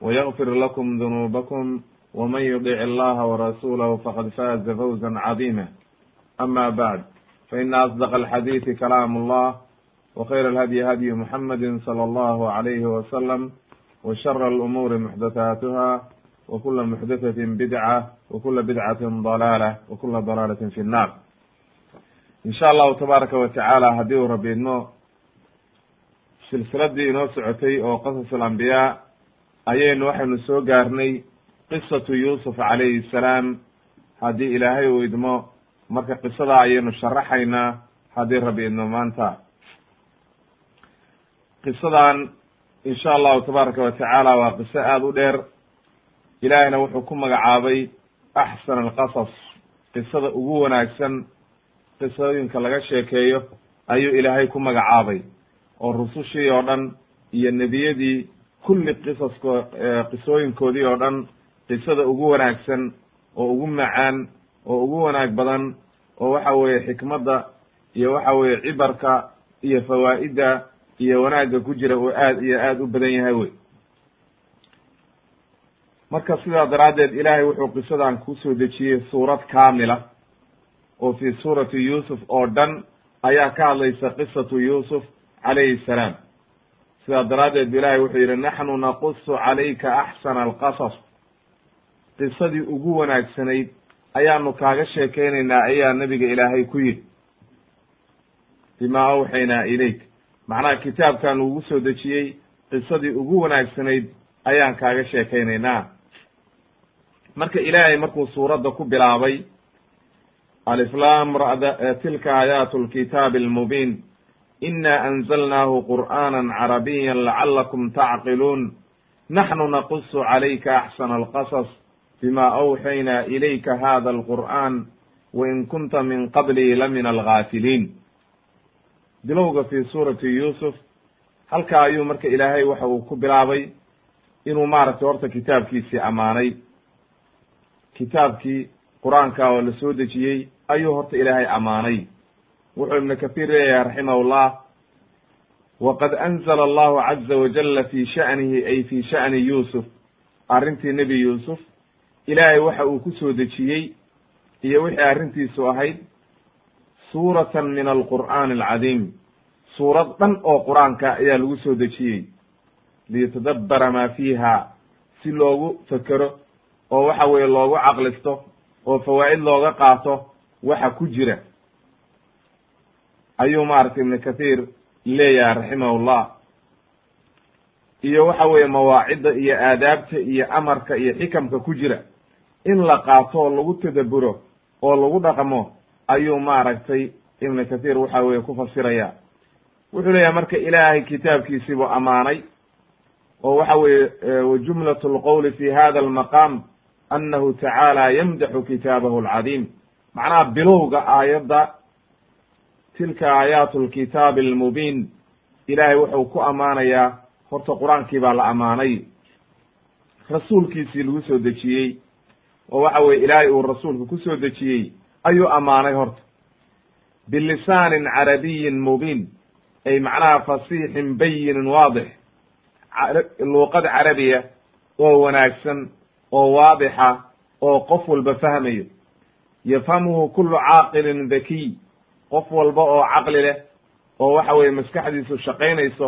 ويغفر لكم ذنوبكم ومن يطع الله ورسوله فقد فاز فوزا عظيما أما بعد فإن أصدق الحديث كلام الله وخير الهدي هدي محمد صلى الله عليه وسلم وشر الأمور محدثاتها وكل محدثة بدعة وكل بدعة ضلالة وكل ضلالة في النار in sha allahu tabaaraka wa tacaala haddii uu rabi idmo silsiladii inoo socotay oo qasas alambiyaa ayaynu waxaynu soo gaarnay qisatu yuusuf calayhi salaam. Haddii ilaahay uu idmo marka qisadaa ayaynu sharaxaynaa. Haddii rabi idmo maanta. Qisadan in sha allahu tabaaraka wa tacaala waa qiso aada u dheer. Ilaahayna wuxuu ku magacaabay axsan alqasas qisada ugu wanaagsan qisooyinka laga sheekeeyo ayuu ilaahay ku magacaabay. Oo rusushii oo dhan iyo nebiyadii kulli qisasko qisooyinkoodii oo dhan qisada ugu wanaagsan oo ugu macaan oo ugu wanaag badan oo waxa weeye xikmadda iyo waxa weeye cibarka iyo fawaa'idda iyo wanaagga ku jira oo aad iyo aad u badan yahay wey. Marka sidaa daraaddeed ilaahay wuxuu qisadan ku soo dejiyey suurad kaamila oo fi suurati yuusuf oo dhan ayaa ka hadlaysa qisatu yuusuf calayhi salaam sidaa daraaddeed bu ilahay wuxuu yidhi naxnu naqusu calayka axsana alqasas. Qisadii ugu wanaagsanayd ayaanu kaaga sheekeynaynaa ayaa nabiga ilaahay ku yidhi. Bimaa awxaynaa ilayk. Macnaha kitaabkan ugu soo dejiyey qisadii ugu wanaagsanayd ayaan kaaga sheekeynaynaa marka ilaahay markuu suuradda ku bilaabay aliflam tilka aayaatu lkitaabi almubiin anzalnaahu qur'aana carabiya lacalakum tacqiluun naxnu naqusu calayka axsana alqasas bima awxaynaa ilayka hada alqur'an wain kunta min qablii la min algaafiliin bilowga fi suurati yuusuf halkaa ayuu marka ilaahay waxa uu ku bilaabay inuu maaragtay horta kitaabkiisii ammaanay. Kitaabkii qur'aanka oo la soo dejiyey ayuu horta ilaahay ammaanay wuxuu ibnu kathiir leeyahay raximahullah waqad anzala allahu caza wajalla fi sha'nihi ay fi sha'ni yuusuf. Arrintii nebi yuusuf ilaahay waxa uu ku soo dejiyey iyo wixii arrintiisu ahayd suuratan min alqur'aani alcadiim. Suurad dhan oo qur'aanka ayaa lagu soo dejiyey. Liyatadabbara maa fiiha si loogu fekero oo waxa weeye loogu caqlisto oo fawaa'id looga qaato waxa ku jira ayuu maaragtay ibnu kathiir leeyahay raximahullah. Iyo waxa weeye mawaacidda iyo aadaabta iyo amarka iyo xikamka ku jira. In la qaato oo lagu tadabburo oo lagu dhaqmo ayuu maaragtay ibnu kathiir waxa weye ku fasiraya. Wuxuu leeyahay marka ilaahay kitaabkiisiibuu ammaanay oo waxa weeye wajumlat lqowli fi hada almaqaam annahu tacaala yamdaxu kitaabahu alcadiim. Macnaha bilowga aayadda tilka aayaatu lkitaabi almubiin ilaahay wuxuu ku ammaanayaa horta qur'aankii baa la ammaanay rasuulkiisii lagu soo dejiyey oo waxa weye ilaahay uu rasuulka ku soo dejiyey ayuu ammaanay horta. Bilisaanin carabiyin mubiin ay macnaha fasiixin bayinin waadix. Luuqad carabiya oo wanaagsan oo waadixa oo qof walba fahmayo. Yafhamuhu kullu caaqilin dakiy qof walba oo caqli leh oo waxa weye maskaxdiisu shaqaynayso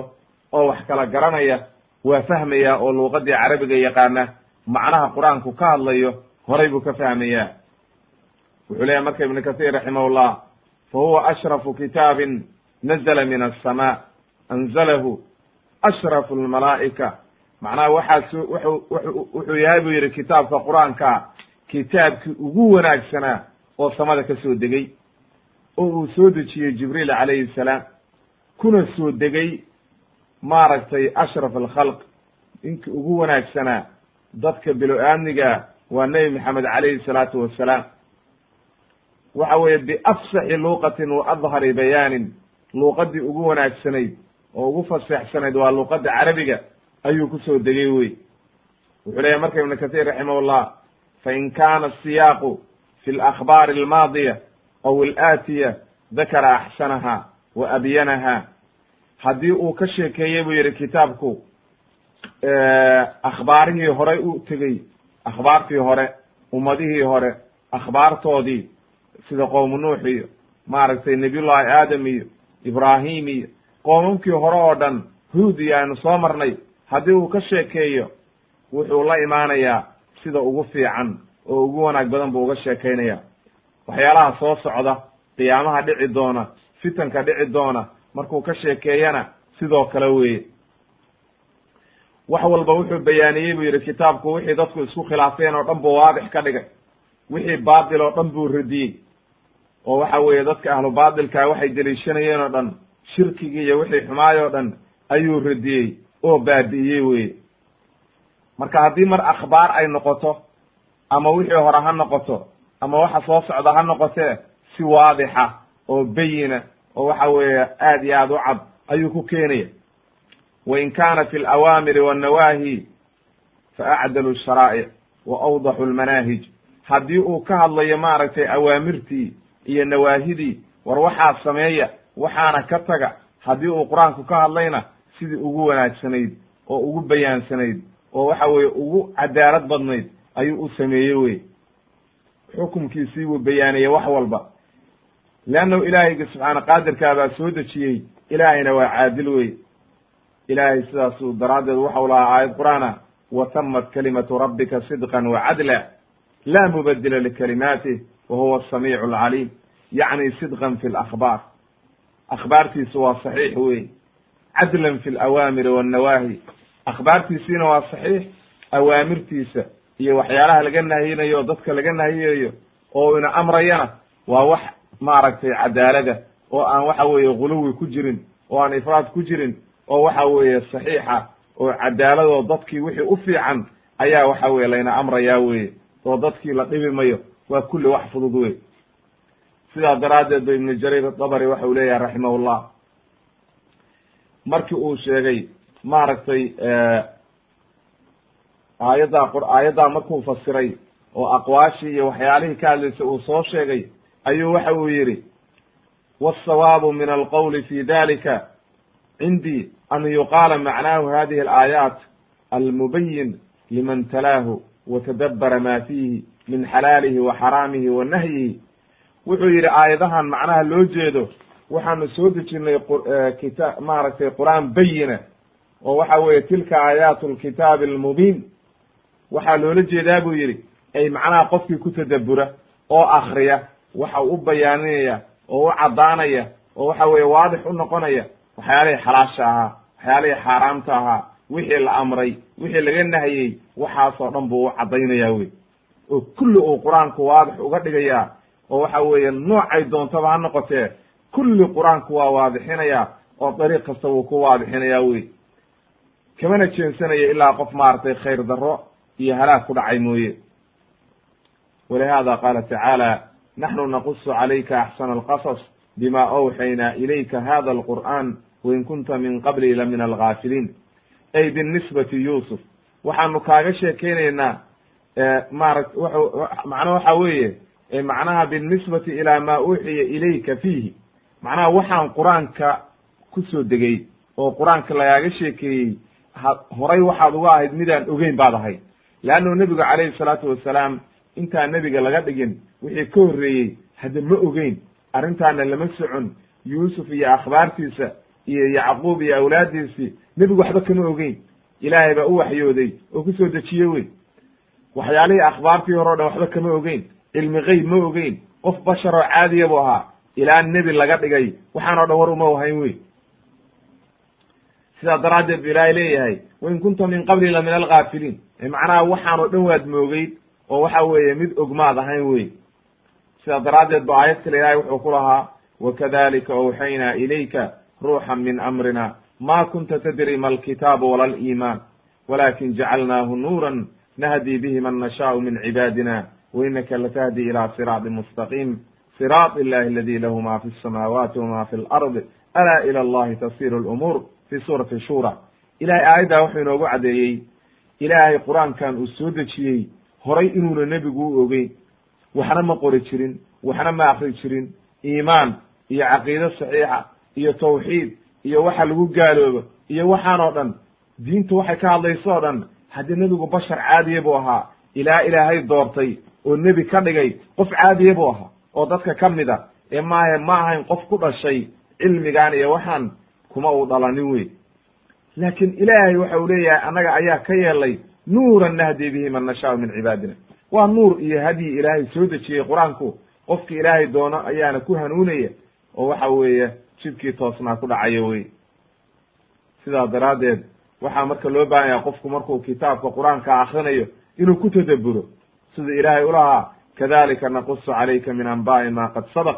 oo wax kala garanaya waa fahmaya oo luuqadii carabiga yaqaana macnaha qur'aanku ka hadlayo horay buu ka fahmayaa wuxuu leeyahy marka ibnu kahiir raximahullah fa huwa ashrafu kitaabin nazla min alsamaa anzalahu ashrafu almalaa'ika macnaha waxaas wuxuu yahay buu yidhi kitaabka qur'aanka kitaabkii ugu wanaagsanaa oo samada ka soo degay oo uu soo dejiyey jibriil calayhi salaam kuna soo degay maaragtay ashraf alkhalq ninkii ugu wanaagsanaa dadka bilo-aadmiga waa nebi maxamed calayhi salaatu wassalaam waxa weeye biafsaxi luuqatin wa adhari bayaanin luuqadii ugu wanaagsanayd oo ugu faseexsanayd waa luuqadda carabiga ayuu ku soo degay wey wuxuu leeyahy marka ibnu kahiir raximahullah fain kana asiyaaqu fi alakhbaari almaadiya aw alaatiya dakara axsanaha wa abyanaha haddii uu ka sheekeeyey buu yidhi kitaabku akhbaarihii horay u tegey akhbaartii hore ummadihii hore akhbaartoodii sida qowmu nuux iyo maaragtay nabiyullahi aadam iyo ibraahim iyo qoomamkii hore oo dhan huud iyo aynu soo marnay haddii uu ka sheekeeyo wuxuu la imaanayaa sida ugu fiican oo ugu wanaag badan buu uga sheekaynaya waxyaalaha soo socda qiyaamaha dhici doona fitanka dhici doona markuu ka sheekeeyana sidoo kale weeye. Wax walba wuxuu bayaaniyey buu yidhi kitaabku wixii dadku isku khilaafeen oo dhan buu waadix ka dhigay. Wixii baatil oo dhan buu radiyey. Oo waxa weeye dadka ahlu baatilkaa waxay deliishanayeen oo dhan shirkigii iyo wixii xumaay oo dhan ayuu radiyey oo baabi'iyey weye marka haddii mar akhbaar ay noqoto ama wixii hore ha noqoto ama waxa soo socda ha noqotee si waadixa oo bayina oo waxa weeye aad iyo aad u cad ayuu ku keenaya. Wain kana fi alawaamiri wannawaahi fa acdalu sharaa'ic wa awdaxu lmanaahij. Haddii uu ka hadlayo maaragtay awaamirtii iyo nawaahidii war waxaa sameeya waxaana ka taga haddii uu qur'aanku ka hadlayna sidii ugu wanaagsanayd oo ugu bayaansanayd oo waxa weeye ugu cadaalad badnayd ayuu u sameeyey wey xukumkiisii buu bayaaniyey wax walba. Leannahu ilaahayga subxaana qaadirkaa baa soo dejiyey. Ilaahayna waa caadil wey ilaahay sidaasuu daraaddeed waxau lahaa aayad qur'aana wa tamat kalimatu rabbika sidqan wa cadla laa mubadila likalimaatih wa huwa asamiicu alcaliim yacni sidqan fi lakhbaar akhbaartiisu waa saxiix wey cadlan fi alawaamiri wannawaahi akhbaartiisiina waa saxiix awaamirtiisa iyo waxyaalaha laga nahiyinayo o dadka laga nahiyayo oo ina amrayana waa wax maaragtay cadaalada oo aan waxa weeye guluwi ku jirin oo aan ifraad ku jirin oo waxa weeye saxiixa oo cadaaladoo dadkii wixii u fiican ayaa waxa weye layna amrayaa weye oo dadkii la dhibi mayo waa kulli wax fudud wey sidaa daraaddeed ba ibnu jariir dabari waxa uu leeyahay raximahullah. Markii uu sheegay maaragtay aayaddaa aayaddaa markuu fasiray oo aqwaashii iyo waxyaalihii ka hadlaysay uu soo sheegay ayuu waxa uu yidhi wالsawaabu min alqowli fi dalika cindii an yuqaala macnaahu hadihi alaayaat almubayin liman talaahu watadabbara ma fiihi min xalaalihi wa xaraamihi wa nahyihi. Wuxuu yidhi aayadahan macnaha loo jeedo waxaanu soo dejinay kita maaragtay qur'aan bayina oo waxa weeye tilka aayaatu lkitaabi almubiin waxaa loola jeedaa buu yidhi ay macnaha qofkii ku tadabbura oo akriya waxa u bayaaninaya oo u caddaanaya oo waxa weeye waadix u noqonaya waxyaalihii xalaasha ahaa waxyaalihii xaaraamta ahaa wixii la amray wixii laga nahiyey waxaasoo dhan buu u caddaynaya wey oo kulli uu qur'aanku waadix uga dhigayaa oo waxa weeye noocay doontaba ha noqotee kulli qur'aanku waa waadixinaya oo dariiq kasta wuu ku waadixinaya wey kamana jeensanaya ilaa qof maaragtay khayr darro iyo halaag ku dhacay mooye. Walihada qaala tacaala naxnu naqusu calayka axsana alqasas bima awxaynaa ilayka hada alqur'an wain kunta min qabli la min algaafiliin ay binisbati yuusuf waxaanu kaaga sheekeynaynaa maaragt macnaha waxa weeye macnaha binisbati ilaa ma uuxiya ilayka fiihi. Macnaha waxaan qur'aanka ku degay oo qur'aanka lagaaga sheekeeyey horay waxaad uga ahayd midaan ogeyn baad ahayd leannu nebigu calayhi salaatu wasalaam intaan nebiga laga dhigin wixii ka horreeyey hadda ma ogeyn arrintaana lama socon yuusuf iyo akhbaartiisa iyo yacquub iyo awlaaddiisii nebigu waxba kama ogeyn ilaahay baa u waxyooday oo ku soo dejiye wey waxyaalihii akhbaartii hore o dhan waxba kama ogeyn cilmi geyb ma ogeyn qof bashar oo caadiya buu ahaa ilaa nebi laga dhigay waxaan o dhan war uma wahayn wey sidaa daraaddeed bu ilaahay leeyahay wain kunta min qabli la min algaafiliin macnaha waxaan o dhan waad moogeyd oo waxa weeye mid ogmaad ahayn wey sidaa daraaddeed ba aayad kale ilaahay wuxuu ku lahaa wakadalika awxaynaa ilayka ruuxan min amrina ma kunta tadri ma alkitaabu wala aliimaan walakin jacalnaahu nuuran nahdi bihi man nashaau min cibaadina wainaka latahdi ila siraaطi mustaqiim siraaط illahi aladi lahu ma fi الsamaawaati wama fi اlarض alaa ila allahi tasiru اlumuur fi suurati shura ilahay aayaddaa wuxuu inoogu caddeeyey ilaahay qur'aankan uu soo dejiyey horay inuuna nebigu u ogeyn. Waxna ma qori jirin waxna ma akri jirin. Iimaan iyo caqiide saxiixa iyo tawxiid iyo waxa lagu gaaloobo iyo waxaan oo dhan diinta waxay ka hadlayso o dhan haddii nebigu bashar caadiye buu ahaa ilaa ilaahay doortay oo nebi ka dhigay qof caadiye buu ahaa oo dadka ka mid a ee maahe ma ahayn qof ku dhashay cilmigan iyo waxaan kuma uu dhalanin wey laakiin ilaahay waxa uu leeyahay annaga ayaa ka yeelay nuuran nahdi bihi man nashaau min cibaadina. Waa nuur iyo hadyi ilaahay soo dejiyey qur'aanku. Qofki ilaahay doono ayaana ku hanuunaya oo waxa weeye jidkii toosnaa ku dhacayo wey sidaa daraaddeed waxaa marka loo baahan yaha qofku markuu kitaabka qur'aanka akrinayo inuu ku tadabburo. Sida ilaahay ulahaa kadalika naqusu calayka min anba'i ma qad sabaq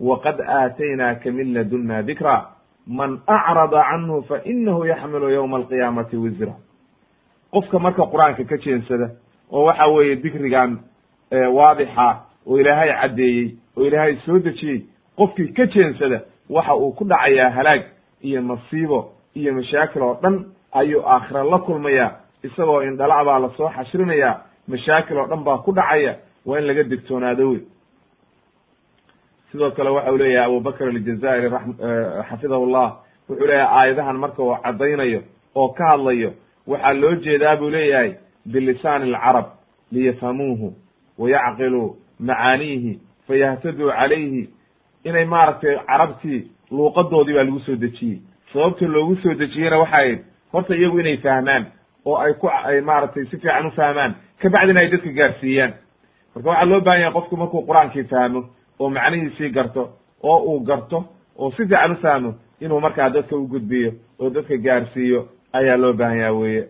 waqad aataynaaka min ladunna dikra man acrada canhu fa inahu yaxmilu yowma alqiyaamati wisra qofka marka qur'aanka ka jeensada oo waxa weeye dikrigan waadixa oo ilaahay caddeeyey oo ilaahay soo dejiyey qofkii ka jeensada waxa uu ku dhacayaa halaag iyo masiibo iyo mashaakil oo dhan ayuu aakhira la kulmaya isagoo indhala baa la soo xashrinayaa mashaakil oo dhan baa ku dhacaya waa in laga digtoonaado wey sidoo kale waxa u leeyahay abubakr aljazairi xafidahu llah wuxuu leeyahay aayadahan marka uu caddaynayo oo ka hadlayo waxaa loo jeedaa buu leeyahay bilisaani alcarab liyafhamuuhu wayacqiluu macaaniihi fayahtaduu calayhi. Inay maaragtay carabtii luuqadoodii baa lagu soo dejiyey. Sababta loogu soo dejiyeyna waxay ahayd horta iyagu inay fahmaan oo ay ku ay maaragtay si fiican u fahmaan kabacdina ay dadka gaarsiiyaan. Marka waxaa loo baahan yahay qofku markuu qur'aankii fahmo oo macnihiisii garto oo uu garto oo si fiican u fahmo inuu markaa dadka u gudbiyo oo dadka gaarsiiyo ayaa loo baahan yaha weye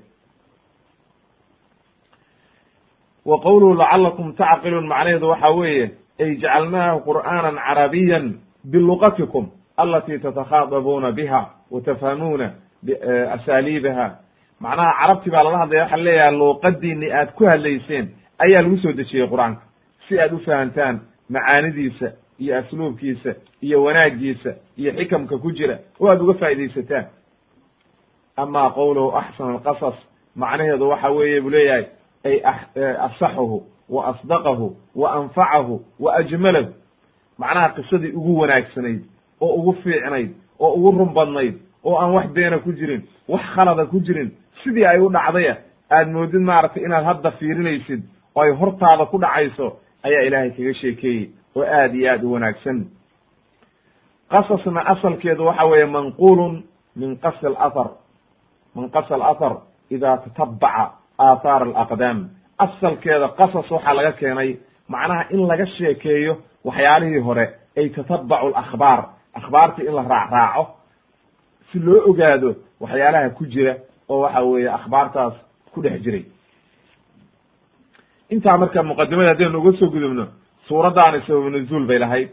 wa qowluhu lacalakum tacqiluun macnaheedu waxa weeye ay jacalnaahu qur'aanan carabiyan biluqatikum alati tatakhaadabuuna biha wa tafhamuuna asaaliibaha. Macnaha carabti baa lala hadlaya waxa leeyahay luuqadiini aad ku hadlayseen ayaa lagu soo dejiyey qur'aanka si aad u fahantaan macaanidiisa iyo asluubkiisa iyo wanaagiisa iyo xikamka ku jira oo aad uga faaidaysataan ama qowluhu axsan alqasas macnaheedu waxa weeye buu leeyahay ay asaxahu wa asdaqahu wa anfacahu wa ajmalahu. Macnaha qisadii ugu wanaagsanayd oo ugu fiicnayd oo ugu run badnayd oo aan wax beena ku jirin wax khalada ku jirin sidii ay u dhacdaya aad moodid maaragtay inaad hadda fiirinaysid oo ay hortaada ku dhacayso ayaa ilaahay kaga sheekeeyey oo aad iyo aad u wanaagsan. Qasasna asalkeedu waxa weeye manqulun min qas alathar. Min qas alathar ida tatabaca aathaar alaqdaam. Asalkeeda qasas waxaa laga keenay macnaha in laga sheekeeyo waxyaalihii hore ay tatabacu alakhbaar. Akhbaartii in la raacraaco si loo ogaado waxyaalaha ku jira oo waxa weeye akhbaartaas ku dhex jiray intaa marka muqadimada haddaynu uga soo gudubno suuraddaani sabab nuzuul bay lahayd.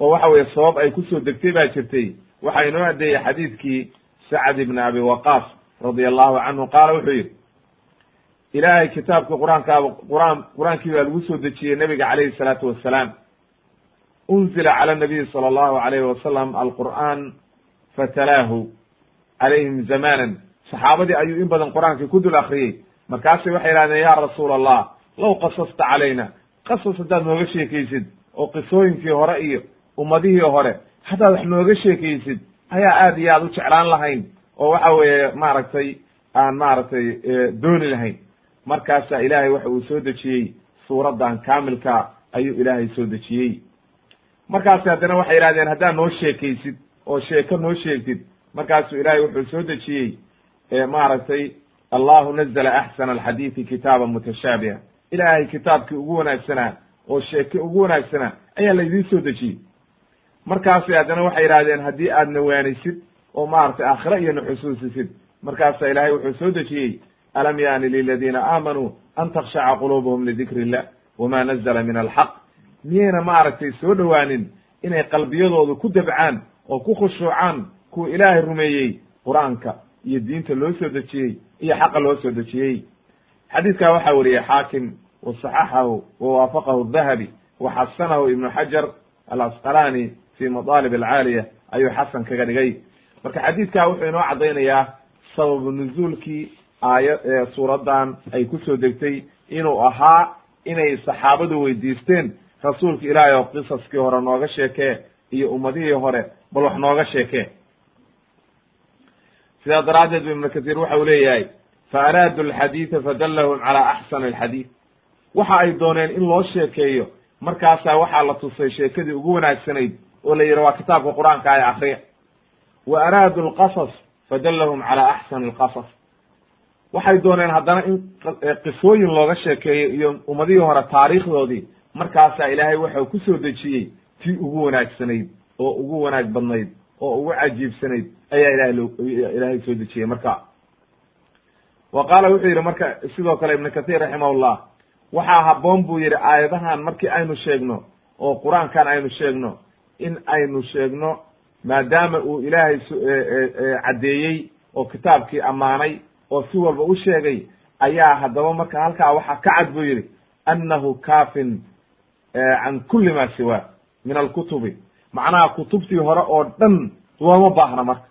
Oo waxa weeye sabab ay ku soo degtay baa jirtay. Waxaa inoo adeeyey xadiidkii sacd ibn abi waqaas radia allahu canhu qaala wuxuu yidhi ilaahay kitaabkii qur'aankaaba quraan qur'aankii baa lagu soo dejiyey nabiga calayhi salaatu wassalaam. Unzila cala nabiyi sala allahu alayhi wasalam alqur'aan fatalaahu calayhim zamanan saxaabadii ayuu in badan qur'aankii ku dul akriyey markaasay waxay yidhahdeen ya rasuul allah low qasasta calayna. Qasas haddaad nooga sheekaysid oo qisooyinkii hore iyo ummadihii hore haddaad wax nooga sheekaysid ayaa aad iyo aad u jeclaan lahayn oo waxa weeye maaragtay aan maaragtay dooni lahayn. Markaasaa ilaahay waxa uu soo dejiyey suuraddan kaamilka ayuu ilaahay soo dejiyey. Markaasi haddana waxay yidhahdeen haddaad noo sheekaysid oo sheeko noo sheegtid markaasuu ilaahay wuxuu soo dejiyey maaragtay allahu nazla axsana alxadiidi kitaaba mutashaabiha ilaahay kitaabkii ugu wanaagsanaa oo sheeke ugu wanaagsanaa ayaa laydiin soo dejiyey markaasay haddana waxay yidhahdeen haddii aad nawaanisid oo maaragtay aakhire iyo naxusuusisid markaasaa ilaahay wuxuu soo dejiyey alam yaani liladiina aamanuu an takshaca quluubuhum lidikri illah wama nazla min alxaq. Miyayna maaragtay soo dhowaanin inay qalbiyadoodu ku dabcaan oo ku khushuucaan kuwa ilaahay rumeeyey qur'aanka iyo diinta loo soo dejiyey iyo xaqa loo soo dejiyey. Xadiidkaa waxaa weriyey xaakim wa saxaxahu wa waafaqahu dahabi wa xasanahu ibnu xajar alasqalani fi madaalib alcaaliya ayuu xasan kaga dhigay. Marka xadiidkaa wuxuu inoo caddaynayaa sababu nuzuulkii aaya suuraddan ay ku soo degtay inuu ahaa inay saxaabadu weydiisteen rasuulka ilaahay oo qisaskii hore nooga sheekee iyo ummadihii hore bal wax nooga sheekee sidaa daraaddeed bu ibnu kasiir waxa uu leeyahay fa araadu alxadiida fadallahum calaa axsani alxadiid waxa ay dooneen in loo sheekeeyo markaasaa waxaa la tusay sheekadii ugu wanaagsanayd oo la yidhi waa kitaabka qur'aanka ay akriya wa araadu alqasas fadallahum calaa axsani alqasas. Waxay dooneen haddana in qisooyin looga sheekeeyo iyo ummadihii hore taariikhdoodii markaasaa ilaahay waxau ku soo dejiyey tii ugu wanaagsanayd oo ugu wanaag badnayd oo ugu cajiibsanayd ayaa ilahay lo soo dejiyey marka wa qaala wuxuu yidhi marka sidoo kale ibnu kathir raximahullah waxaa habboon buu yidhi aayadahan markii aynu sheegno oo qur'aankan aynu sheegno in aynu sheegno maadaama uu ilaahay caddeeyey oo kitaabkii ammaanay oo si walba u sheegay ayaa haddaba marka halkaa waxaa ka cad buu yidhi annahu kaafin can kulli ma siwa min alkutubi macnaha kutubtii hore oo dhan looma baahna marka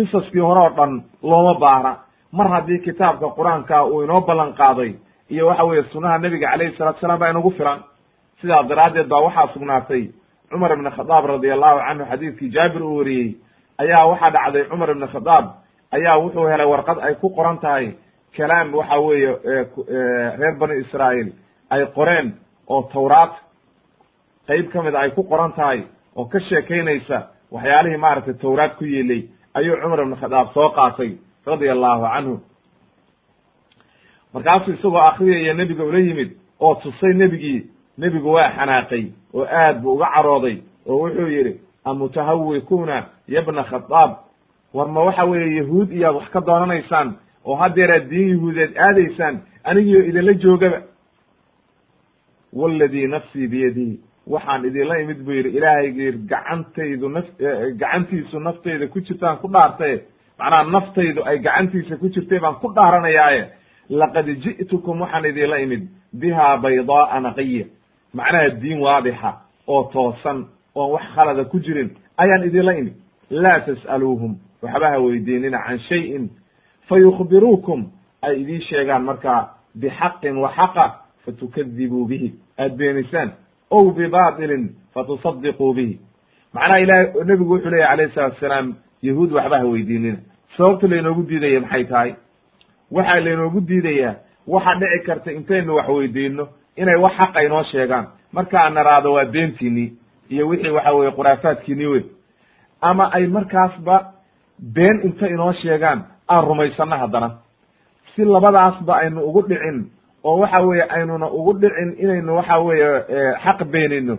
qisaskii hore oo dhan looma baahna mar haddii kitaabka qur'aanka uu inoo ballan qaaday iyo waxa weeye sunnaha nebiga calayhi salatu salaam baa inagu filan sidaa daraaddeed baa waxaa sugnaatay cumar ibn khadaab radi allahu canhu xadiidkii jaabir uu wariyey ayaa waxaa dhacday cumar ibn khadaab ayaa wuxuu helay warqad ay ku qoran tahay kalaam waxa weeye reer bani israa'iil. Ay qoreen oo tawraat qeyb ka mid a ay ku qoran tahay oo ka sheekaynaysa waxyaalihii maaragtay tawraat ku yeelay ayuu cumar ibn khadaab soo qaatay radia allahu canhu markaasuu isagoo akriyaya nebiga ula yimid oo tusay nebigii nebigu waa xanaaqay oo aad buu uga carooday oo wuxuu yidhi amutahawikuuna yabna khadaab. War ma waxa weeye yahuud iyaad wax ka doonanaysaan oo haddeeraad diin yahuudeed aadaysaan anigiio idinla joogaba. Waladii nafsii biyadihi waxaan idinla imid buu yidhi ilaahaygiir gacantaydu naf gacantiisu naftayda ku jirtaan ku dhaartaye macnaha naftaydu ay gacantiisa ku jirtay baan ku dhaaranayaaye. Laqad ji'tukum waxaan idinla imid biha baydaaa naqiya macnaha diin waadixa oo toosan oon wax khalada ku jirin ayaan idinla imid. Laa tas'aluuhum waxba ha weydiinina can shayin. Fayukhbiruukum ay idiin sheegaan markaa bixaqin wa xaqa fatukadibuu bihi. Aad beenisaan ow bibatilin fatusadiquu bihi macnaha ilahay nebigu wuxuu leyahy alayh salatu asalaam yahuud waxba ha weydiinina sababta laynoogu diidaya maxay tahay waxaa laynoogu diidayaa waxa dhici karta intaynu wax weydiino inay wax xaqa inoo sheegaan markaan naraado waa beentiinii iyo wixii waxa weye khuraafaadkiinii wey ama ay markaasba been inta inoo sheegaan aan rumaysano haddana si labadaasba aynu ugu dhicin oo waxa weeye aynuna ugu dhicin inaynu waxa weeye xaq beenino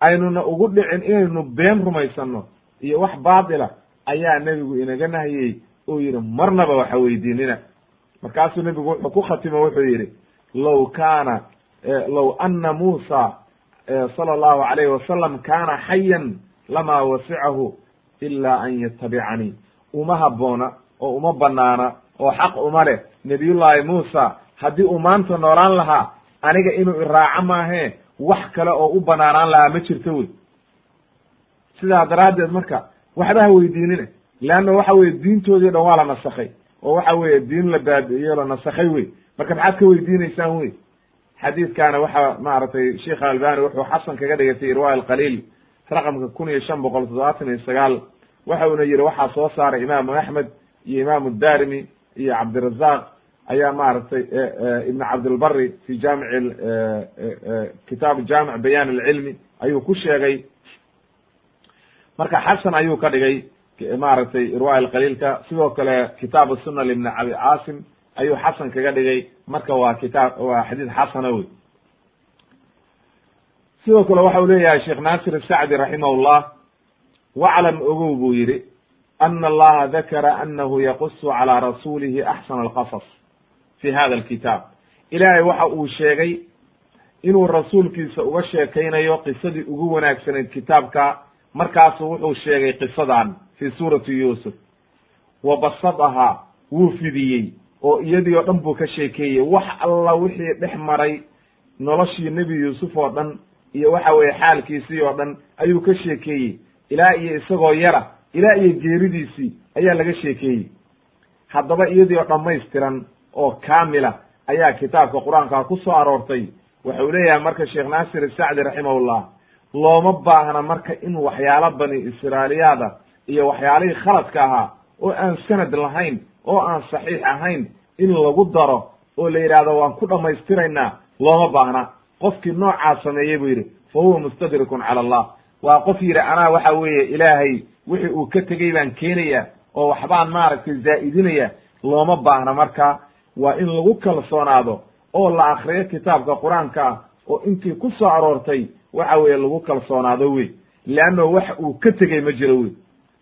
aynuna ugu dhicin inaynu been rumaysano iyo wax baatila ayaa nebigu inaga nahiyey. Oo yidhi marnaba waxa weydiinina. Markaasuu nebigu wuxuu ku khatimo wuxuu yidhi low kaana low ana muusa sala allahu alayhi wasalam kaana xayan lamaa wasicahu ila an yatabicanii uma habboona oo uma banaana oo xaq uma leh. Nebiyullaahi muusa haddii uu maanta noolaan lahaa aniga inuu iraaco maahee wax kale oo u banaanaan lahaa ma jirto wey sidaa daraaddeed marka waxba ha weydiinina leanna waxa weye diintoodii dhan waa la nasakhay oo waxa weeye diin la baabi'iyo la nasakhay wey marka maxaad ka weydiinaysaan wey xadiidkaana waxa maaragtay sheikh albani wuxuu xasan kaga dhigay fi alqaliil raqamka kun iyo shan boqol toddobaatan iyo sagaal waxa uuna yihi waxaa soo saaray imaamu axmed iyo imaamu darimi iyo cabdirazaq ayaa maaragtay ibn cabdilbari fi jaamic kitaab jaamic bayan alcilmi ayuu ku sheegay. Marka xasan ayuu ka dhigay maaragtay irwa alqaliilka. Sidoo kale kitaab suna libni abi caasim ayuu xasan kaga dhigay. Marka waa kitaab waa xadiid xasana wey sidoo kale waxa uu leeyahay sheekh naasir asacdi raximahullah waclam ogow buu yidhi ana allaha dakara anahu yaqusu calى rasuulihi axsana alqasas fi hada alkitaab ilaahay waxa uu sheegay inuu rasuulkiisa uga sheekaynayo qisadii ugu wanaagsanayd kitaabka. Markaasu wuxuu sheegay qisadan fi suurati yuusuf. Wa basadahaa wuu fidiyey oo iyadii oo dhan buu ka sheekeeyey. Wax alla wixii dhex maray noloshii nebi yuusuf oo dhan iyo waxa weeye xaalkiisii oo dhan ayuu ka sheekeeyey. Ilaa iyo isagoo yara ilaa iyo geeridiisii ayaa laga sheekeeyey. Haddaba iyadii oo dhammaystiran oo kaamila ayaa kitaabka qur'aanka ku soo aroortay. Wuxuu leeyahay marka sheekh naasir isacdi raximahullah looma baahna marka in waxyaalo bani israailiyaada iyo waxyaalihii khaladka ahaa oo aan sanad lahayn oo aan saxiix ahayn in lagu daro oo la yidhaahdo waan ku dhammaystiraynaa looma baahna. Qofkii noocaa sameeyey buu yidhi fa huwa mustadrikun cala allah. Waa qof yidhi anaa waxa weeye ilaahay wixii uu ka tegey baan keenaya oo waxbaan maaragtay zaa'idinaya. Looma baahna marka waa in lagu kalsoonaado oo la akriyo kitaabka qur'aanka ah oo intii ku soo aroortay waxa weeye lagu kalsoonaado wey. Leanno wax uu ka tegey ma jiro wey.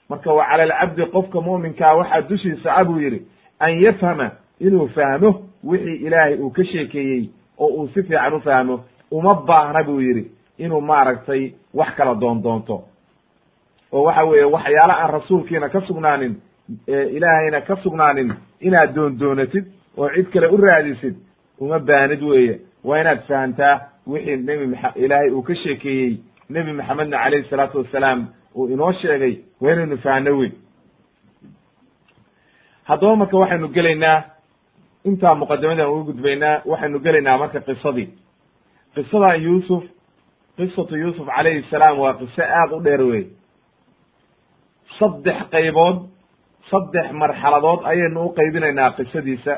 Marka wa cala alcabdi qofka mu'minkaa waxaa dushiisa a buu yidhi an yafhama inuu fahmo wixii ilaahay uu ka sheekeeyey oo uu si fiican u fahmo uma baahna buu yidhi inuu maaragtay wax kala doondoonto oo waxa weeye waxyaala aan rasuulkiina ka sugnaanin ilaahayna ka sugnaanin inaad doondoonatid oo cid kale u raadisid uma baanid weeye. Waa inaad fahamtaa wixii nebi ilaahay uu ka sheekeeyey nebi maxamedna calayhi salaatu wassalaam uu inoo sheegay waa inaynu fahanno wey haddaba marka waxaynu gelaynaa intaa muqadimadan ugu gudbaynaa waxaynu gelaynaa marka qisadii. Qisadan yuusuf qisatu yuusuf calayhi salaam waa qiso aad u dheer wey saddex qaybood saddex marxaladood ayaynu u qaybinaynaa qisadiisa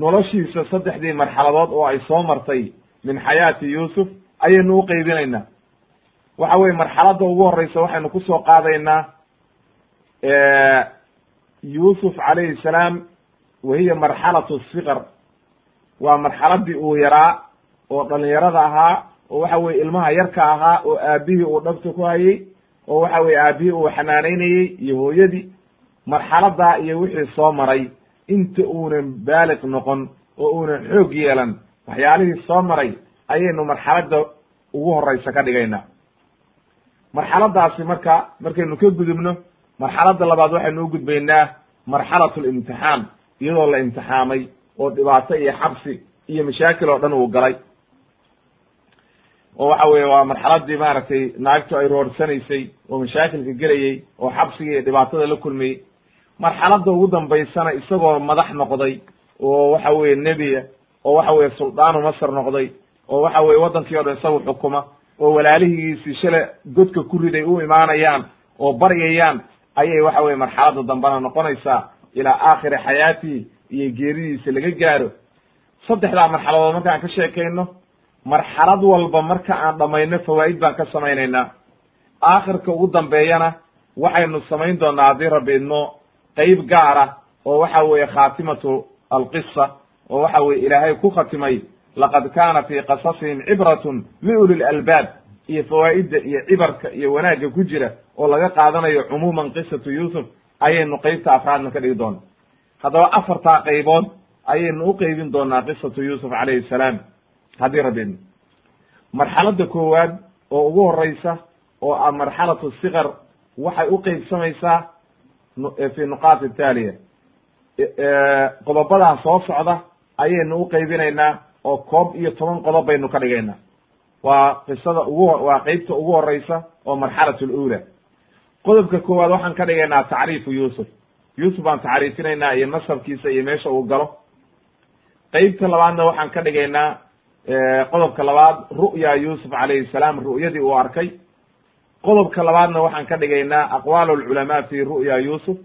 noloshiisa saddexdii marxaladood oo ay soo martay min xayaati yuusuf ayaynu u qaybinaynaa. Waxa weye marxaladda ugu horeysa waxaynu ku soo qaadaynaa yuusuf calayhi salaam wa hiya marxalatu sikar waa marxaladii uu yaraa oo dhalinyarada ahaa oo waxa weye ilmaha yarka ahaa oo aabihii uu dhabta ku hayey oo waxa weye aabihii uu xanaanaynayey iyo hooyadii. Marxaladaa iyo wixii soo maray inta uunan baaliq noqon oo uunan xoog yeelan waxyaalihii soo maray ayaynu marxaladda ugu horeysa ka dhigaynaa marxaladaasi marka markaynu ka gudubno marxaladda labaad waxaynu u gudbaynaa marxalat limtixaan iyadoo la imtixaamay oo dhibaato iyo xabsi iyo mashaakil oo dhan uu galay. Oo waxa weye waa marxaladii maaragtay naagtu ay roorsanaysay oo mashaakilka gelayey oo xabsiga iyo dhibaatada la kulmayey marxaladda ugu dambaysana isagoo madax noqday oo waxa weye nebiya oo waxa weye suldaanu masr noqday oo waxa weye waddankii o dhan isagu xukuma oo walaalihiisii shale godka ku riday u imaanayaan oo baryayaan ayay waxa weye marxaladda dambena noqonaysaa ilaa aakhiri xayaatihi iyo geeridiisa laga gaaro. Saddexdaa marxaladood markaan ka sheekayno marxalad walba marka aan dhammayno fawaa'id baan ka samaynaynaa. Aakhirka ugu dambeeyana waxaynu samayn doonaa haddii rabbi idmo qeyb gaara oo waxa weeye khaatimatu alqisa oo waxa weye ilaahay ku khatimay laqad kaana fii qasasihim cibratun liuli lalbaab iyo fawaa'idda iyo cibarka iyo wanaagga ku jira oo laga qaadanayo cumuuman qisatu yuusuf ayaynu qeybta afraadna ka dhigi doona haddaba afartaa qaybood ayaynu u qeybin doonaa qisatu yuusuf calayhi salaam. Haddii rabbi marxaladda koowaad oo ugu horeysa oo ah marxalatu sikar waxay u qeybsamaysaa fi nuqaat taaliya qodobadaa soo socda ayaynu u qeybinaynaa oo koob iyo toban qodob baynu ka dhigaynaa. Waa qisada ugu waa qeybta ugu horeysa oo marxalat lula qodobka koowaad waxaan ka dhigaynaa tacriifu yuusuf. Yuusuf baan tacriifinaynaa iyo nasabkiisa iyo meesha uu galo. Qeybta labaadna waxaan ka dhigaynaa qodobka labaad ru'ya yuusuf calayhi salaam ru'yadii uu arkay qodobka labaadna waxaan ka dhigaynaa aqwaal lculamaa fi ru'ya yuusuf.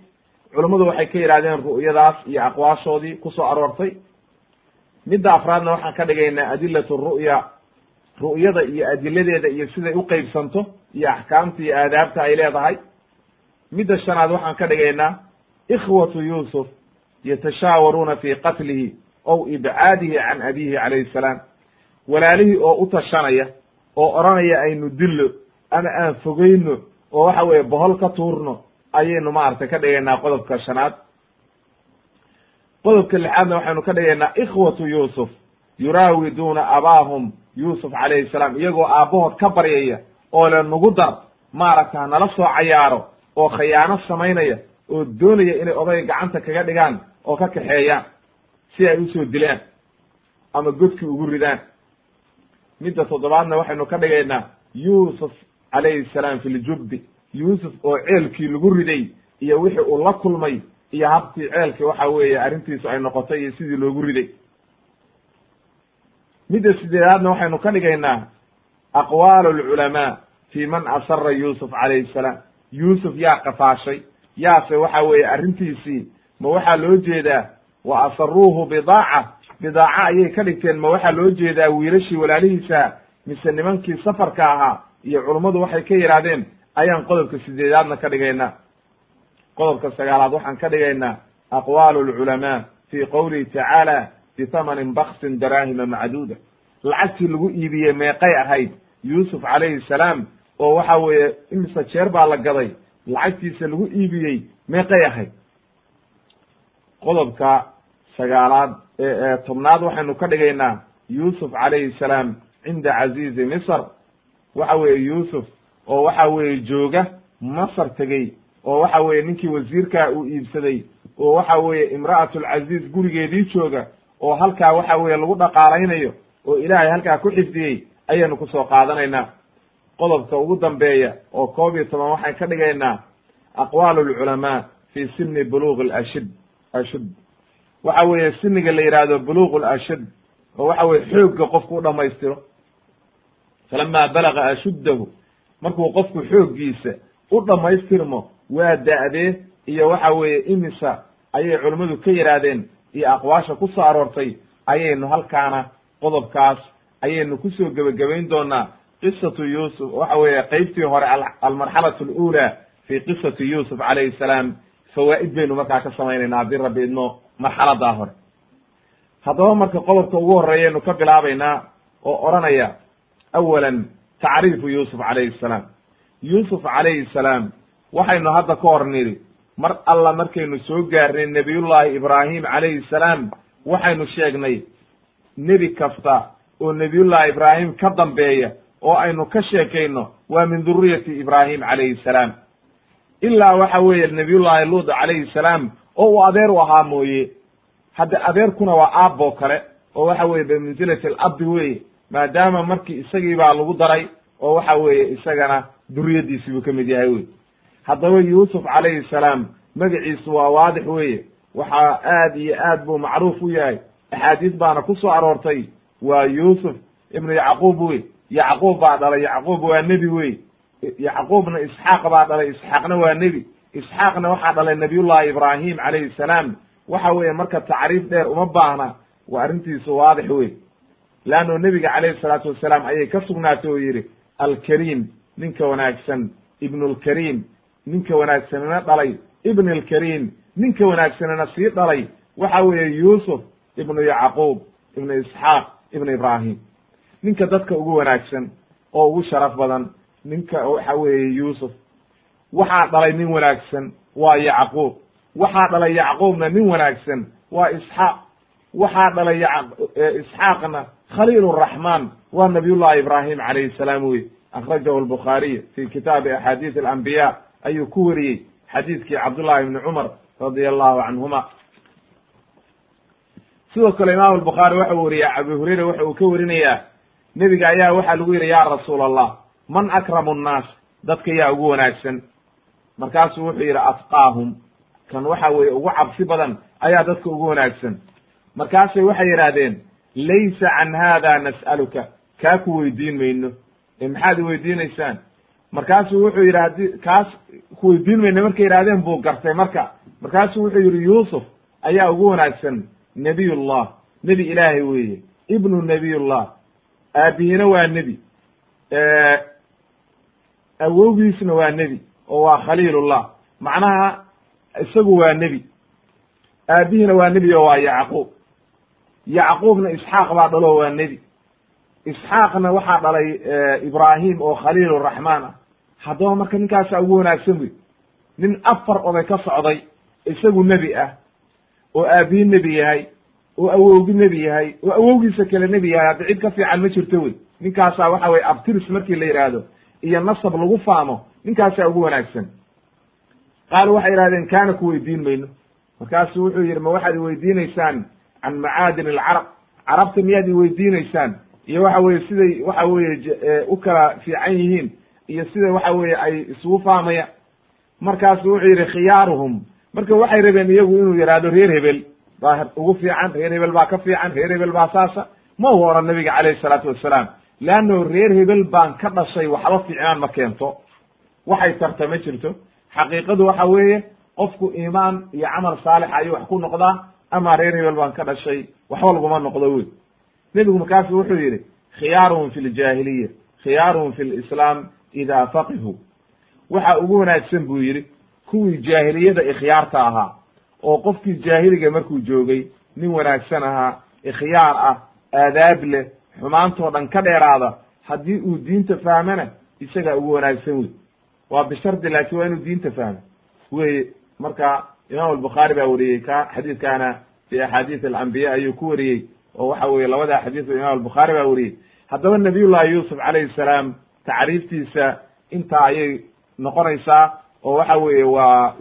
Culummadu waxay ka yidhahdeen ru'yadaas iyo aqwaashoodii ku soo aroortay. Midda afraadna waxaan ka dhigaynaa adilatu ru'ya. Ru'yada iyo adiladeeda iyo siday u qeybsanto iyo axkaamta iyo aadaabta ay leedahay. Midda shanaad waxaan ka dhigaynaa ikhwatu yuusuf yatashaawaruuna fii qatlihi ow ibcaadihi can abihi calayhi salaam. Walaalihii oo u tashanaya oo odhanaya aynu dillo ama aan fogeyno oo waxa weeye bohol ka tuurno ayaynu maaragtay ka dhigaynaa qodobka shanaad. Qodobka lixaadna waxaynu ka dhigaynaa ikhwatu yuusuf yuraawiduuna abaahum yuusuf calayhi salaam iyagoo aabbahood ka baryaya oo le nugu dar maaragta nala soo cayaaro oo khayaano samaynaya oo doonaya inay odayga gacanta kaga dhigaan oo ka kaxeeyaan si ay u soo dilaan ama godkii ugu ridaan. Midda toddobaadna waxaynu ka dhigaynaa yuusuf calayhi salaam fi ljubbi yuusuf oo ceelkii lagu riday iyo wixii uu la kulmay iyo habkii ceelkii waxa weeye arrintiisu ay noqotay iyo sidii loogu riday. Midda sideedaadna waxaynu ka dhigaynaa aqwaal alculamaa fi man asara yuusuf calayhi salaam. Yuusuf yaa qafaashay yaase waxa weeye arrintiisii ma waxaa loo jeedaa wa asaruuhu bidaaca. Bidaaca ayay ka dhigteen ma waxaa loo jeedaa wiilashii walaalihiisa mise nimankii safarka ahaa iyo culummadu waxay ka yidhaahdeen ayaan qodobka sideedaadna ka dhigaynaa. Qodobka sagaalaad waxaan ka dhigaynaa aqwaalu lculamaa fi qowlihi tacaala bitamanin baksin daraahima macduuda. Lacagtii lagu iibiyey meeqay ahayd yuusuf calayhi salaam oo waxa weeye imise jeer baa la gaday lacagtiisa lagu iibiyey meeqay ahayd. Qodobka sagaalaad tobnaad waxaynu ka dhigaynaa yuusuf calayhi salaam cinda casiizi misr waxa weeye yuusuf oo waxa weeye jooga masar tegey oo waxa weeye ninkii wasiirkaa uu iibsaday oo waxa weeye imra'atulcaziiz gurigeedii jooga oo halkaa waxa weeye lagu dhaqaalaynayo oo ilaahay halkaa ku xifdiyey ayaynu ku soo qaadanaynaa. Qodobka ugu dambeeya oo koob iyo toban waxaan ka dhigaynaa aqwaalu lculamaa fi sini buluuq lashid ashud. Waxa weeye siniga la yidhaahdo buluuq lashud oo waxa weye xoogga qofku u dhamaystiro falama balaga ashuddahu markuu qofku xooggiisa u dhammaystirmo waa da'dee iyo waxa weeye imisa ayay culimmadu ka yidhaahdeen iyo aqwaasha ku soo aroortay ayaynu halkaana qodobkaas ayaynu ku soo gebagabayn doonaa qisatu yuusuf waxa weeye qeybtii hore almarxalatu alula fi qisati yuusuf calayhi salaam fawaa'id baynu markaa ka samaynayna haddii rabbi idmo marxaladaa hore haddaba marka qodobka ugu horreeyaynu ka bilaabaynaa oo odhanaya awalan tacriifu yuusuf calayhi salaam yuusuf calayhi salaam waxaynu hadda ka hor nidhi mar alla markaynu soo gaarnay nebiyullaahi ibraahim calayhi salaam waxaynu sheegnay nebi kasta oo nebiyullaahi ibraahim ka dambeeya oo aynu ka sheekayno waa min duriyati ibraahim calayhi salaam ilaa waxa weeye nebiyullaahi luud calayhi salaam oo uu adeer u ahaa mooye hadda adeerkuna waa aaboo kale oo waxa weye bimansilati alabdi weye maadaama markii isagii baa lagu daray oo waxa weeye isagana duriyaddiisi buu ka mid yahay wey haddaba yuusuf calayhi salaam magaciisu waa waadix weeye. Waxaa aad iyo aad buu macruuf u yahay. Axaadiis baana ku soo aroortay. Waa yuusuf ibnu yacquub wey yacquub baa dhalay. Yacquub waa nebi wey yacquubna isxaaq baa dhalay. Isxaaqna waa nebi. Isxaaqna waxaa dhalay nabiyullahi ibraahim calayhi salaam. Waxa weeye marka tacriif dheer uma baahna. Waa arrintiisu waadix wey leanno nebiga calayhi salaatu wasalaam ayay ka sugnaatay oo yidhi alkariim ninka wanaagsan ibnu lkariim ninka wanaagsanina dhalay ibn alkariim ninka wanaagsanina sii dhalay waxa weeye yuusuf ibnu yacquub ibnu isxaaq ibnu ibraahim ninka dadka ugu wanaagsan oo ugu sharaf badan ninka waxa weeye yuusuf waxaa dhalay nin wanaagsan waa yacquub waxaa dhalay yacquubna nin wanaagsan waa isxaaq waxaa dhalay isxaaqna khaliil raxmaan waa nabiyullahi ibraahim calayhi salaam wey akhrajahu albukhaariy fi kitaabi axaadiis alambiya ayuu ku weriyey xadiidkii cabdullahi ibni cumar radia allahu canhuma. Sidoo kale imaam albukhaari waxa uu weriya abu hurayra waxa uu ka werinayaa nebiga ayaa waxaa lagu yidhi ya rasuul allah man akramu nnaas? Dadka yaa ugu wanaagsan. Markaasuu wuxuu yidhi afqaahum kan waxa weeye ugu cabsi badan ayaa dadka ugu wanaagsan markaasay waxay yidhaahdeen laysa can hada nas'aluka. Kaa ku weydiin mayno. Ee maxaad iweydiinaysaan markaasuu wuxuu yidhi haddii kaas ku weydiin mayno markay yidhahdeen buu gartay marka. Markaasuu wuxuu yidhi yuusuf ayaa ugu wanaagsan nebiyullah nebi ilaahay weeye ibnu nebiyullah. Aabihina waa nebi. Awowgiisna waa nebi oo waa khaliilullah. Macnaha isagu waa nebi. Aabihina waa nebi oo waa yacquub yacquubna isxaaq baa dhalo waa nebi. Isxaaqna waxaa dhalay ibraahim oo khaliil raxmaan ah. Haddaba marka ninkaasa ugu wanaagsan wey. Nin afar oday ka socday isagu nebi ah oo aabihi nebi yahay oo awowgi nebi yahay oo awowgiisa kale nebi yahay. Hadda cid ka fiican ma jirto wey. Ninkaasaa waxa weye abtiris markii la yidhaahdo iyo nasab lagu faamo ninkaasaa ugu wanaagsan. Qaalu waxay yidhahdeen kaana ku weydiin mayno. Markaasu wuxuu yidhi ma waxaad iweydiinaysaan can macaadin alcarab carabta miyaad iweydiinaysaan iyo waxa weye siday waxa weye u kala fiican yihiin. Iyo sida waxa weye ay isugu fahmayaan markaasu wuxuu yidhi khiyaaruhum. Marka waxay rabeen iyagu inuu yidhaahdo reer hebel. Baa ugu fiican reer hebel baa ka fiican reer hebel baa saasa. Ma u oran nabiga calayhi salaatu wassalaam. Leanno reer hebel baan ka dhashay waxba fiicnaan ma keento. Waxay tarta ma jirto. Xaqiiqadu waxa weeye qofku iimaan iyo camal saalix ayuu wax ku noqdaa ama reer hebel baan ka dhashay waxba laguma noqdo wey nebigu markaasu wuxuu yidhi khiyaaruhum fi ljaahiliya khiyaaruhum fi lislaam ida faqihu. Waxa ugu wanaagsan buu yidhi kuwii jaahiliyada ikhyaarta ahaa oo qofkii jaahiliga markuu joogay nin wanaagsan ahaa ikhyaar ah aadaab leh xumaantoo dhan ka dheeraada haddii uu diinta fahmana isagaa ugu wanaagsan wey waa bishardi laakiin waa inuu diinta fahmo. Weye marka imaam albukhaari baa wariyey ka xadiidkaana fi axaadiis alambiya ayuu ku wariyey oo waxa weye labada xadiis o imam albukhaari baa wariyey. Haddaba nabiyullahi yuusuf calayhi salaam tacriiftiisa intaa ayay noqonaysaa oo waxa weeye waa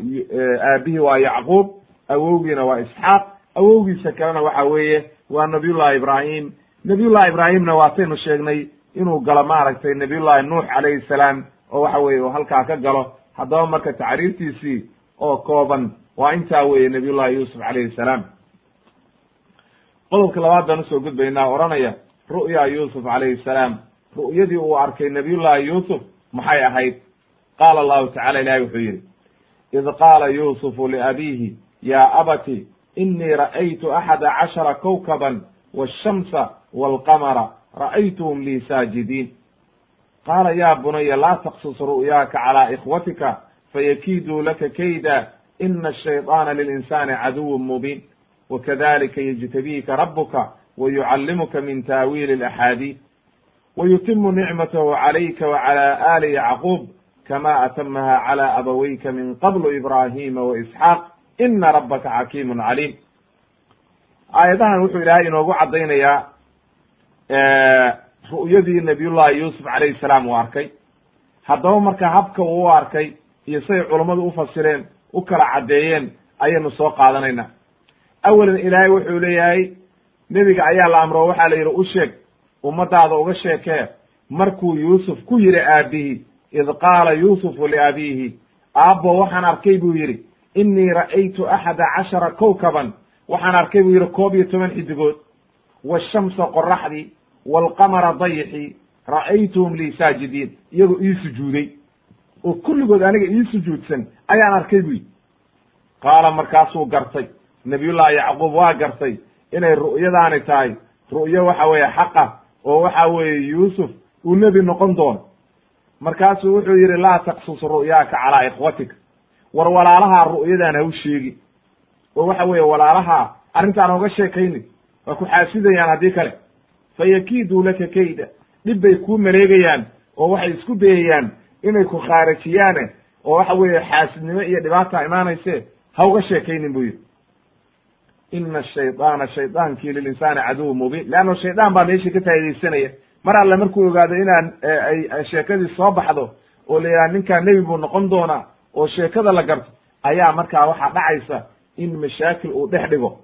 aabihii waa yacquub awowgiina waa isxaaq awowgiisa kalena waxa weeye waa nabiyullahi ibraahim. Nabiyullahi ibraahimna waataynu sheegnay inuu galo maaragtay nabiyullahi nuux calayhi salaam oo waxa weye uu halkaa ka galo. Haddaba marka tacriiftiisii oo kooban waa intaa weeye nabiyullahi yuusuf calayhi salaam. Qodobka labaad baan u soo gudbaynaa odhanaya ru'ya yuusuf calayhi salaam. Ru'yadii uu arkay nabiyullahi yuusuf maxay ahayd? Qaala allahu tacala ilahi wuxuu yidhi id qaala yuusufu liabiihi ya abati inii ra'aytu axada cashara kowkaban waashamsa walqamara ra'aytuhum lii saajidiin. Qaala ya bunaya laa taqsus ru'yaaka calaa ikhwatika fayakiiduu laka kayda ina ashayطaana lilinsaani caduwun mubiin wakadalika yجtabiika rabuka wayucallimuka min taawiili اlaxaadiid wayutimu nicmatahu calayka wacalى ali yacquub kama atamaha calى abawayka min qablu ibrahima waisxaaq ina rabaka xakiimu caliim aayadahan wuxuu ilaahay inoogu caddaynayaa ru'yadii nabiyullahi yuusuf calayhi salaam uu arkay haddaba marka habka uu u arkay iyo say culummadu u fasireen u kala caddeeyeen ayaynu soo qaadanayna awalan ilaahay wuxuu leeyahay nebiga ayaa la amro waxaa la yidhi u sheeg ummadaada uga sheekee markuu yuusuf ku yidhi aabihi id qaala yuusufu liabiihi aabbo waxaan arkay buu yidhi innii ra'aytu axada cashara kowkaban waxaan arkay buu yidhi koob iyo toban xidigood washamsa qoraxdii waalqamara dayxii ra'aytuhum lii saajidiin iyagoo ii sujuuday. Oo kulligood aniga ii sujuudsan ayaan arkay buu yidhi qaala markaasuu gartay nabiyullahi yacquub waa gartay inay ru'yadaani tahay. Ru'yo waxa weeye xaqa oo waxa weeye yuusuf uu nebi noqon doono. Markaasuu wuxuu yidhi laa taqsus ru'yaaka calaa ikhwatika. War walaalahaa ru'yadaan ha u sheegi. Oo waxa weeye walaalahaa arrintaan oga sheekayni. Waa ku xaasidayaan haddii kale. Fayakiiduu laka kayda. Dhib bay kuu maleegayaan oo waxay isku dayayaan inay ku khaarajiyaane oo waxa weeye xaasidnimo iyo dhibaata imaanayse ha uga sheekaynin buu yidhi. Ina ashaydaana shaydaankii lilinsaani caduw mubiin. Leanno shaydaan baa meeshii ka faa'idaysanaya mar alle markuu ogaado inaan ay sheekadii soo baxdo oo la yidhaha ninkaa nebi buu noqon doonaa oo sheekada la garto ayaa markaa waxaa dhacaysa in mashaakil uu dhex dhigo.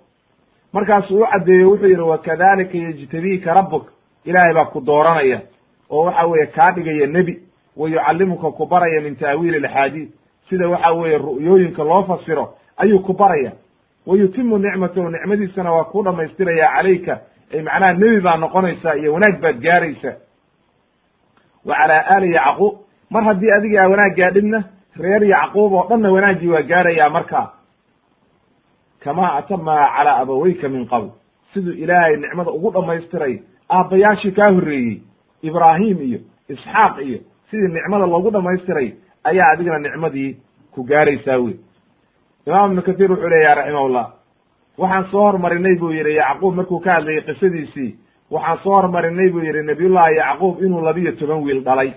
Markaasuu u caddeeyo wuxuu yidhi wakadalika yejtabiika rabbuk. Ilaahay baa ku dooranaya oo waxa weeye kaa dhigaya nebi wa yucallimuka ku baraya min taawiili alaxaadiid sida waxa weeye ru'yooyinka loo fasiro ayuu ku baraya. Wa yutimu nicmatahu nicmadiisana waa kuu dhamaystiraya calayka. Ay macnaha nebi baa noqonaysaa iyo wanaag baad gaaraysa. Wa calaa aali yacquub mar haddii adiga aa wanaag gaadhidna reer yacquub oo dhanna wanaaggii waa gaarayaa markaa kamaa atamaha calaa abaweyka min qabl. Siduu ilaahay nicmada ugu dhamaystiray aabbayaashii kaa horreeyey. Ibraahim iyo isxaaq iyo sidii nicmada loogu dhamaystiray ayaa adigana nicmadii ku gaaraysaa wey imaam ibnu kathiir wuxuu leeyaha raximahullah waxaan soo hormarinay buu yidhi yacquub markuu ka hadlayay qisadiisii waxaan soo hormarinay buu yidhi nabiyullahi yacquub inuu labiyo toban wiil dhalay.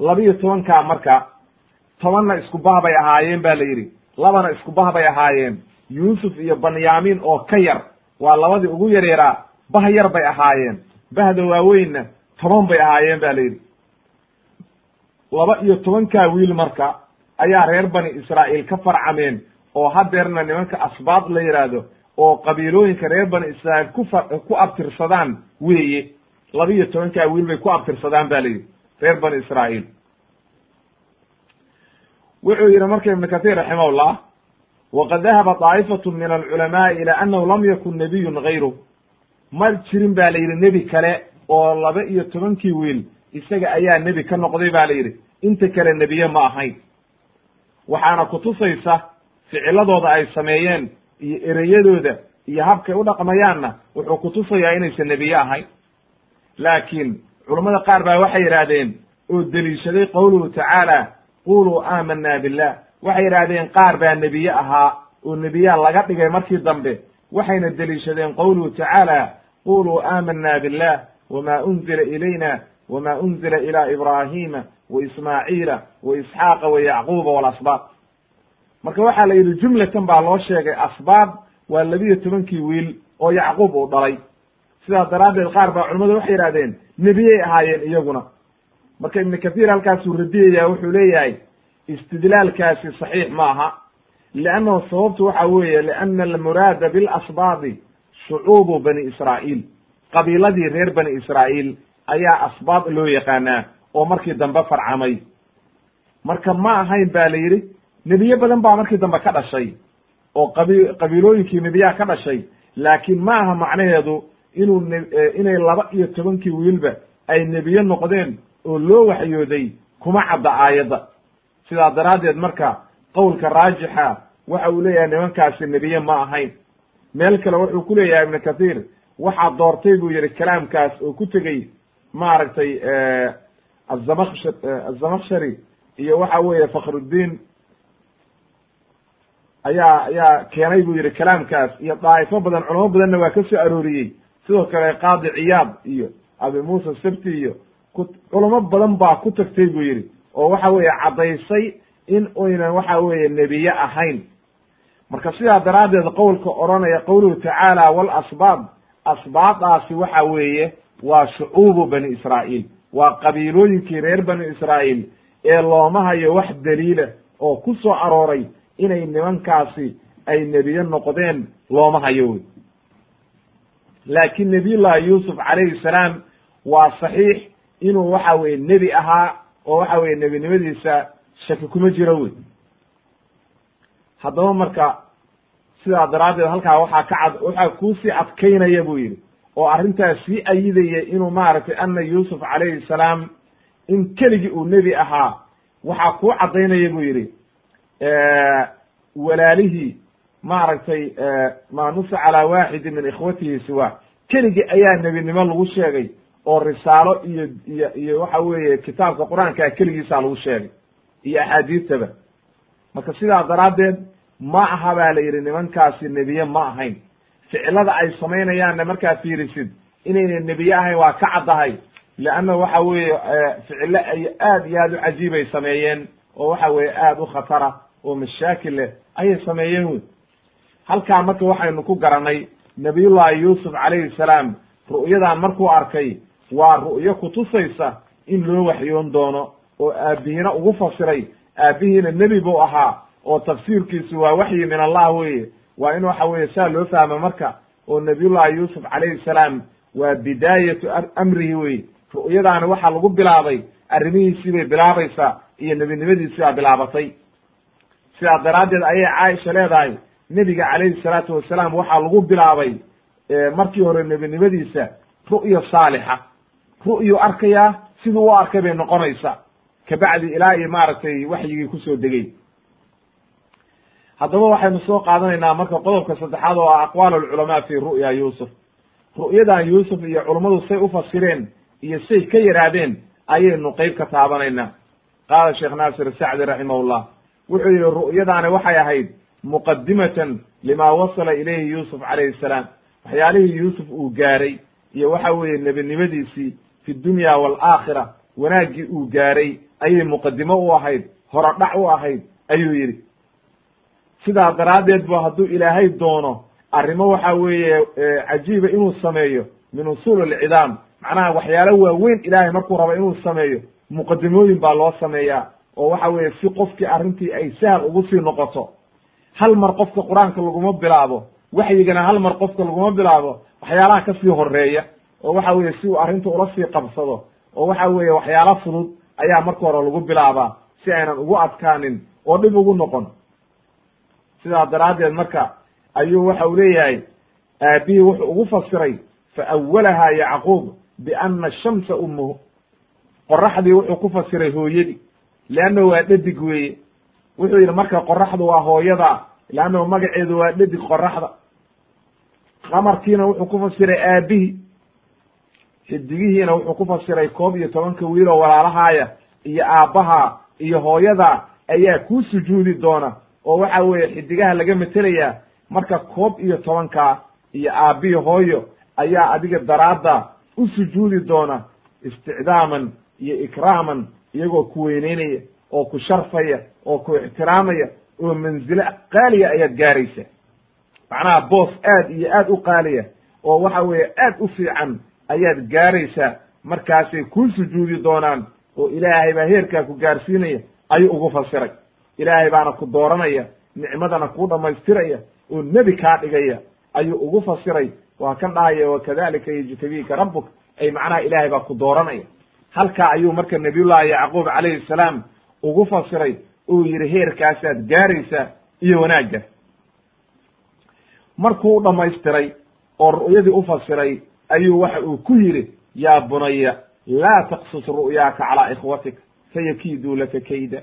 Labiyo tobankaa marka tobanna isku bah bay ahaayeen ba la yidhi labana isku bah bay ahaayeen. Yuusuf iyo banyamin oo ka yar waa labadii ugu yaryaraa bah yar bay ahaayeen bahda waaweynna toban bay ahaayeen ba la yidhi laba iyo tobankaa wiil marka ayaa reer bani israa'iil ka farcameen oo hadeerna nimanka asbaad la yidhaahdo oo qabiilooyinka reer bani israa'iil ku fa ku abtirsadaan weeye. Laba iyo tobankaa wiil bay ku abtirsadaan ba la yidhi reer bani israa'iil. Wuxuu yidhi marka ibnu kahiir raximahullah waqad dahaba daa'ifatu min alculamaai ila annahu lam yakun nabiyun gayru ma jirin ba la yidhi nebi kale oo laba iyo tobankii wiil isaga ayaa nebi ka noqday ba la yidhi inta kale nebiye ma ahayn. Waxaana kutusaysa ficiladooda ay sameeyeen iyo ereyadooda iyo habkay u dhaqmayaanna wuxuu kutusayaa inaysan nebiye ahayn. Laakiin culammada qaar baa waxay yidhaahdeen oo deliishaday qowluhu tacaala quluu aamanaa billah. Waxay yidhaahdeen qaar baa nebiye ahaa oo nebiyaa laga dhigay markii dambe. Waxayna deliishadeen qowluhu tacaala quluu aamanaa billah wma unzila ilayna wma unzila ila ibrahima wa ismaaciila wa isxaaqa wa yacquuba walasbaab marka waxaa la yidhi jumlatan baa loo sheegay asbaab waa labiyo tobankii wiil oo yacquub uu dhalay sidaas daraaddeed qaar baa culamadu waxay yidhahdeen nebiyey ahaayeen iyaguna marka ibnu kathiir halkaasuu radiyaya wuxuu leeyahay istidlaalkaasi saxiix ma aha liannahu sababtu waxa weeye liana almuraada bilasbaadi shucuubu bani israa'iil qabiiladii reer bani israa'iil ayaa asbaab loo yaqaanaa oo markii dambe farcamay. Marka ma ahayn ba la yidhi nebiye badan baa markii dambe ka dhashay oo qabi qabiilooyinkii nebiyaha ka dhashay. Laakiin ma aha macnaheedu inuu inay laba iyo tobankii wiilba ay nebiye noqdeen oo loo waxyooday kuma cadda aayadda. Sidaa daraaddeed marka qowlka raajixa waxa uu leeyahay nimankaasi nebiye ma ahayn. Meel kale wuxuu ku leeyahay ibnu kathiir waxaa doortay buu yihi kalaamkaas oo ku tegey maaragtay azamaksh azamakshari iyo waxa weeye fakhruddin ayaa ayaa keenay buu yihi kalaamkaas iyo daa'ifo badan culamo badanna waa ka soo arooriyey. Sidoo kale qaadi ciyaad iyo abi muusa sabti iyo culamo badan baa ku tagtay buu yidhi oo waxa weeye caddaysay in oynan waxa weeye nebiye ahayn. Marka sidaa daraaddeed qowlka odhanaya qowluhu tacaala walasbaab asbaabdaasi waxa weeye waa shucuubu bani israa'iil. Waa qabiilooyinkii reer bani israa'iil ee looma hayo wax daliila oo ku soo arooray inay nimankaasi ay nebiye noqdeen looma hayo wey laakiin nebiyullahi yuusuf calayhi salaam waa saxiix inuu waxa weye nebi ahaa oo waxa weye nebinimadiisa shaki kuma jiro wey haddaba marka sidaa daraaddeed halkaa waxaa ka cad waxaa kuusii adkaynaya buu yidhi oo arrintaas sii ayidaya inuu maaragtay ana yuusuf calayhi salaam in keligii uu nebi ahaa waxaa kuu caddaynaya buu yidhi walaalihii maaragtay maa nusa calaa waaxidin min ikhwatihi siwa. Keligii ayaa nebinimo lagu sheegay oo risaalo iyo iyo iyo waxa weeye kitaabka qur'aankaa keligiisaa lagu sheegay iyo axaadiistaba. Marka sidaa daraaddeed ma aha baa la yidhi nimankaasi nebiye ma ahayn ficilada ay samaynayaanna markaa fiirisid. Inayna nebiye ahayn waa ka caddahay. Leanna waxa weeye ficilo ay aad iyo aad u cajiibay sameeyeen oo waxa weeye aad u khatara oo mashaakil leh ayay sameeyeen wey halkaa marka waxaynu ku garanay nabiyullahi yuusuf calayhi salaam ru'yadan markuu arkay waa ru'yo kutusaysa in loo waxyoon doono oo aabihiina ugu fasiray aabihiina nebi buu ahaa oo tafsiirkiisu waa waxyi min allah weye waa in waxa weye saa loo fahmo marka oo nabiyullahi yuusuf calayhi salaam waa bidaayatu amrihi wey ru'yadaani waxaa lagu bilaabay arrimihiisii bay bilaabaysaa iyo nebinimadiisii baa bilaabatay. Sidaa daraaddeed ayay caaisha leedahay nebiga calayhi salaatu wasalaam waxaa lagu bilaabay markii hore nebinimadiisa ru'ya saalixa. Ru'yu arkayaa siduu u arkay bay noqonaysa kabacdi ilaa iyo maaragtay waxyigii ku soo degey haddaba waxaynu soo qaadanaynaa marka qodobka saddexaad oo ah aqwaal alculamaa fi ru'ya yuusuf. Ru'yadan yuusuf iyo culummadu say u fasireen iyo say ka yaraadeen ayaynu qeyb ka taabanaynaa. Qaala sheekh naasir sacdi raximahullah wuxuu yihi ru'yadaani waxay ahayd muqadimatan lima wasala ilayhi yuusuf calayhi salaam. Waxyaalihii yuusuf uu gaaray iyo waxa weeye nebinimadiisii fi dunya waalaakhira wanaaggii uu gaaray ayay muqadimo u ahayd horodhac u ahayd ayuu yidhi sidaa daraaddeed bu hadduu ilaahay doono arrimo waxa weeye cajiiba inuu sameeyo min usuul alcidaam. Macnaha waxyaalo waaweyn ilaahay markuu rabo inuu sameeyo muqadimooyin baa loo sameeyaa oo waxa weeye si qofkii arrintii ay sahal ugu sii noqoto. Hal mar qofka qur'aanka laguma bilaabo waxyigana hal mar qofka laguma bilaabo waxyaalaha ka sii horreeya oo waxa weeye si uu arrinta ula sii qabsado oo waxa weeye waxyaala fudud ayaa marka hore lagu bilaabaa si aynan ugu adkaanin oo dhib ugu noqon sidaa daraaddeed marka ayuu waxa uu leeyahay aabihii wuxuu ugu fasiray fa awalahaa yacquub biana shamsa umuhu qoraxdii wuxuu ku fasiray hooyadii leanna waa dhadig weeye. Wuxuu yidhi marka qoraxdu waa hooyada leannahu magaceedu waa dhadig qoraxda. Qamarkiina wuxuu ku fasiray aabihii xidigihiina wuxuu ku fasiray koob iyo tobanka wiiloo walaalahaaya iyo aabbaha iyo hooyada ayaa kuu sujuudi doona oo waxa weeye xidigaha laga metelayaa marka koob iyo tobanka iyo aabbihi hooyo ayaa adiga daraadda u sujuudi doona isticdaaman iyo ikraaman iyagoo ku weyneynaya oo ku sharfaya oo ku ixtiraamaya oo manzilo qaaliya ayaad gaaraysa. Macnaha boos aad iyo aad u qaaliya oo waxa weeye aad u fiican ayaad gaaraysaa markaasay kuu sujuudi doonaan oo ilaahay baa heerkaa ku gaarsiinaya ayuu ugu fasiray ilaahay baana ku dooranaya nicmadana kuu dhammaystiraya oo nebi kaa dhigaya ayuu ugu fasiray. Waa kan dhahaya wakadalika yejtabiika rabbuk. Ay macnaha ilaahay baa ku dooranaya. Halkaa ayuu marka nabiyullahi yacquub calayhi salaam ugu fasiray. Uu yidhi heerkaasaad gaaraysaa iyo wanaagga. Markuu u dhammaystiray oo ru'yadii u fasiray ayuu waxa uu ku yidhi yaa bunaya laa taqsus ru'yaaka calaa ikhwatik fayakiiduu laka kayda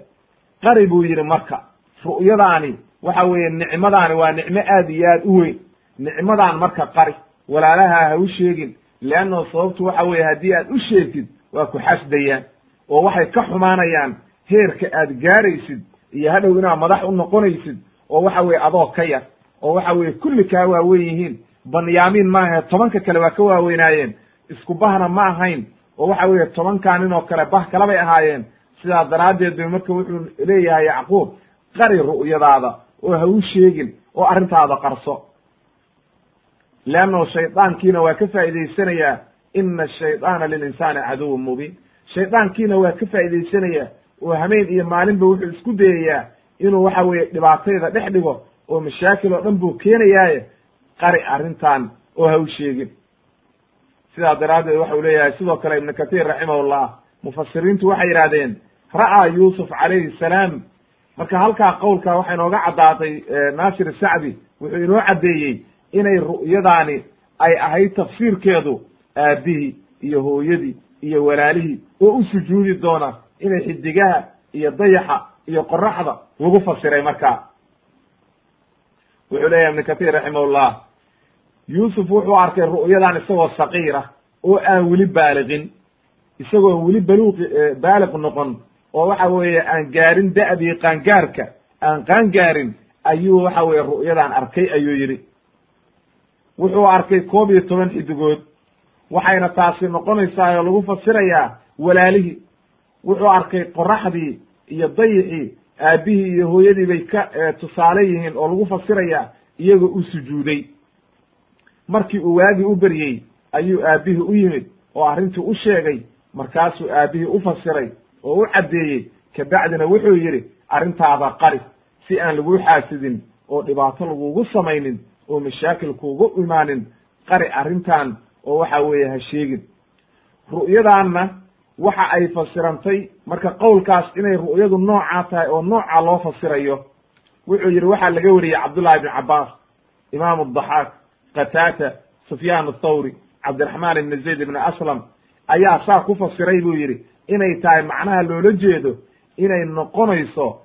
qari buu yidhi marka. Ru'yadaani waxa weeye nicmadaani waa nicmo aad iyo aad u weyn. Nicmadaan marka qari walaalaha ha u sheegin leanno sababtu waxa weeye haddii aad u sheegtid waa ku xasdayaan oo waxay ka xumaanayaan heerka aad gaaraysid iyo hadhow inaad madax u noqonaysid oo waxa weye adoo ka yar oo waxa weye kulli kaa waawen yihiin. Banyaamiin maahae tobanka kale waa ka waaweynaayeen. Isku bahna ma ahayn oo waxa weeye tobankaa nin oo kale bah kalabay ahaayeen sidaa daraaddeed bay marka wuxuu leeyahay yacquub qari ru'yadaada oo ha u sheegin oo arrintaada qarso. Leannahu shaydaankiina waa ka faa'idaysanayaa ina ashaydaana lilinsaani caduwun mubiin. Shaydaankiina waa ka faa'idaysanayaa oo hameen iyo maalinba wuxuu isku dayayaa inuu waxa weeye dhibaatayda dhex dhigo oo mashaakil oo dhan buu keenayaaye qari arrintan oo ha u sheegin. Sidaa daraaddeed waxa uu leeyahay sidoo kale ibnu katiir raximahullah mufasiriintu waxay yidhahdeen ra'aa yuusuf calayhi salaam. Marka halkaa qowlka waxay inooga caddaatay naasir sacdi wuxuu inoo caddeeyey inay ru'yadaani ay ahayd tafsiirkeedu aabbihii iyo hooyadii iyo walaalihii oo u sujuudi doona inay xidigaha iyo dayaxa iyo qoraxda lagu fasiray markaa wuxuu leeyahay ibnu katiir raximahullah yuusuf wuxuu arkay ru'yadan isagoo saqiira oo aan weli baaliqin isagoon weli baluuqi baaliq noqon oo waxa weeye aan gaarin da'dii qaangaarka aan qaangaarin ayuu waxa weeye ru'yadan arkay ayuu yidhi. Wuxuu arkay koob iyo toban xidigood waxayna taasi noqonaysaa oo lagu fasirayaa walaalihii. Wuxuu arkay qoraxdii iyo dayixii aabbihii iyo hooyadii bay ka tusaale yihiin oo lagu fasirayaa iyagoo u sujuuday. Markii uu waagii u beryey ayuu aabbihii u yimid oo arrintii u sheegay markaasuu aabbihii u fasiray oo u caddeeyey kabacdina wuxuu yidhi arrintaada qari si aan laguu xaasidin oo dhibaato lagugu samaynin oo mashaakil kuugu imaanin qari arrintan oo waxa weeye ha sheegin. Ru'yadaanna waxa ay fasirantay marka qowlkaas inay ru'yadu noocaa tahay oo noocaa loo fasirayo wuxuu yidhi waxaa laga wariyey cabdullahi ibn cabbaas imaam adaxaak qataata sufyaan athawri cabdiraxmaan ibni zayd ibni aslam. Ayaa saa ku fasiray buu yidhi inay tahay macnaha loola jeedo inay noqonayso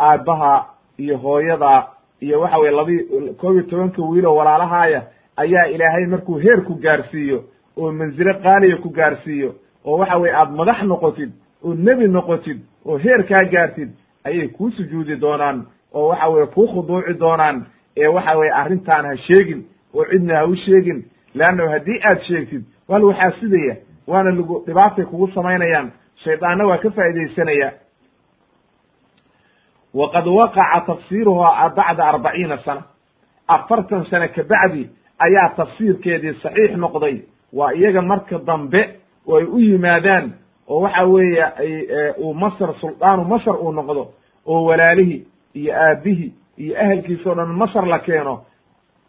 aabbaha iyo hooyada iyo waxa weye labi koob iyo tobanka wiiloo walaalahaaya ayaa ilaahay markuu heer ku gaarsiiyo oo mansilo qaaliya ku gaarsiiyo oo waxa weye aad madax noqotid oo nebi noqotid oo heer kaa gaartid ayay kuu sujuudi doonaan oo waxa weye kuu khuduuci doonaan ee waxa weye arrintaan ha sheegin oo cidna ha u sheegin. Leannahu haddii aad sheegtid waa lagu xaasidaya waana lagu dhibaatay kugu samaynayaan. Shaydaanna waa ka faaidaysanaya waqad waqaca tafsiiruhaa bacda arbaciina sana. Afartan sane kabacdi ayaa tafsiirkeedii saxiix noqday. Waa iyaga marka dambe oo ay u yimaadaan oo waxa weeye ay uu masr suldaanu masr uu noqdo oo walaalihii iyo aabihii iyo ahelkiisa o dhan masr la keeno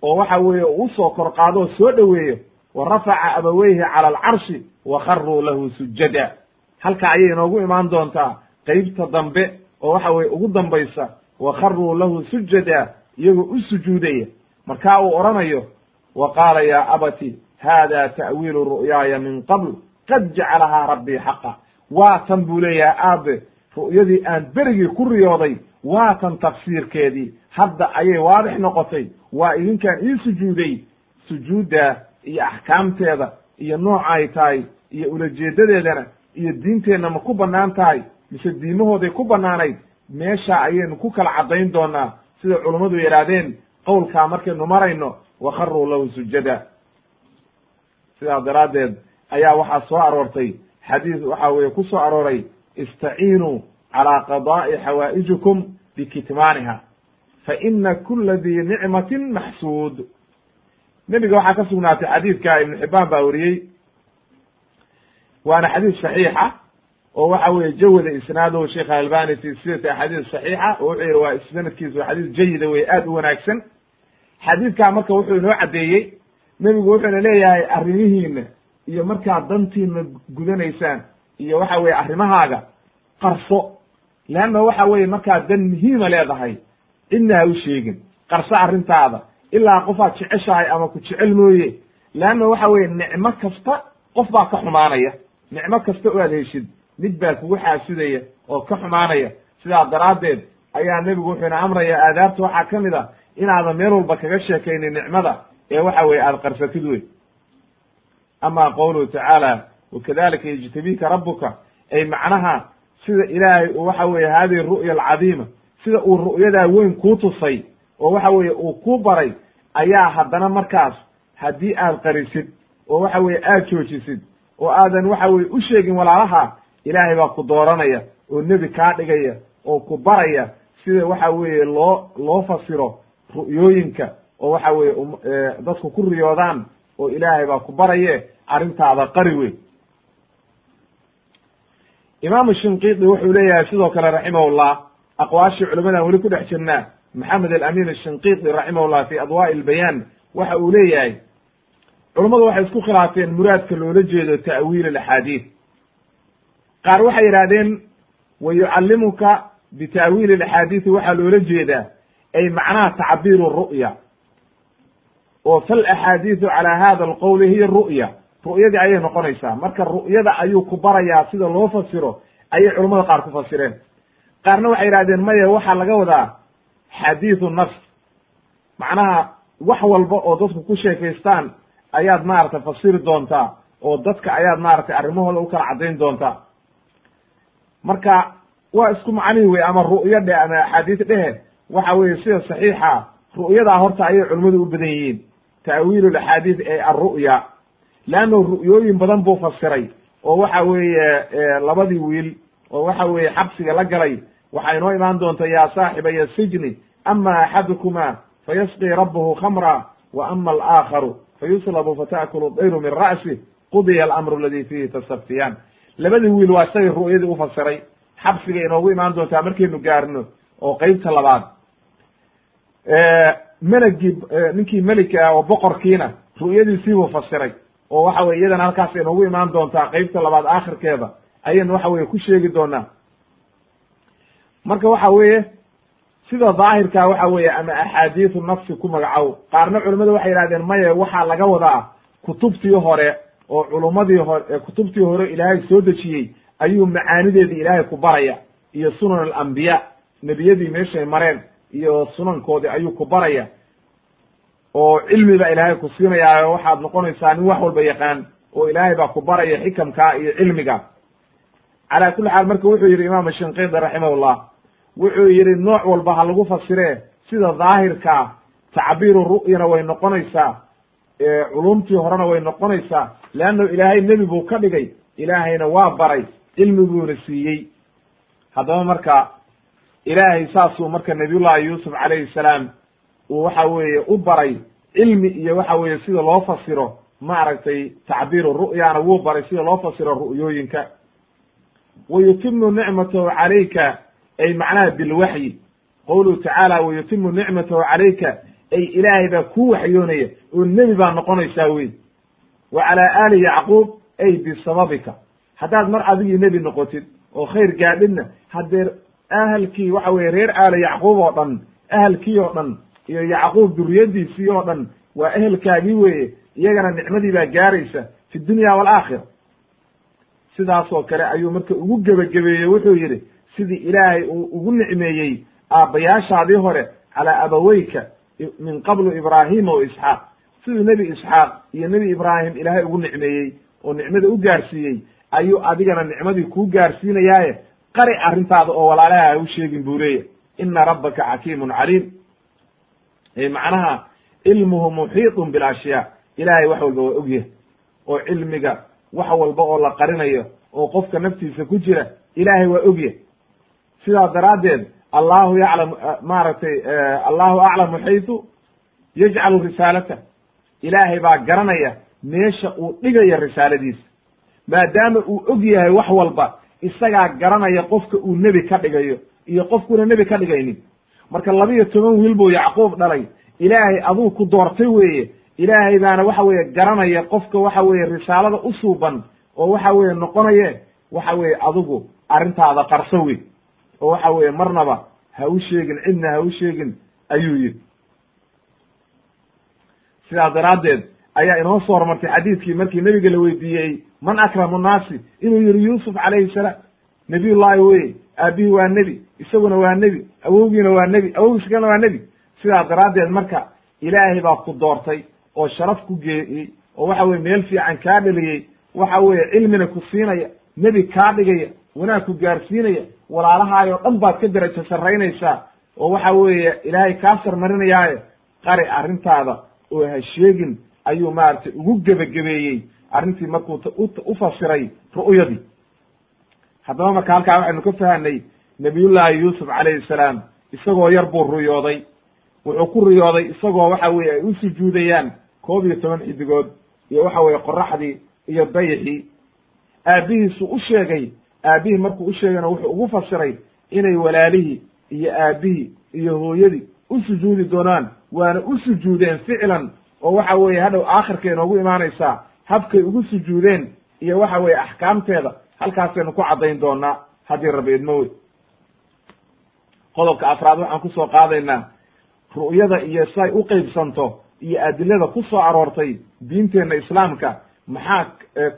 oo waxa weeye uu u soo kor qaado oo soo dhoweeyo wa rafaca abaweyhi cala alcarshi wa kharuu lahu sujada halka ayay inoogu imaan doontaa qeybta dambe oo waxa weye ugu dambaysa wa kharuu lahu sujada iyagoo u sujuudaya markaa uu odhanayo wa qaala ya abati hada ta'wiilu ru'yaaya min qabl qad jacalahaa rabbii xaqa waa tan buu leeyahay aabe ru'yadii aan berigii ku riyooday waa tan tafsiirkeedii hadda ayay waadix noqotay waa idinkaan ii sujuuday sujuudda iyo axkaamteeda iyo nooca ay tahay iyo ulajeedadeedana iyo diinteenna ma ku bannaan tahay mise diimahooday ku bannaanayd meesha ayaynu ku kala caddayn doonaa sida culummadu yidhaahdeen qowlkaa markaynu marayno wa kharuu lahu sujada. Sidaa daraaddeed ayaa waxaa soo aroortay xadiis waxa weeye ku soo arooray istaciinuu calaa qadaa'i xawaa'ijikum bikitmaaniha fa ina kula dii nicmatin maxsuud nebiga waxaa ka sugnaatay xadiidka ibnu xibbaan baa wariyey. Waana xadiis saxiixa oo waxa weye jawada isnaaduhu sheekh albani fi axaadiis saxiixa oo wuxuu yihi waa sanadkiisu waa xadiis jayida wey aad u wanaagsan. Xadiidkaa marka wuxuu inoo caddeeyey nebigu wuxuuna leeyahay arrimihiina iyo markaad dantiina gudanaysaan iyo waxa weye arrimahaaga qarso. Leanna waxa weye markaad dan muhiima leedahay cidna ha u sheegin qarso arrintaada ilaa qofaad jeceshahay ama ku jecel mooye. Leanna waxa weye nicmo kasta qof baa ka xumaanaya. Nicmo kasta oo aad heshid mid baa kugu xaasidaya oo ka xumaanaya. Sidaa daraaddeed ayaa nebigu wuxuu ina amraya aadaabta waxaa ka mid a inaadan meel walba kaga sheekaynin nicmada ee waxa weye aada qarsatid wey ama qowluhu tacaala wakadalika yajtabika rabuka ay macnaha sida ilaahay uu waxa weye hadihi ru'ya alcadiima sida uu ru'yadaa weyn kuu tusay oo waxa weeye uu kuu baray ayaa haddana markaas haddii aad qarisid oo waxa weye aad joojisid oo aadan waxa weye u sheegin walaalaha ilaahay baa ku dooranaya oo nebi kaa dhigaya oo ku baraya sida waxa weeye loo loo fasiro ru'yooyinka oo waxa weye dadku ku riyoodaan oo ilaahay baa ku baraye arrintaada qari wey imaamu shinqiidi wuxuu leeyahay sidoo kale raximahullah aqwaashii culimadan weli ku dhex jirnaa maxamed alamin ashinqiidi raximahullah fi adwaa'i albayaan waxa uu leeyahay culummadu waxay isku khilaafeen muraadka loola jeedo ta'wiil alaxaadiid qaar waxay yidhahdeen wa yucallimuka bita'wiili alaxaadiidi waxaa loola jeedaa ay macnaha tacbiiru ru'ya oo fal axaadiidu calaa hada alqowli hiya ru'ya ru'yadii ayay noqonaysaa. Marka ru'yada ayuu ku barayaa sida loo fasiro ayay culamada qaar ku fasireen. Qaarna waxay yidhahdeen maya waxaa laga wadaa xadiidu nafs. Macnaha wax walba oo dadku ku sheekaystaan ayaad maaragtay fasiri doontaa oo dadka ayaad maaragtay arrimahooda u kala caddayn doontaa marka waa isku macnihi wey ama ru'yo dhe ama axaadiis dhehe waxa weye sida saxiixa ru'yadaa horta ayay culimmadu u badan yihiin. Ta'wiilu laxaadiis ee alru'ya leanno ru'yooyin badan buu fasiray oo waxa weeye labadii wiil oo waxa weeye xabsiga la galay waxaa inoo imaan doonta yaa saaxibaya sijni ama axadukuma fayasqii rabbuhu khamra wa ama alaakharu fayuslabu fata'kulu dayru min ra'si qudiya alamru aladi fiihi tastaftiyaan labadii wiil waa isagay ru'yadii u fasiray. Xabsiga inoogu imaan doontaa markaynu gaarno oo qeybta labaad. Melagii ninkii melika ah oo boqorkiina ru'yadiisiibuu fasiray. Oo waxa weye iyadana halkaas inoogu imaan doontaa qeybta labaad aakhirkeeda ayaynu waxa weye ku sheegi doonaa marka waxa weeye sida daahirkaa waxa weeye ama axaadiisu nafsi ku magacow qaarna culimmadu waxay yihahdeen maye waxaa laga wadaa kutubtii hore oo culummadii hore kutubtii hore ilaahay soo dejiyey ayuu macaanideedii ilaahay ku baraya iyo sunan alambiya nebiyadii meeshay mareen iyo sunankoodii ayuu ku baraya oo cilmi baa ilaahay ku siinayaa waxaad noqonaysaa nin wax walba yaqaan oo ilaahay baa ku baraya xikamkaa iyo cilmiga. Calaa kulli xaal marka wuxuu yidhi imaam shinqidi raximahullah wuxuu yidhi nooc walba ha lagu fasiree sida daahirkaa tacbiiru ru'yana way noqonaysaa culumtii horena way noqonaysaa. Leanno ilaahay nebi buu ka dhigay. Ilaahayna waa baray. Cilmiguuna siiyey. Haddaba marka ilaahay saasuu marka nabiyullahi yuusuf calayhi salaam uu waxa weeye u baray cilmi iyo waxa weeye sida loo fasiro maaragtay tacbiiru ru'yana wuu baray sida loo fasiro ru'yooyinka. Wa yutimu nicmatahu calayka ay macnaha bilwaxyi qowluhu tacaala wa yutimu nicmatahu calayka ay ilaahay baa kuu waxyoonaya oo nebi baa noqonaysaa wey wa calaa aali yacquub ay bisababika haddaad mar adigii nebi noqotid oo khayr gaadhidna haddee ahalkii waxa weye reer aala yacquub oo dhan ahalkii oo dhan iyo yacquub duriyadiisii oo dhan waa ehelkaagii weeye iyagana nicmadii baa gaaraysa fi dunya waalaakhira sidaasoo kale ayuu marka ugu gebagabeeyey wuxuu yidhi sidii ilaahay uu ugu nicmeeyey aabbayaashaadii hore calaa abaweyka min qablu ibraahima wa isxaaq. Siduu nebi isxaaq iyo nebi ibraahim ilaahay ugu nicmeeyey oo nicmada u gaarsiiyey ayuu adigana nicmadii kuu gaarsiinayaaye. Qari arrintaada oo walaalaha ha u sheegin buu leeya ina rabbaka xakiimun caliim. Macnaha cilmuhu muxiitun bilashyaa ilaahay wax walba waa ogyahay oo cilmiga wax walba oo la qarinayo oo qofka naftiisa ku jira ilaahay waa ogyahay sidaa daraaddeed allahu yaclam maaragtay allahu aclamu xaytu yajcalu risaalata. Ilaahay baa garanaya meesha uu dhigayo risaaladiisa. Maadaama uu og yahay wax walba isagaa garanaya qofka uu nebi ka dhigayo iyo qofkuuna nebi ka dhigaynin. Marka laba iyo toban wiil buu yacquub dhalay ilaahay aduu ku doortay weeye. Ilaahay baana waxa weeye garanaya qofka waxa weeye risaalada u suuban oo waxa weeye noqonaye waxa weeye adigu arrintaada qarso wey oo waxa weeye marnaba ha u sheegin cidna ha u sheegin ayuu yidhi. Sidaas daraaddeed ayaa inoo soo hormartay xadiidkii markii nebiga la weydiiyey man akramu nnaasi inuu yihi yuusuf calayhi salaam. Nebiyullaahi weye aabihii waa nebi isaguna waa nebi awowgiina waa nebi awowgiis kalena waa nebi. Sidaa daraaddeed marka ilaahay baa ku doortay oo sharaf ku geeyey oo waxa weye meel fiican kaa dhaliyey waxa weeye cilmina ku siinaya nebi kaa dhigaya wanaag ku gaarsiinaya walaalahaayoo dhan baad ka derajo sarraynaysaa oo waxa weeye ilaahay kaa sarmarinayaaye qari arrintaada oo ha sheegin ayuu maaragtay ugu gebagabeeyey arrintii markuu u fasiray ru'yadii. Haddaba marka halkaa waxaynu ka fahanay nabiyullaahi yuusuf calayhi salaam isagoo yar buu ruyooday. Wuxuu ku riyooday isagoo waxa weye ay u sujuudayaan koob iyo toban xidigood iyo waxa weye qoraxdii iyo dayixii. Aabbihiisu u sheegay aabbihii markuu u sheegayna wuxuu ugu fasiray inay walaalihii iyo aabbihii iyo hooyadii u sujuudi doonaan waana u sujuudeen ficlan oo waxa weeye hadhow aakhirka inoogu imaanaysaa habkay ugu sujuudeen iyo waxa weeye axkaamteeda halkaasaynu ku caddayn doonaa haddii rabi idmo qodobka afraad waxaan ku soo qaadaynaa ru'yada iyo say u qeybsanto iyo adilada ku soo aroortay diinteenna islaamka maxaa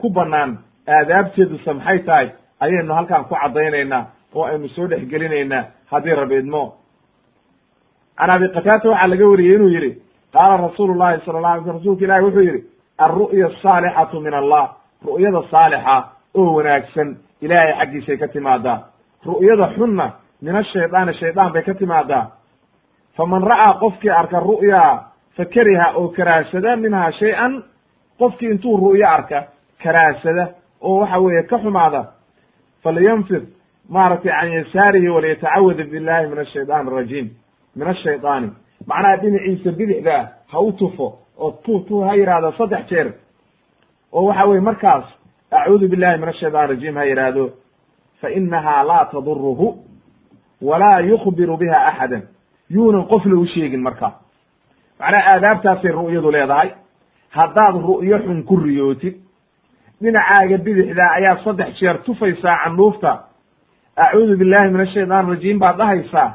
ku bannaan aadaabteeduse maxay tahay ayaynu halkaan ku caddaynaynaa oo aynu soo dhexgelinaynaa haddii rabi idmo can abi qataata waxaa laga wariyey inuu yidhi qaala rasuulu llahi sala la alay sl rsulka ilahi wuxuu yidhi alru'ya asaalixatu min allah. Ru'yada saalixa oo wanaagsan ilaahay xaggiisay ka timaadaa. Ru'yada xunna min ashaydaani shaydaan bay ka timaadaa. Faman ra'aa qofkii arka ru'yaa fa kariha oo karaahsada minhaa shay-an qofkii intuu ru'yo arka karaahsada oo waxa weeye ka xumaada falyanfid maaragtay can yasaarihi waliyatacawad billahi min ashaytaan arajiim min ashaydaani macnaha dhinaciisa bidixda ha u tufo oo tu tu ha yidhaahdo saddex jeer oo waxa weye markaas acuudu billahi min ashaytaan rajiim ha yidhaahdo fa inaha laa taduruhu walaa yukbiru biha axadan yuunan qofna u sheegin markaa macnaha aadaabtaasay ru'yadu leedahay haddaad ru'yo xun ku riyootid dhinacaaga bidixdaa ayaa saddex jeer tufaysaa candhuufta acuudu billahi min ashaytaan rajiim baad dhahaysaa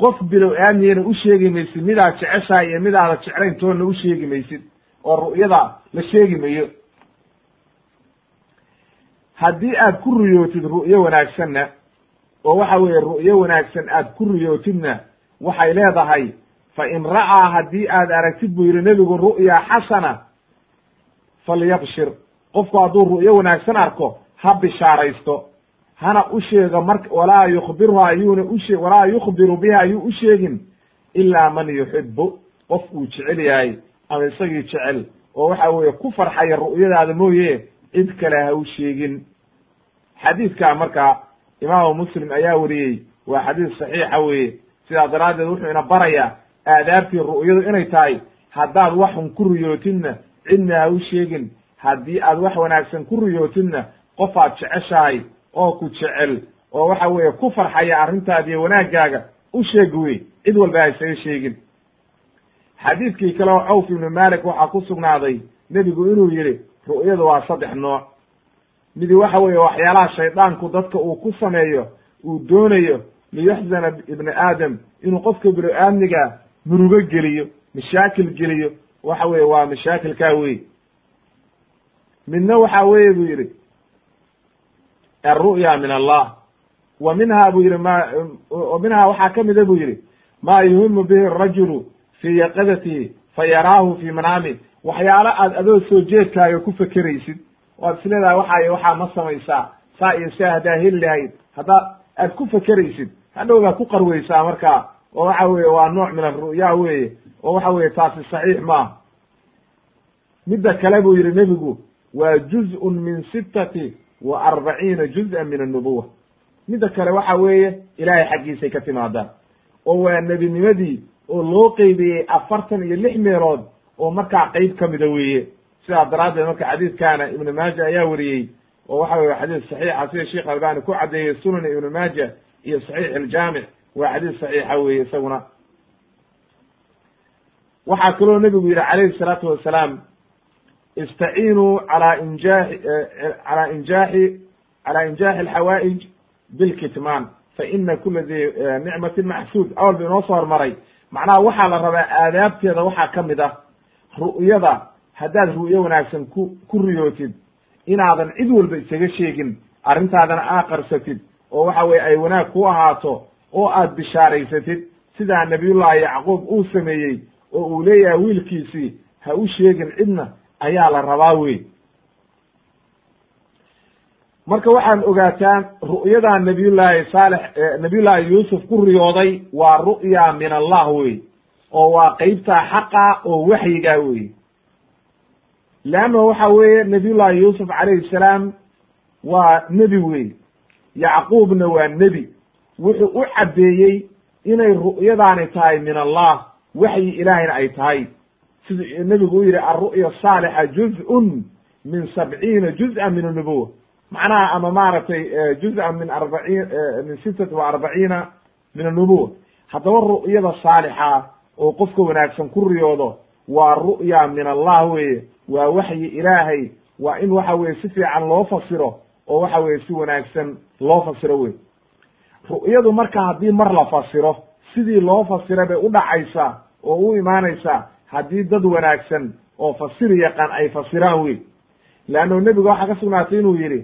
qof bilow aamiyana u sheegi maysid midaad jeceshahay iyo midaada jeclayn toonna u sheegi maysid oo ru'yada la sheegi mayo. Haddii aad ku riyootid ru'yo wanaagsanna oo waxa weeye ru'yo wanaagsan aad ku riyootidna waxay leedahay fa in ra'aa haddii aad aragtid buu yidhi nebigu ru'ya xasana falyabshir qofku hadduu ru'yo wanaagsan arko ha bishaaraysto. Hana u sheego mar walaa yukhbirha ayuuna ushe walaa yukhbiru biha ayuu u sheegin. Ilaa man yuxibu qof uu jecel yahay ama isagii jecel oo waxa weeye ku farxaya ru'yadaada mooye cid kale ha u sheegin. Xadiidkaa marka imaamu muslim ayaa wariyey waa xadiis saxiixa weeye. Sidaa daraaddeed wuxuu ina barayaa aadaabtii ru'yadu inay tahay haddaad waxun ku riyootidna cidna ha u sheegin haddii aad wax wanaagsan ku riyootidna qofaad jeceshahay oo ku jecel oo waxa weeye ku farxaya arrintaada iyo wanaaggaaga u sheeg wey cid walba ha isaga sheegin. Xadiidkii kale oo cawf ibnu malik waxaa ku sugnaaday nebigu inuu yidhi ru'yadu waa saddex nooc. Midi waxa weeye waxyaalaha shaydaanku dadka uu ku sameeyo uu doonayo liyuxzana ibni aadam inuu qofka bini aadmiga murugo geliyo mashaakil geliyo. Waxa weye waa mashaakilkaa wey midna waxa weeye buu yidhi alru'ya min allah. Wa minha buu yidhi ma minhaa waxaa ka mida buu yidhi ma yuhimu bihi arajulu fii yaqadatihi fa yaraahu fii manaami. Waxyaalo aad adoo soo jeedkaaga ku fekeraysid waad isleedahay waxay waxaa ma samaysaa saa iyo saa haddaa heli lahayd haddaa aad ku fekeraysid hadhowdaa ku qarweysaa markaa oo waxa weeye waa nooc min aru'ya weeye oo waxa weeye taasi saxiix maaha midda kale buu yidhi nebigu waa juz'un min sittati wa arbaciina juz-an min annubuwa midda kale waxa weeye ilaahay xaggiisay ka timaadaan. Oo waa nebinimadii oo loo qeybiyey afartan iyo lix meelood oo markaa qeyb ka mida weeye. Sidaa daraaddeed marka xadiidkaana ibnu maaja ayaa wariyey oo waxa weye xadiis saxiixa sida sheekh albani ku caddeeyey sunan ibnu maaja iyo saxiix aljaamic waa xadiis saxiixa weeye isaguna. Waxaa kaloo nebigu yidhi calayhi salaatu wasalaam istaciinuu calaa injaaxi calaa injaaxi calaa injaaxi alxawaa'ij bilkitmaan fa ina kula di nicmatin maxsuud awal ba inoo soo hormaray macnaha waxaa la rabaa aadaabteeda waxaa ka mid ah ru'yada haddaad ru'yo wanaagsan ku ku riyootid inaadan cid walba isaga sheegin arrintaadana aa qarsatid oo waxa weye ay wanaag ku ahaato oo aad bishaaraysatid sidaa nabiyullahi yacquub uu sameeyey oo uu leeyahay wiilkiisii ha u sheegin cidna ayaa la rabaa wey marka waxaan ogaataan ru'yadaa nabiyullaahi saalex nabiyullaahi yuusuf ku riyooday waa ru'ya min allah wey oo waa qeybtaa xaqa oo waxyigaa wey leanna waxa weeye nabiyullahi yuusuf calayhi salaam waa nebi wey yacquubna waa nebi. Wuxuu u caddeeyey inay ru'yadaani tahay min allah waxyi ilaahayna ay tahay siduu nebigu u yidhi alru'ya saalixa juz-un min sabciina juz-an min annubuwa macnaha ama maaragtay juz-an min arbaciin min sittati wa arbaciina min annubuwa haddaba ru'yada saalixa oo qofka wanaagsan ku riyoodo waa ru'ya min allah weeye waa waxyi ilaahay waa in waxa weye si fiican loo fasiro oo waxa weye si wanaagsan loo fasiro wey ru'yadu marka haddii mar la fasiro sidii loo fasira bay u dhacaysaa oo u imaanaysaa haddii dad wanaagsan oo fasiri yaqaan ay fasiraan wey leanno nebiga waxaa ka sugnaatay inuu yidhi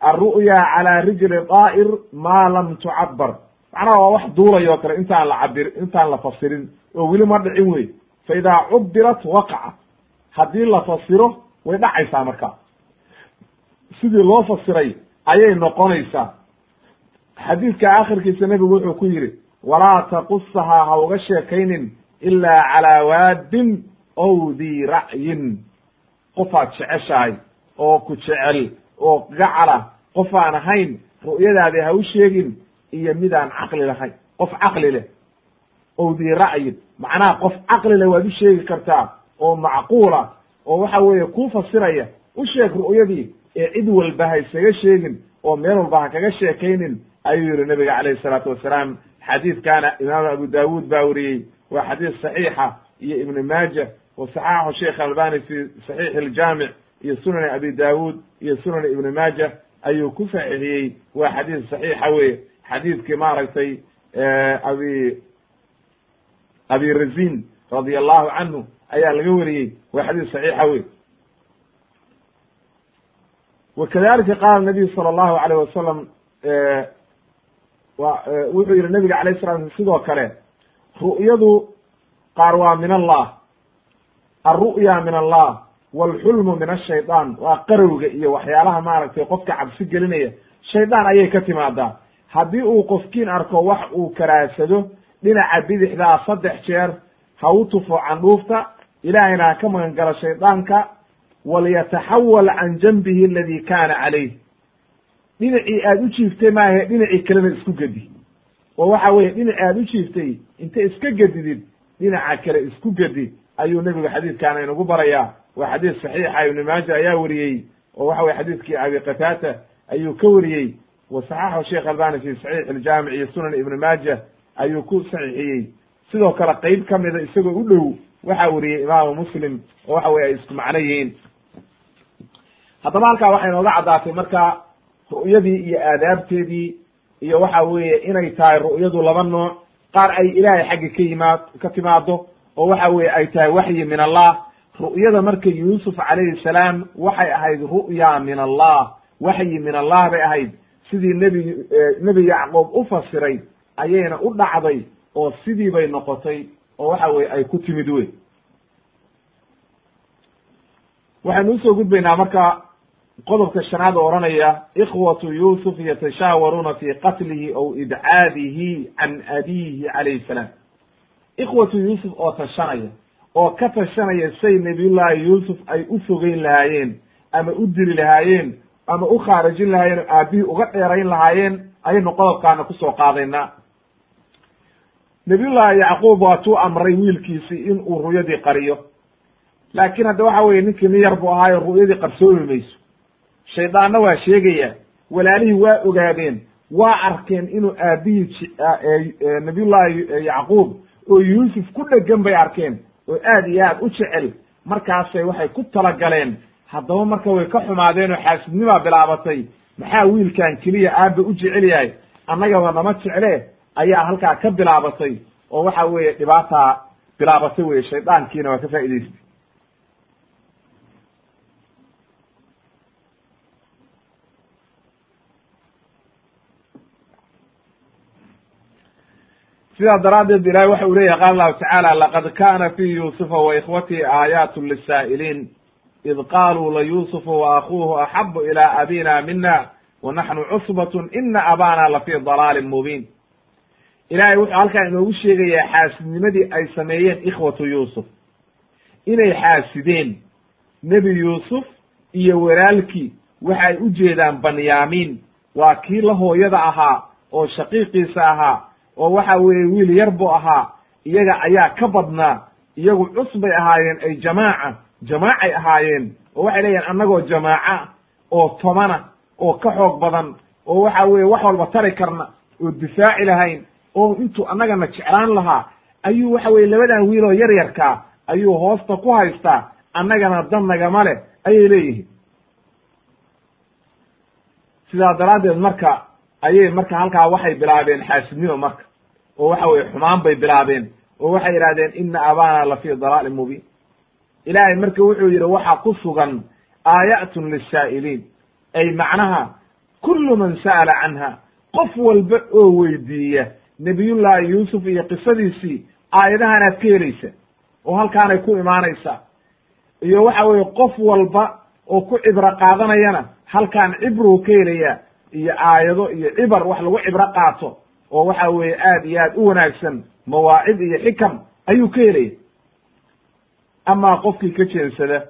alru'ya calaa rijli daa'ir maa lam tucabbar. Macnaha waa wax duulay oo kale intaan la cabir intaan la fasirin oo weli ma dhicin wey fa idaa cubirat waqacat haddii la fasiro way dhacaysaa marka. Sidii loo fasiray ayay noqonaysaa. Xadiidka akhirkiisa nebigu wuxuu ku yidhi walaa taqusahaa ha uga sheekaynin ilaa calaa waadin ow dii ra'yin. Qofaad jeceshahay oo ku jecel oo gacala. Qof aan ahayn ru'yadaadi ha u sheegin iyo midaan caqli lahayn. Qof caqli leh ow dii ra'yin. Macnaha qof caqli leh waad u sheegi kartaa oo macquula oo waxa weeye kuu fasiraya u sheeg ru'yadii ee cid walba ha isaga sheegin oo meel walba ha kaga sheekaynin ayuu yihi nabiga calayhi salaatu wasalaam. Xadiidkaana imaam abu daawuud baa wariyey waa xadiis saxiixa iyo ibnu maaja wa saxaxu sheikh albani fi saxiixi aljaamic iyo sunani abi daawuud iyo sunani ibni maaja ayuu ku saxiixiyey. Waa xadiis saxiixa weye xadiidkii maaragtay abi abi razin radia allahu canhu ayaa laga wariyey. Waa xadiis saxiixa wey wakadalika qaala nabiyu sala allahu alayh wasalam wa wuxuu yihi nabiga alayh sala sidoo kale ru'yadu qaar waa min allah. Alru'ya min allah walxulmu min ashayطaan waa qarowga iyo waxyaalaha maaragtay qofka cabsi gelinaya. Shaydaan ayay ka timaadaa. Haddii uu qofkiin arko wax uu karaadsado dhinaca bidixdaa saddex jeer ha u tufo candhuufta ilaahayna ha ka magan galo shaydaanka walyataxawal can janbihi aladi kaana calayh. Dhinacii aada u jiiftay maahe dhinacii kalena isku gedi oo waxa weeye dhinaci aada u jiiftay inta iska gedidid dhinaca kale isku gedi ayuu nebigu xadiidkaana inagu barayaa. Waa xadiis saxiixa ibnu maaja ayaa wariyey oo waxa weye xadiidkii abi qataata ayuu ka wariyey. Wa saxaxahu sheekh albani fi saxiix iljaamic iyo sunan ibni maaja ayuu ku saxiixiyey. Sidoo kale qeyb ka mida isagoo u dhow waxaa wariyey imaamu muslim oo waxa weye ay isku macno yihiin. Haddaba halkaa waxay nooga caddaatay marka ru'yadii iyo aadaabteedii iyo waxa weeye inay tahay ru'yadu laba nooc qaar ay ilaahay xaggi ka yimaad ka timaado oo waxa weeye ay tahay waxyi min allah. Ru'yada marka yuusuf calayhi salaam waxay ahayd ru'ya min allah waxyi min allah bay ahayd. Sidii nebi nebi yacquub u fasiray ayayna u dhacday oo sidii bay noqotay oo waxa weye ay ku timid wey waxaynu u soo gudbaynaa marka qodobka shanaad oo odhanaya ikhwatu yuusuf yatashaawaruuna fi qatlihi aw ibcaadihi can abiihi calayhi salaam. Ikhwatu yuusuf oo tashanaya oo ka tashanaya say nabiyullaahi yuusuf ay u fogeyn lahaayeen ama u dili lahaayeen ama u khaarijin lahaayeen oo aabihii uga dheerayn lahaayeen ayaynu qodobkaana ku soo qaadaynaa nabiyullaahi yacquub waatuu amray wiilkiisi in uu ru'yadii qariyo. Laakiin hadda waxa weye ninkii nin yar buu ahaayo ru'yadii qarsoomi mayso shaydaanna waa sheegaya walaalihii waa ogaadeen waa arkeen inuu aabihii nabiyullaahi yacquub oo yuusuf ku dhegan bay arkeen oo aad iyo aad u jecel. Markaasay waxay ku talagaleen haddaba marka way ka xumaadeen oo xaasidnimaa bilaabatay maxaa wiilkan keliya aabba u jecel yahay? Annagaba nama jecle ayaa halkaa ka bilaabatay oo waxa weeye dhibaataa bilaabatay weye shaydaankiina waa ka faa'idaystay sidaa daraaddeed ilahay waxa uu leyahy qaala allahu tacaala laqad kana fi yuusufa wa ikhwatihi aayaatu lisaa'iliin id qaaluu layuusufu wa akuuhu axabu ila abina mina wa naxnu cusbatun ina abana lafii dalaalin mubiin. Ilahay wuxuu halkaa inoogu sheegayaa xaasidnimadii ay sameeyeen ikhwatu yuusuf. Inay xaasideen nebi yuusuf iyo walaalkii waxay u jeedaan banyaamiin. Waa kii la hooyada ahaa oo shaqiiqiisa ahaa oo waxa weeye wiil yar buu ahaa iyaga ayaa ka badnaa iyagu cus bay ahaayeen ay jamaaca jamaacay ahaayeen oo waxay leeyihiin annagoo jamaaca oo tobana oo ka xoog badan oo waxa weeye wax walba tari karna oo difaaci lahayn oo intuu annagana jeclaan lahaa ayuu waxa weye labadan wiiloo yar yarkaa ayuu hoosta ku haystaa annagana dan nagama leh ayay leeyihiin. Sidaa daraaddeed marka ayay marka halkaa waxay bilaabeen xaasidnimo marka. Oo waxa weye xumaan bay bilaabeen. Oo waxay yidhahdeen ina abana la fii dalaalin mubiin. Ilaahay marka wuxuu yidhi waxaa ku sugan aayatun lisaa'iliin ay macnaha kullu man sa'ala canha. Qof walba oo weydiiya nebiyullaahi yuusuf iyo qisadiisii aayadahanaad ka helaysa oo halkaanay ku imaanaysaa iyo waxa weeye qof walba oo ku cibro qaadanayana halkaan cibruu ka helayaa iyo aayado iyo cibar wax lagu cibro qaato oo waxa weeye aad iyo aad u wanaagsan mawaacid iyo xikam ayuu ka helaya amaa qofkii ka jeensada.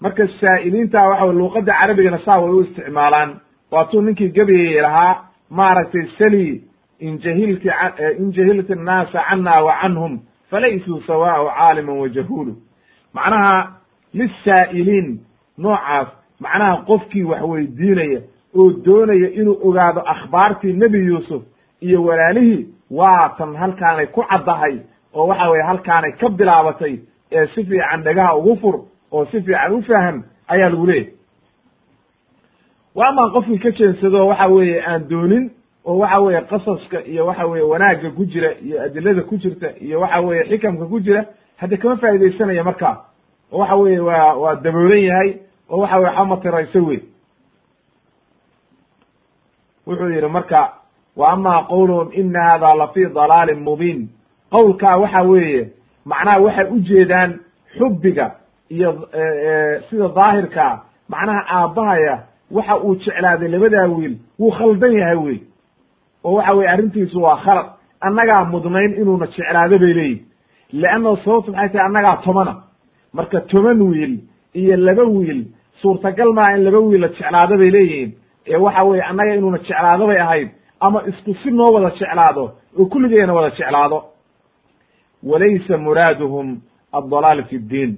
Marka saa'iliinta waxa luuqadda carabigana saa way u isticmaalaan. Waatuu ninkii gebayay lahaa maaragtay sali in jahilti in jahilti annaasa cana wa canhum falaysuu sawaau caaliman wa jahuulu. Macnaha lisaa'iliin noocaas macnaha qofkii wax weydiinaya oo doonaya inuu ogaado akhbaartii nebi yuusuf iyo walaalihii waatan halkaanay ku caddahay oo waxa weye halkaanay ka bilaabatay ee si fiican dhagaha ugu fur oo si fiican u faham ayaa lagu leeyahy wa amaa qofkii ka jeensado waxa weeye aan doonin oo waxa weeye qasaska iyo waxa weeye wanaagga ku jira iyo adilada ku jirta iyo waxa weeye xikamka ku jira hadde kama faa'iidaysanaya markaa. Oo waxa weeye waa waa daboolan yahay oo waxa weye waxba matirayso wey wuxuu yidhi marka wa ama qowluhum ina hada la fii dalaalin mubiin. Qowlkaa waxa weeye macnaha waxay u jeedaan xubbiga iyo sida daahirkaa macnaha aabbahaya waxa uu jeclaaday labadaa wiil wuu khaldan yahay wey oo waxa weye arrintiisu waa khalad. Annagaa mudnayn inuuna jeclaado bay leeyihiin leanno sababtu maxay tahay annagaa tomana? Marka toban wiil iyo laba wiil suurtagal maaha in laba wiil la jeclaado bay leeyihiin ee waxa weye annaga inuuna jeclaado bay ahayd ama isku si noo wada jeclaado oo kulligeena wada jeclaado. Walaysa muraaduhum addalaal fi ddiin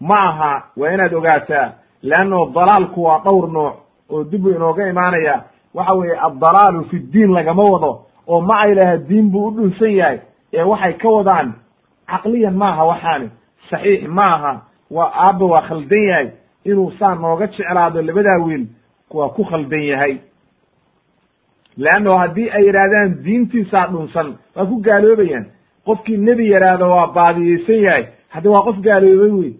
ma aha waa inaad ogaataa leanno dalaalku waa dhowr nooc oo dib u inooga imaanaya waxa weeye addalaalu fi ddiin lagama wado oo ma ay laha diin buu u dhunsan yahay ee waxay ka wadaan caqliyan maaha waxaani saxiix maaha waa aabba waa khaldan yahay inuu saa nooga jeclaado labadaa wiil waa ku khaldan yahay. Leanno haddii ay yidhaahdaan diintiisaa dhunsan waa ku gaaloobayaan. Qofkii nebi yaraado waa baadiyeysan yahay. Haddi waa qof gaaloobay wey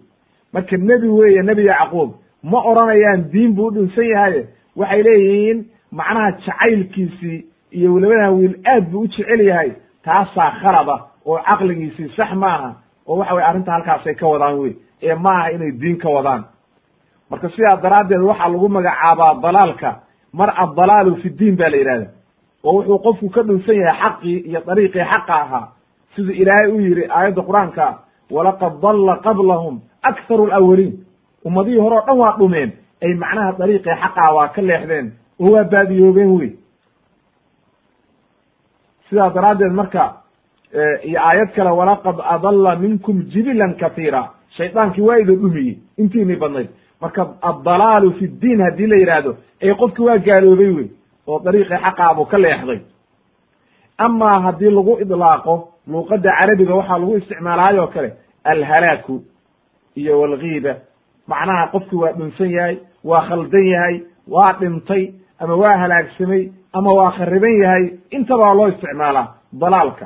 marka nebi weeye nebi yacquub ma odhanayaan diin buu dhunsan yahay waxay leeyihiin macnaha jacaylkiisii iyo labadan wiil aad buu u jecel yahay. Taasaa khalada oo caqligiisii sax maaha oo waxa weye arrinta halkaasay ka wadaan wey ee ma aha inay diin ka wadaan marka sidaa daraaddeed waxaa lagu magacaabaa dalaalka. Mar addalaalu fi diin ba la yidhahda oo wuxuu qofku ka dhunsan yahay xaqii iyo dariiqii xaqa ahaa. Siduu ilaahay u yidhi aayadda qur'aanka walaqad dalla qablahum akharu alawaliin ummadihii hore o dhan waa dhumeen. Ay macnaha dariiqii xaqaa waa ka leexdeen. Oo waa baadiyoobeen wey sidaa daraaddeed marka iyo aayad kale walaqad adalla minkum jibilan kahiira shaydaankii waa idin dhumiyey. Intiinii badnayd marka addalaalu fi ddiin haddii la yidhaahdo ee qofki waa gaaloobay wey oo dariiqii xaqaabuu ka leexday. Amaa haddii lagu idlaaqo luuqadda carabiga waxaa lagu isticmaalaayoo kale alhalaaku iyo walgiiba macnaha qofki waa dhunsan yahay waa khaldan yahay waa dhintay ama waa halaagsamay ama waa khariban yahay intaba waa loo isticmaalaa dalaalka.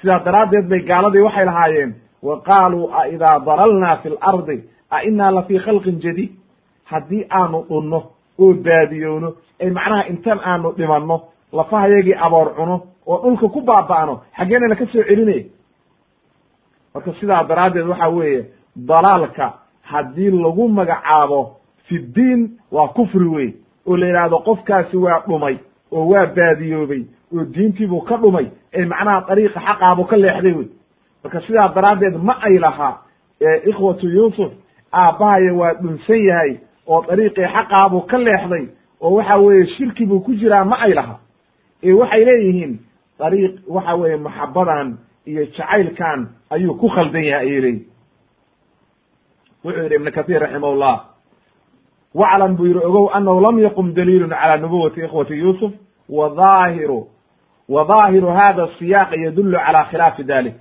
Sidaa daraaddeed bay gaaladii waxay lahaayeen wa qaaluu a idaa dalalnaa fi lardi a innaa la fii khalqin jadiid haddii aanu dhunno oo baadiyowno ay macnaha intan aanu dhimanno lafahayagii aboor cuno oo dhulka ku baaba'no xaggeena laka soo celinaya marka sidaa daraaddeed waxa weeye dalaalka haddii lagu magacaabo fi ddiin waa kufri wey oo la yidhaahdo qofkaasi waa dhumay oo waa baadiyoobay oo diintiibuu ka dhumay ee macnaha dariiqa xaqaabuu ka leexday wey marka sidaa daraaddeed ma ay lahaa ikhwatu yuusuf aabbahaya waa dhunsan yahay oo dariiqii xaqaabuu ka leexday oo waxa weeye shirki buu ku jiraa ma ay laha. Ee waxay leeyihiin dariiq waxa weeye maxabadan iyo jacaylkan ayuu ku khaldan yahay ayay leeyihiin wuxuu yidhi ibn kathir raximahullah waclam buu yidhi ogow annahu lam yaqum daliilun cala nubuwati ikhwati yuusuf wa dhaahiru hada siyaaq yadullu cala khilaafi dalik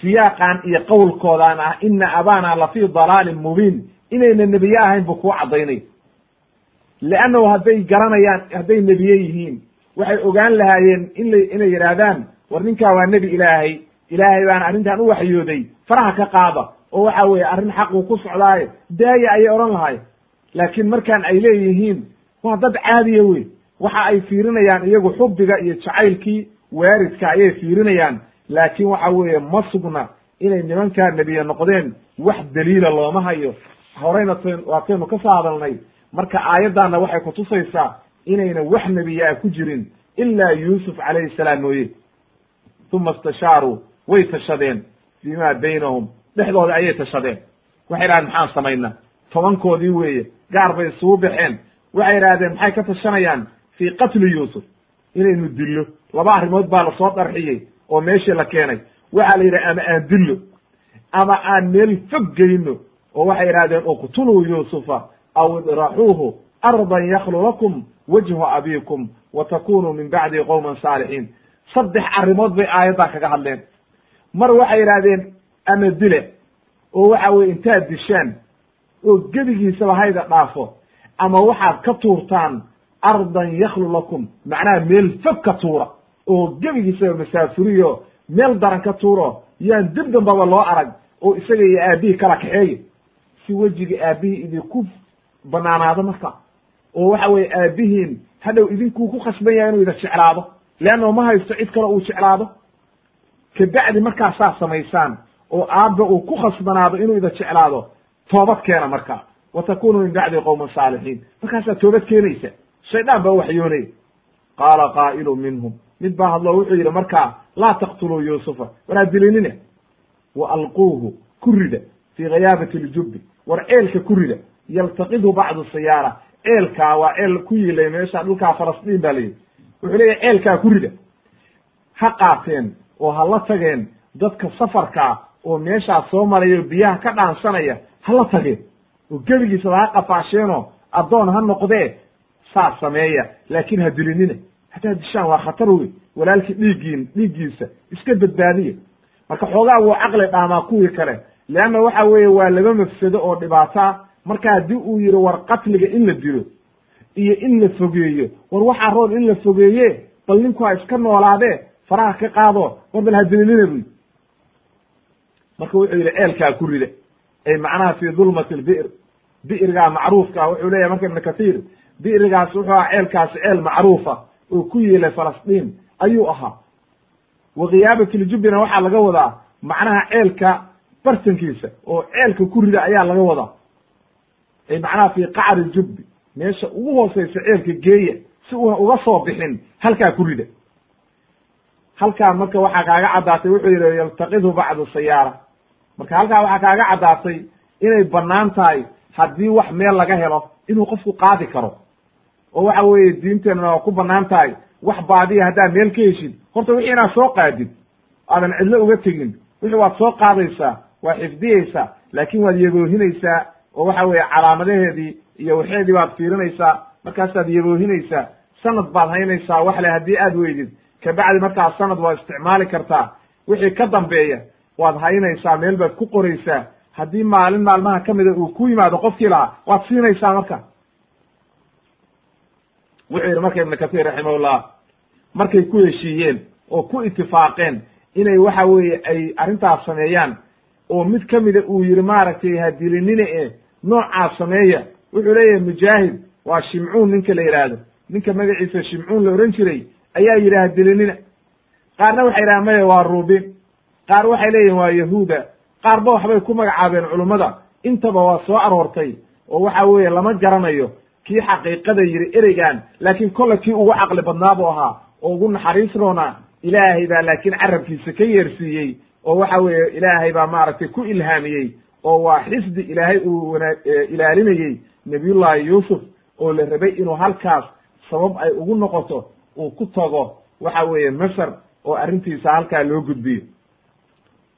siyaaqan iyo qowlkoodan ah ina abana la fii dalaalin mubiin. Inayna nebiye ahayn buu kuu caddaynay. Leannahu hadday garanayaan hadday nebiye yihiin waxay ogaan lahaayeen inla inay yidhaahdaan war ninkaa waa nebi ilaahay. Ilaahay baana arrintan u waxyooday. Faraha ka qaada. Oo waxa weeye arrin xaquu ku socdaaye. Daaya ayay odhan lahay laakiin markaan ay leeyihiin waa dad caadiya wey waxa ay fiirinayaan iyagu xubbiga iyo jacaylkii waaridka ayay fiirinayaan laakiin waxa weeye ma sugna inay nimankaa nebiye noqdeen wax daliila looma hayo. Horeyna waataynu ka soo hadalnay marka aayaddaana waxay kutusaysaa inayna wax nebiye ah ku jirin ilaa yuusuf calayhi salaam mooye. Uma istashaaruu way tashadeen. Fima baynahum dhexdooda ayay tashadeen. Waxay idhahdeen maxaan samaynaa tobankoodii weeye gaar bay isugu baxeen. Waxay idhahdeen maxay ka tashanayaan fii qatli yuusuf? Inaynu dillo. Laba arrimood baa la soo darxiyey oo meeshii la keenay. Waxaa la yidhaha ama aan dillo ama aan meel fog geyno oo waxay idhahdeen uqtuluu yuusufa aw idraxuuhu ardan yakhlu lakum wajhu abiikum wa takunuu min bacdi qowman saalixiin. Saddex arrimood bay aayaddaa kaga hadleen. Mar waxay idhahdeen ama dile oo waxa weye intaad dishaan oo gebigiisaba hayda dhaafo ama waxaad ka tuurtaan ardan yakhlu lakum macnaha meel fog ka tuura oo gebigiisaba masaafuriyo meel daran ka tuuro yaan dib dambaba loo arag oo isaga iyo aabihii kala kaxeeye si wejiga aabihii idinku banaanaado marka oo waxa weye aabihiin hadhow idinkuu ku khasban yahay inuu ida jeclaado leanno ma haysto cid kale uu jeclaado. Kabacdi markaa saa samaysaan oo aabba uu ku khasbanaado inuu ida jeclaado toobad keena marka. Wa takunu min bacdi qowman saalixiin. Markaasaa toobad keenaysa. Shaydaan baa waxyoonaya qaala qaa'ilu minhum mid baa hadlo wuxuu yidhi markaa laa taqtuluu yuusufa war ha dilinina wa alquuhu ku rida fii ghayaabati ljubbi war ceelka ku rida yaltaqidhu bacdu siyaara ceelkaa waa ceel ku yiilay meesha dhulkaa falastiin ba layidhi wuxuu leeyahy ceelkaa ku rida ha qaateen oo ha la tageen dadka safarkaa oo meeshaa soo maraya biyaha ka dhaansanaya ha la tageen oo gebigiisaba ha qafaasheenoo addoon ha noqdee saas sameeya laakiin ha dilinina haddaad dishaan waa khatar wey walaalkii dhiiggiin dhiiggiisa iska badbaadiya marka xoogaa wuu caqli dhaamaa kuwii kale. Leanna waxa weeye waa laba mafsado oo dhibaataa marka haddii uu yidhi war qatliga in la dilo iyo in la fogeeyo war waxaa roon in la fogeeye bal ninku ha iska noolaadee faraha ka qaado war bal ha dilinina buy marka wuxuu yidhi ceelkaa ku rida. Ay macnaha fi dulmati lbi'r. Bi'rigaa macruufka wuxuu leeyahy marka ibnu kathiir bi'rigaas wuxuu ahaa ceelkaasi ceel macruufa oo ku yeelay falastiin ayuu ahaa. Wa ljubbina waxaa laga wadaa macnaha ceelka bartankiisa oo ceelka ku rida ayaa laga wadaa. Ay macnaha fi qacri jubbi meesha ugu hooseysa ceelka geeya si uuna uga soo bixin halkaa ku rida. Halkaa marka waxaa kaaga caddaatay wuxuu yidhi yaltaqidhu bacdu sayaara. Marka halkaa waxaa kaaga caddaatay inay bannaan tahay haddii wax meel laga helo inuu qofku qaadi karo oo waxa weeye diinteenna waa ku bannaan tahay wax baadiya haddaad meel ka heshid horta wixii inaad soo qaadid aadan cidlo uga tegin wixii waad soo qaadaysaa waa xifdiyeysaa laakin waad yaboohinaysaa oo waxa weeye calaamadaheedii iyo waxeedii baad fiirinaysaa markaasaad yaboohinaysaa sanad baad haynaysaa wax le haddii aad weydid kabacdi markaa sanad waad isticmaali kartaa wixii ka dambeeya waad haynaysaa meel baad ku qoraysaa haddii maalin maalmaha ka mida uu ku yimaado qofkii lahaa waad siinaysaa marka wuxuu yidhi marka ibnu katiir raximahullah markay ku heshiiyeen oo ku itifaaqeen inay waxa weeye ay arrintaas sameeyaan oo mid ka mida uu yidhi maaragtay ha dilinina e noocaas sameeya wuxuu leeyahay mujaahid waa shimcuun ninka la yidhaahdo ninka magaciisa shimcuun la ohan jiray ayaa yidhi ha dilinina qaarna waxay yidhahan maya waa ruubin qaar waxay leeyihiin waa yahuuda. Qaarba waxbay ku magacaabeen culummada intaba waa soo aroortay oo waxa weeye lama garanayo kii xaqiiqada yidhi ereygan laakiin kolle kii ugu caqli badnaa buu ahaa oo ugu naxariis roona ilaahay baa laakiin carabkiisa ka yeersiiyey oo waxa weeye ilaahay baa maaragtay ku ilhaamiyey oo waa xisbi ilaahay uu wana ilaalinayey nabiyullahi yuusuf oo la rabay inuu halkaas sabab ay ugu noqoto uu ku tago waxa weeye masar oo arrintiisa halkaa loo gudbiyo.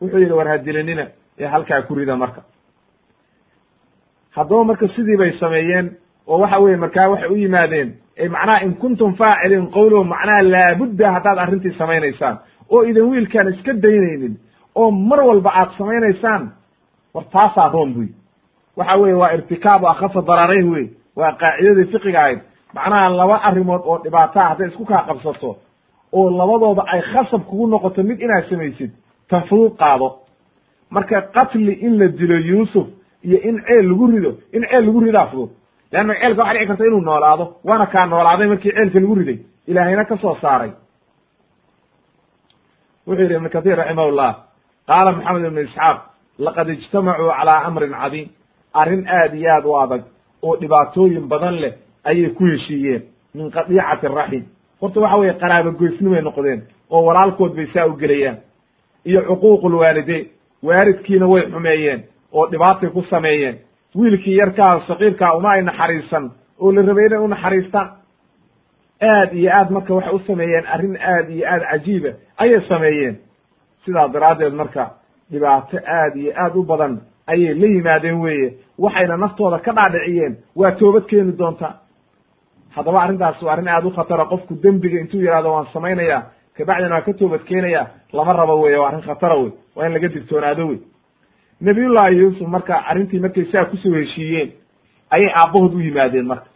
Wuxuu yidhi war hadilinina ee halkaa ku rida marka. Haddaba marka sidii bay sameeyeen oo waxa weye markaa waxay u yimaadeen macnaha in kuntum faaciliin qowlo macnaha laabudda haddaad arrintii samaynaysaan oo idan wiilkaan iska daynaynin oo mar walba aad samaynaysaan war taasaa roon buy. Waxa weye waa irtikaabu akhafa dararayn wey waa qaacidadii fiqiga ahayd. Macnaha laba arrimood oo dhibaataa hadday isku kaa qabsato oo labadooda ay khasab kugu noqoto mid inaad samaysid tafruuq qaado. Marka qatli in la dilo yuusuf iyo in ceel lagu rido in ceel lagu ridaa fudud leanna ceelka waxa dhici karta inuu noolaado waana kaa noolaaday markii ceelka lagu riday ilaahayna ka soo saaray wuxuu yidhi ibnu kahiir raximahullah qaala maxamed ibnu isxaaq laqad ijtamacuu calaa amrin cadiim arrin aad iyo aad u adag oo dhibaatooyin badan leh ayay ku heshiiyeen min qadiicati raxim horta waxa weye qaraabo goysnimay noqdeen oo walaalkood bay saa u gelayaan iyo cuquuqu lwaalideyn waalidkiina way xumeeyeen oo dhibaatay ku sameeyeen wiilkii yarkaa saqiirkaa uma ay naxariisan. Oo la rabay inay u naxariistaan aad iyo aad marka waxay u sameeyeen arrin aad iyo aad cajiiba ayay sameeyeen. Sidaa daraaddeed marka dhibaato aad iyo aad u badan ayay la yimaadeen weeye. Waxayna naftooda ka dhaadhiciyeen. Waa toobad keeni doontaa haddaba arrintaas waa arrin aad u khatara. Qofku dembiga intuu yihahdo waan samaynaya kabacdina waa ka toobad keenaya lama rabo weye waa arrin khatara wey waa in laga digtoonaado wey nabiyullahi yuusuf marka arrintii markay saa ku soo heshiiyeen ayay aabbahood u yimaadeen marka.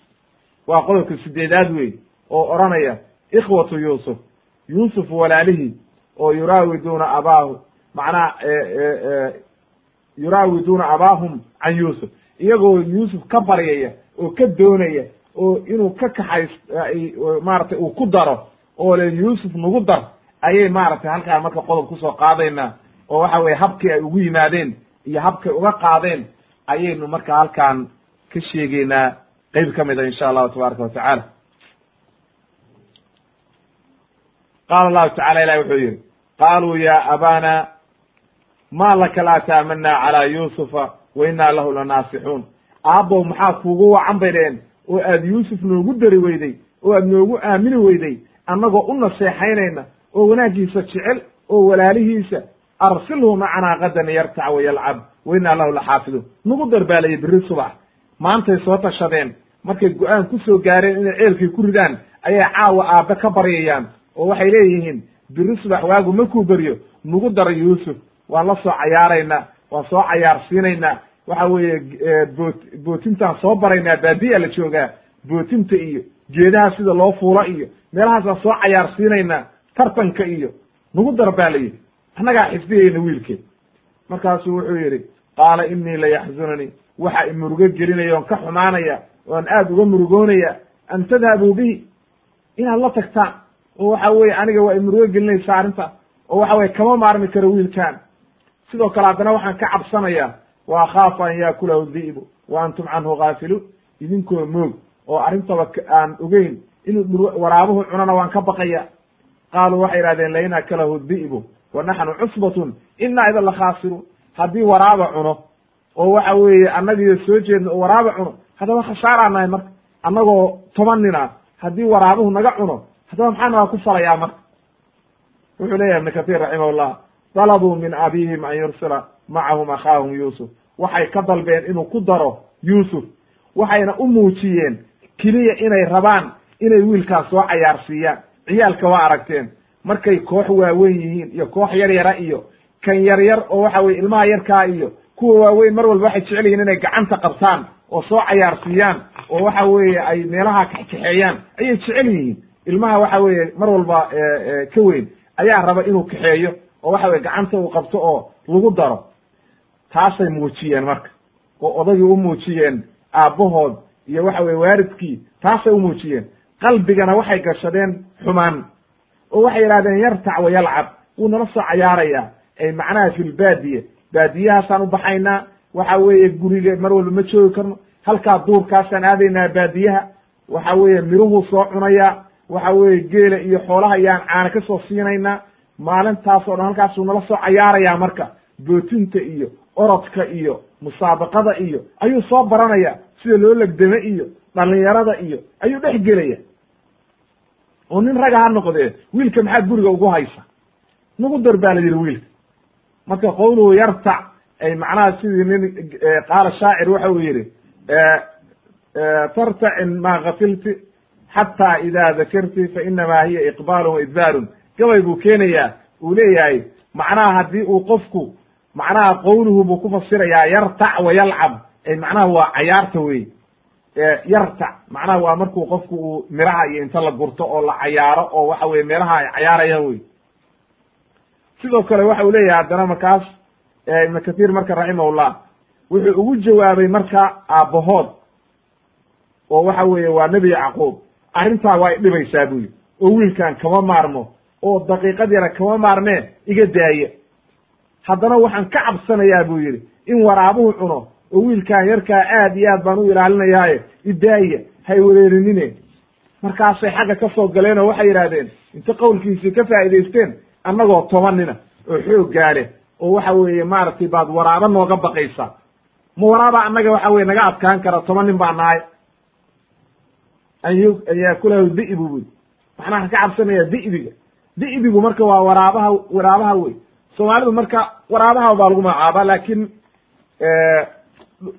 Waa qodobka sideedaad wey oo odhanaya ikhwatu yuusuf yuusuf walaalihii oo yuraawiduuna abaahu macnaha yuraawiduuna abaahum can yuusuf. Iyagoo yuusuf ka baryaya oo ka doonaya oo inuu ka kaxays maaragtay uu ku daro oo le yuusuf nagu dar ayay maaragtay halkaa marka qodob ku soo qaadaynaa oo waxa weye habkii ay ugu yimaadeen iyo habkay uga qaadeen ayaynu marka halkaan ka sheegeynaa qeyb ka mida insha allahu tabaaraka watacaala qaala allahu tacala ilahi wuxuu yihi qaaluu ya abana ma laka laa taamana calaa yuusufa wa inaa lahu lanaasixuun. Aabbow maxaa kuugu wacan bay dheheen oo aad yuusuf noogu dari weyday oo aad noogu aamini weyday annagoo u naseexaynayna oo wanaaggiisa jecel oo walaalihiisa arsilhu macanaa qadan yartac wayalcab wa inaa lahu laxaafiduun. Nagu darbaalayay berri subax maantay soo tashadeen markay go'aan ku soo gaareen inay ceelkay ku ridaan ayay caawa aabbe ka baryayaan oo waxay leeyihiin biri subax waagu markuu beryo. Nagu dara yuusuf. Waan la soo cayaaraynaa waan soo cayaarsiinaynaa. Waxa weeye boot bootintaan soo baraynaa baadiya la joogaa. Bootinta iyo geedaha sida loo fuulo iyo meelahaasaan soo cayaarsiinaynaa tartanka iyo. Nagu dar baa la yidhi annagaa xifdiyayna wiilkeed markaasuu wuxuu yidhi qaala inii layaxzunanii waxa i murugo gelinaya oon ka xumaanaya oan aad uga murugoonaya an tadhabuu bihi inaad la tagtaan oo waxa weye aniga waa i murugo gelinaysa arrintaas oo waxa weye kama maarmi karo wiilkan sidoo kale haddana waxaan ka cabsanayaa wa akhaafu an yaakulahu di'bu wa antum canhu gaafiluun idinkoo moog oo arrintaba aan ogeyn inuu waraabuhu cunana waan ka baqaya. Qaaluu waxay idhahdeen lain akalahu di'bu wa naxnu cusbatun inaa idan la khaasiruun haddii waraaba cuno oo waxa weeye annagiyo soo jeedno oo waraaba cuno haddaba khasaaraa nahay marka. Annagoo toban nin ah haddii waraabuhu naga cuno haddaba maxaa naga ku falayaa marka? Wuxuu leeyahay ibnu kahiir raximahullah dalabuu min abihim an yursila macahum akhaahum yuusuf. Waxay ka dalbeen inuu ku daro yuusuf. Waxayna u muujiyeen keliya inay rabaan inay wiilkaas soo cayaarsiiyaan. Ciyaalka waa aragteen markay koox waaweyn yihiin iyo koox yar yara iyo kan yar yar oo waxa weye ilmaha yarkaa iyo kuwa waaweyn mar walba waxay jecel yihiin inay gacanta qabtaan oo soo cayaarsiiyaan oo waxa weeye ay meelaha kaxkaxeeyaan ayay jecel yihiin. Ilmaha waxa weeye mar walba ka weyn ayaa raba inuu kaxeeyo oo waxa weye gacanta uu qabto oo lagu daro. Taasay muujiyeen marka. Oo odagii u muujiyeen aabbahood iyo waxa weye waaridkii taasay u muujiyeen. Qalbigana waxay gashadeen xumaan oo waxay yidhahdeen yartac wa yalcab. Wuu nala soo cayaarayaa. Ay macnaha fi lbaadiye baadiyahaasaan u baxaynaa. Waxa weeye guriga mar walba ma joogi karno. Halkaa duurkaasaan aadaynaa baadiyaha. Waxa weeye miruhuu soo cunayaa. Waxa weeye geela iyo xoolaha ayaan caana ka soo siinaynaa. Maalintaas o dhan halkaasuu nala soo cayaarayaa marka. Bootinta iyo orodka iyo musaabaqada iyo ayuu soo baranaya sida loo legdame iyo dhalinyarada iyo ayuu dhex gelaya oo nin raga ha noqdee wiilka maxaad guriga ugu haysa? Nagu dar baa la yidhi wiilka. Marka qowluhu yartac ay macnaha sidii nin qaala shaacir waxa uu yidhi tartacin maa gafilti xataa ida dakarti fa inamaa hiya iqbaalun wa idbaarun. Gabay buu keenayaa uu leeyahay macnaha haddii uu qofku macnaha qowluhu buu ku fasirayaa yartac wa yalcab ay macnaha waa cayaarta wey yartac macnaha waa markuu qofku uu miraha iyo inta la gurto oo la cayaaro oo waxa weye meelaha ay cayaarayaan wey sidoo kale waxa uu leeyahay haddana markaas ibnu kathiir marka raximahullah wuxuu ugu jawaabay marka aabbahood oo waxa weeye waa nebi yacquub arrintaa waa idhibaysaa buu yidhi oo wiilkan kama maarmo oo daqiiqad yara kama maarmee iga daaya haddana waxaan ka cabsanayaa buu yidhi in waraabuhu cuno oo wiilkan yarkaa aad iyo aad baan u ilaalinayaaye idaaya hay wereerinine. Markaasay xagga ka soo galeen oo waxay yidhahdeen inta qowlkiisii ka faa'idaysteen annagoo toban nina oo xoog gaale oo waxa weeye maaragtay baad waraabo nooga baqaysaa ma waraaba annaga waxa weye naga adkaan kara toban nin baa nahay an yaakulahu di'bu buy macnaha ka cabsanaya di'biga di'bigu marka waa waraabaha waraabaha wey soomaalidu marka waraabaha baa lagu magacaabaa laakiin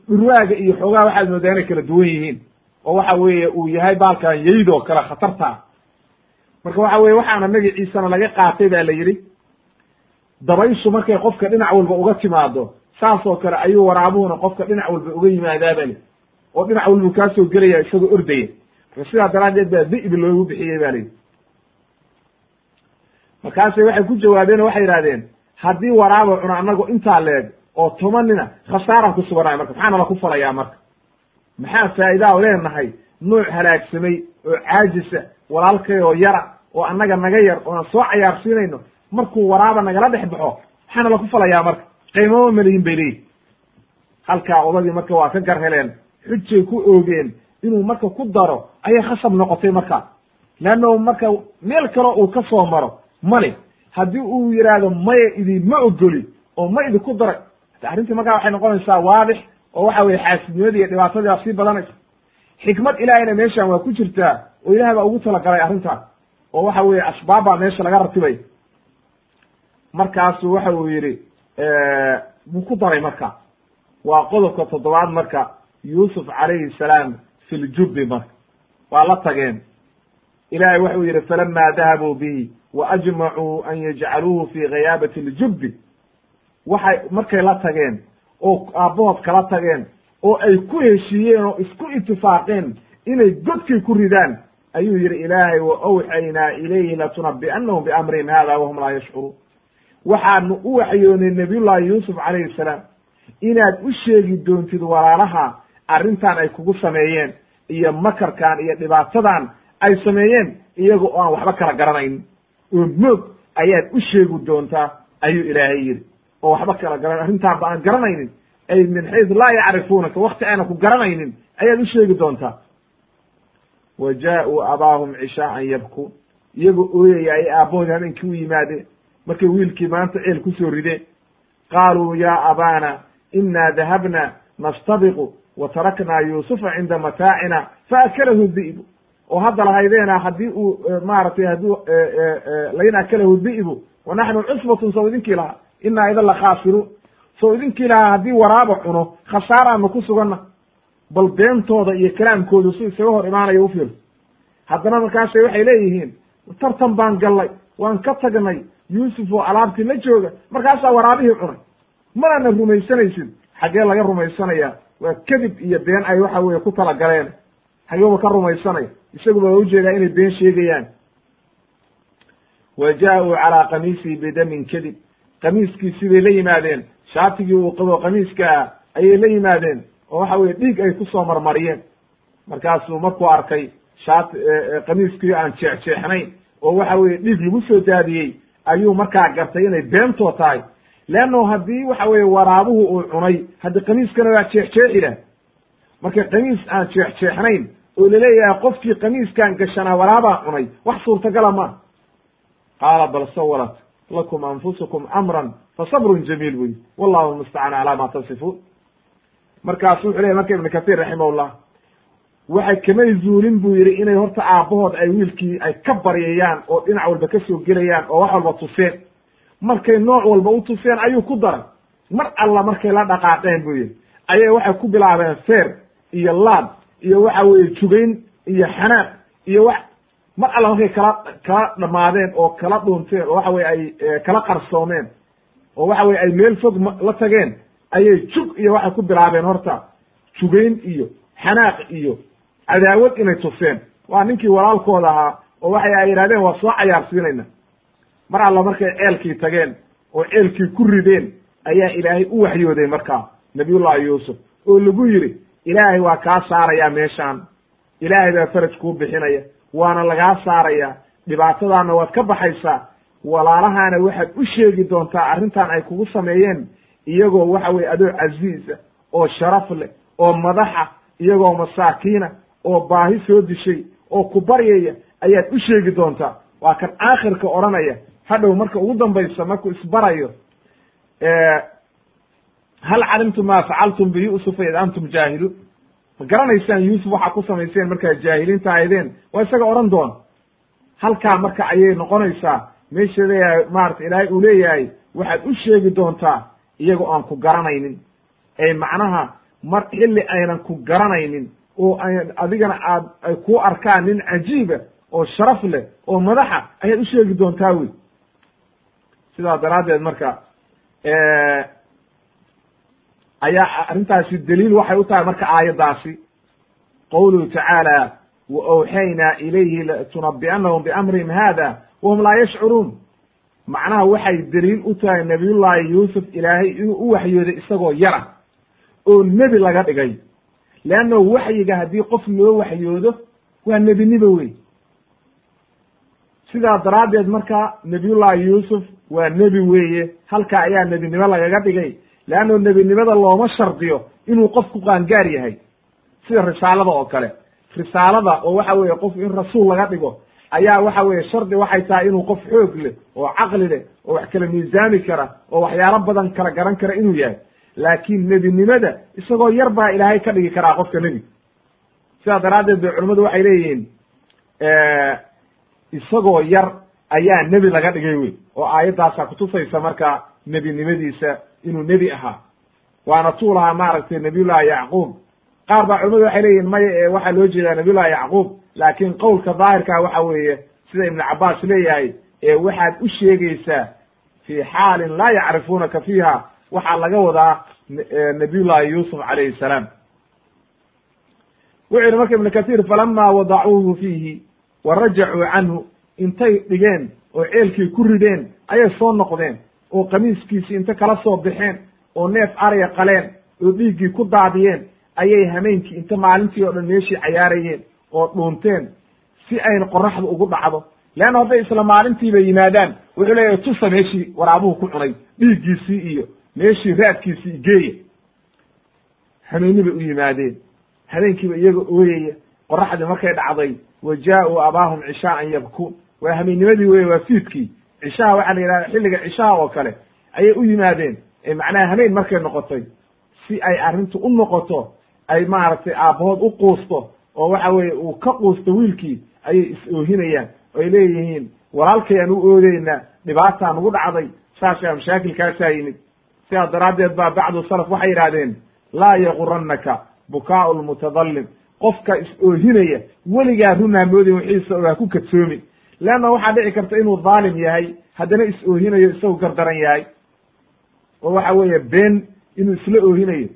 dhurwaaga iyo xoogaha waxaad moodaa inay kala duwan yihiin oo waxa weeye uu yahay baalkan yayd oo kale khatarta ah. Marka waxa weye waxaana magaciisana laga qaatay ba la yidhi dabayshu markay qofka dhinac walba uga timaado saas oo kale ayuu waraabuhuna qofka dhinac walba uga yimaadaaba li oo dhinac walbuu kaa soo gelaya isagoo ordaya. Marka sidaa daraaddeed baa di'bi loogu bixiyey ba layidhi markaasay waxay ku jawaabeen oo waxay yidhahdeen haddii waraaba cuno annago intaa leeg oo tobanina khasaaraan ku suganayo marka maxaa nala ku falayaa marka. Maxaa faa'idaa leenahay? Nuuc halaagsamay oo caajisa walaalkay oo yara oo annaga naga yar ooan soo cayaarsiinayno markuu waraaba nagala dhex baxo maxaana laku falayaa marka. Qiimama melihin bay leeyihiin halkaa odagii marka waa ka gar heleen xujay ku oogeen inuu marka ku daro ayay khasab noqotay marka. Leannahu marka meel kale uu ka soo maro male haddii uu yidhaahdo maya idinma ogoli oo ma idinku daray arrintii markaa waxay noqonaysaa waadix oo waxa weye xaasidnimadii iyo dhibaatadii baa sii badanaysa xikmad ilaahayna meeshan waa ku jirtaa oo ilahay baa ugu talagalay arrintaas oo waxa weye asbaab baa meesha laga ratibay. Markaasu waxa uu yidhi buu ku daray marka. Waa qodobka toddobaad marka yuusuf calayhi salaam fi ljubbi marka. Waa la tageen. Ilahay waxau yidhi falama dahabuu bihi wa ajmacuu an yajcaluuhu fi ghayaabati اljubbi waxay markay la tageen oo aabbahood kala tageen oo ay ku heshiiyeen oo isku itifaaqeen inay godkay ku ridaan ayuu yidhi ilaahay wa awxaynaa ilayhi latunabi'annahum biamrihim hada wahum laa yashcuruun. Waxaanu u waxyoonay nabiyullahi yuusuf calayhi salaam inaad u sheegi doontid walaalaha arrintan ay kugu sameeyeen iyo makarkan iyo dhibaatadan ay sameeyeen iyaga oo aan waxba kala garanayn. Oo moog ayaad u sheegi doontaa ayuu ilaahay yidhi oo waxba kala garan. Arrintaan aan garanaynin. Ay min xaysu laa yacrifuunaka wakti aanan ku garanaynin ayaad u sheegi doontaa. Wa jaa-uu abaahum cishaaan yabkuun iyagoo ooyaya ay aabbahoodi habeenkii u yimaadeen markay wiilkii maanta ceel ku soo rideen. Qaaluu yaa abaana inaa dahabna nastabiqu wa taraknaa yuusufa cinda mataacina faakalahu di'bu oo hadda lahaydeena haddii uu maaragtay hadduu lain akalahu di'bu wa naxnu cusbatun sow idinkii lahaa inaa idan la khaasiruun sow idinkii lahaa haddii waraaba cuno khasaaraanu ku suganna. Bal beentooda iyo kalaamkoodu si isaga hor imaanayo ufiirso haddana markaasay waxay leeyihiin tartan baan gallay waan ka tagnay yuusuf oo alaabtii la jooga markaasaa waraabihii cunay. Manana rumaysanaysid xaggee laga rumaysanaya waa kadib iyo been ay waxa weye ku talagaleen xageeba ka rumaysanaya. Isaguba waa u jeedaa inay been sheegayaan. Wa jaa-uu calaa kamiisihi bidamin kadib kamiiskiisii bay la yimaadeen? Shaatigii uu qabo kamiiska ayay la yimaadeen? Oo waxa weye dhiig ay ku soo marmariyeen. Markaasuu markuu arkay shaat kamiiskii aan jeexjeexnayn oo waxa weye dhiig lagu soo daadiyey ayuu markaa gartay inay beentoo tahay. Leanno haddii waxa weye waraabuhu uu cunay haddi kamiiskana waa jeexjeexi lah marka kamiis aan jeexjeexnayn oo la leeyahay qofkii kamiiskan gashanaa waraabaa cunay wax suurtagala ma. Qaala bal sawarat lakum anfusukum amran fa sabrun jamiil wey wallahu mustacaan calaa ma tasifuun markaasu wuxu leyahy marka ibnu katiir raximahullah waxay kamay zuulin buu yidhi inay horta aabbahood ay wiilkii ay ka baryayaan oo dhinac walba ka soo gelayaan oo wax walba tuseen. Markay nooc walba u tuseen ayuu ku daray. Mar alla markay la dhaqaaqeen buu yidhi. Ayay waxay ku bilaabeen feer iyo laad iyo waxa weeye jugayn iyo xanaaq iyo wax mar alla markay kala kala dhamaadeen oo kala dhuunteen oo waxa weye ay kala qarsoomeen oo waxa weye ay meel fog la tageen ayay jug iyo waxay ku bilaabeen horta. Jugayn iyo xanaaq iyo cadaawad inay tuseen waa ninkii walaalkooda ahaa oo waxay ay yidhahdeen waa soo cayaarsiinayna mar alla markay ceelkii tageen oo ceelkii ku rideen ayaa ilaahay u waxyooday markaa nabiyullahi yuusuf oo lagu yidhi ilaahay waa kaa saarayaa meeshaan. Ilaahay baa faraj kuu bixinaya waana lagaa saarayaa dhibaatadaana waad ka baxaysaa. Walaalahaana waxaad u sheegi doontaa arrintan ay kugu sameeyeen. Iyagoo waxa weye adoo casiisa oo sharaf leh oo madaxa iyagoo masaakiina oo baahi soo dishay oo ku baryaya ayaad u sheegi doontaa. Waa kan aakhirka odhanaya. Hadhow marka ugu dambaysa markuu isbarayo. Hal calimtum ma facaltum biyusufa id antum jaahiluun ma garanaysaan yuusuf waxaa ku samayseen markaa jaahiliinta ahaydeen? Waa isaga odhan doona halkaa marka ayay noqonaysaa meesha leeyahay maarata ilaahay uu leeyahay waxaad u sheegi doontaa iyagoo aan ku garanaynin. Ay macnaha mar xilli aynan ku garanaynin oo adigana aad ay kuu arkaan nin cajiiba oo sharaf leh oo madaxa ayaad u sheegi doontaa wey. Sidaa daraaddeed marka ayaa arrintaasi daliil waxay u tahay marka aayaddaasi. Qowluhu tacaala wa awxaynaa ilayhi latunabi'annahum biamrihim hada wahum laa yashcuruun macnaha waxay daliil u tahay nabiyullaahi yuusuf ilaahay inuu u waxyooday isagoo yara oo nebi laga dhigay. Leanna waxyiga haddii qof loo waxyoodo waa nebinimo wey sidaa daraaddeed marka nabiyullaahi yuusuf waa nebi weeye halka ayaa nebinimo lagaga dhigay leanno nebinimada looma shardiyo inuu qofku qaangaar yahay sida risaalada oo kale risaalada oo waxa weeye qof in rasuul laga dhigo ayaa waxa weeye shardi waxay tahay inuu qof xoog leh oo caqli leh oo wax kala miisaami kara oo waxyaalo badan kala garan kara inuu yahay laakiin nebinimada isagoo yar baa ilaahay ka dhigi karaa qofka nebi sidaa daraaddeed bay culimmadu waxay leeyihiin isagoo yar ayaa nebi laga dhigay wey oo aayaddaasaa kutusaysa marka nebinimadiisa inuu nebi ahaa. Waana tuu lahaa maaragtay nabiyullahi yacquub. Qaar baa culimadu waxay leeyihiin maya ee waxaa loo jeedaa nabiyullahi yacquub. Laakiin qowlka daahirkaa waxa weeye sida ibnu cabaas leeyahay ee waxaad u sheegaysaa fi xaalin laa yacrifunaka fiiha waxaa laga wadaa nabiyullahi yuusuf calayhi salaam. Wuxuu yihi marka ibnu kahiir falama wadacuuhu fiihi wa rajacuu canhu. Intay dhigeen oo ceelkii ku rideen ayay soo noqdeen oo qamiiskiisii inta kala soo baxeen oo neef arya qaleen oo dhiiggii ku daadiyeen ayay hameenkii inta maalintii oo dhan meeshii cayaarayeen oo dhuunteen si ayna qoraxda ugu dhacdo. Leanna hadday isla maalintiiba yimaadaan wuxuu leeyahay tusa meeshii waraabuhu ku cunay dhiiggiisii iyo meeshii raadkiisii geeya hameeni bay u yimaadeen. Habeenkiiba iyaga ooyaya qoraxdii markay dhacday wa jaa-uu abaahum cishaaan yabkuun. Waa hameenimadii weye waa fiidkii cishaha waxaa la yidhahda xilliga cishaha oo kale ayay u yimaadeen. Macnaha habeen markay noqotay si ay arrintu u noqoto ay maaragtay aabbahood u quusto oo waxa weeye uu ka quusto wiilkii ayay is-oohinayaan oy leeyihiin walaalkayaan u oodeynaa dhibaataa nagu dhacday saashaa mashaakilkaasaa yimid sidaa daraaddeed baa bacdu salaf waxay yidhahdeen laa yagurannaka bukaau lmutadallim qofka is-oohinaya weligaa runaa moodin wixiisa oo ku kadsoomin leanna waxaa dhici karta inuu dhaalim yahay haddana is-oohinayo isagu gardaran yahay oo waxa weeye been inuu isla oohinayo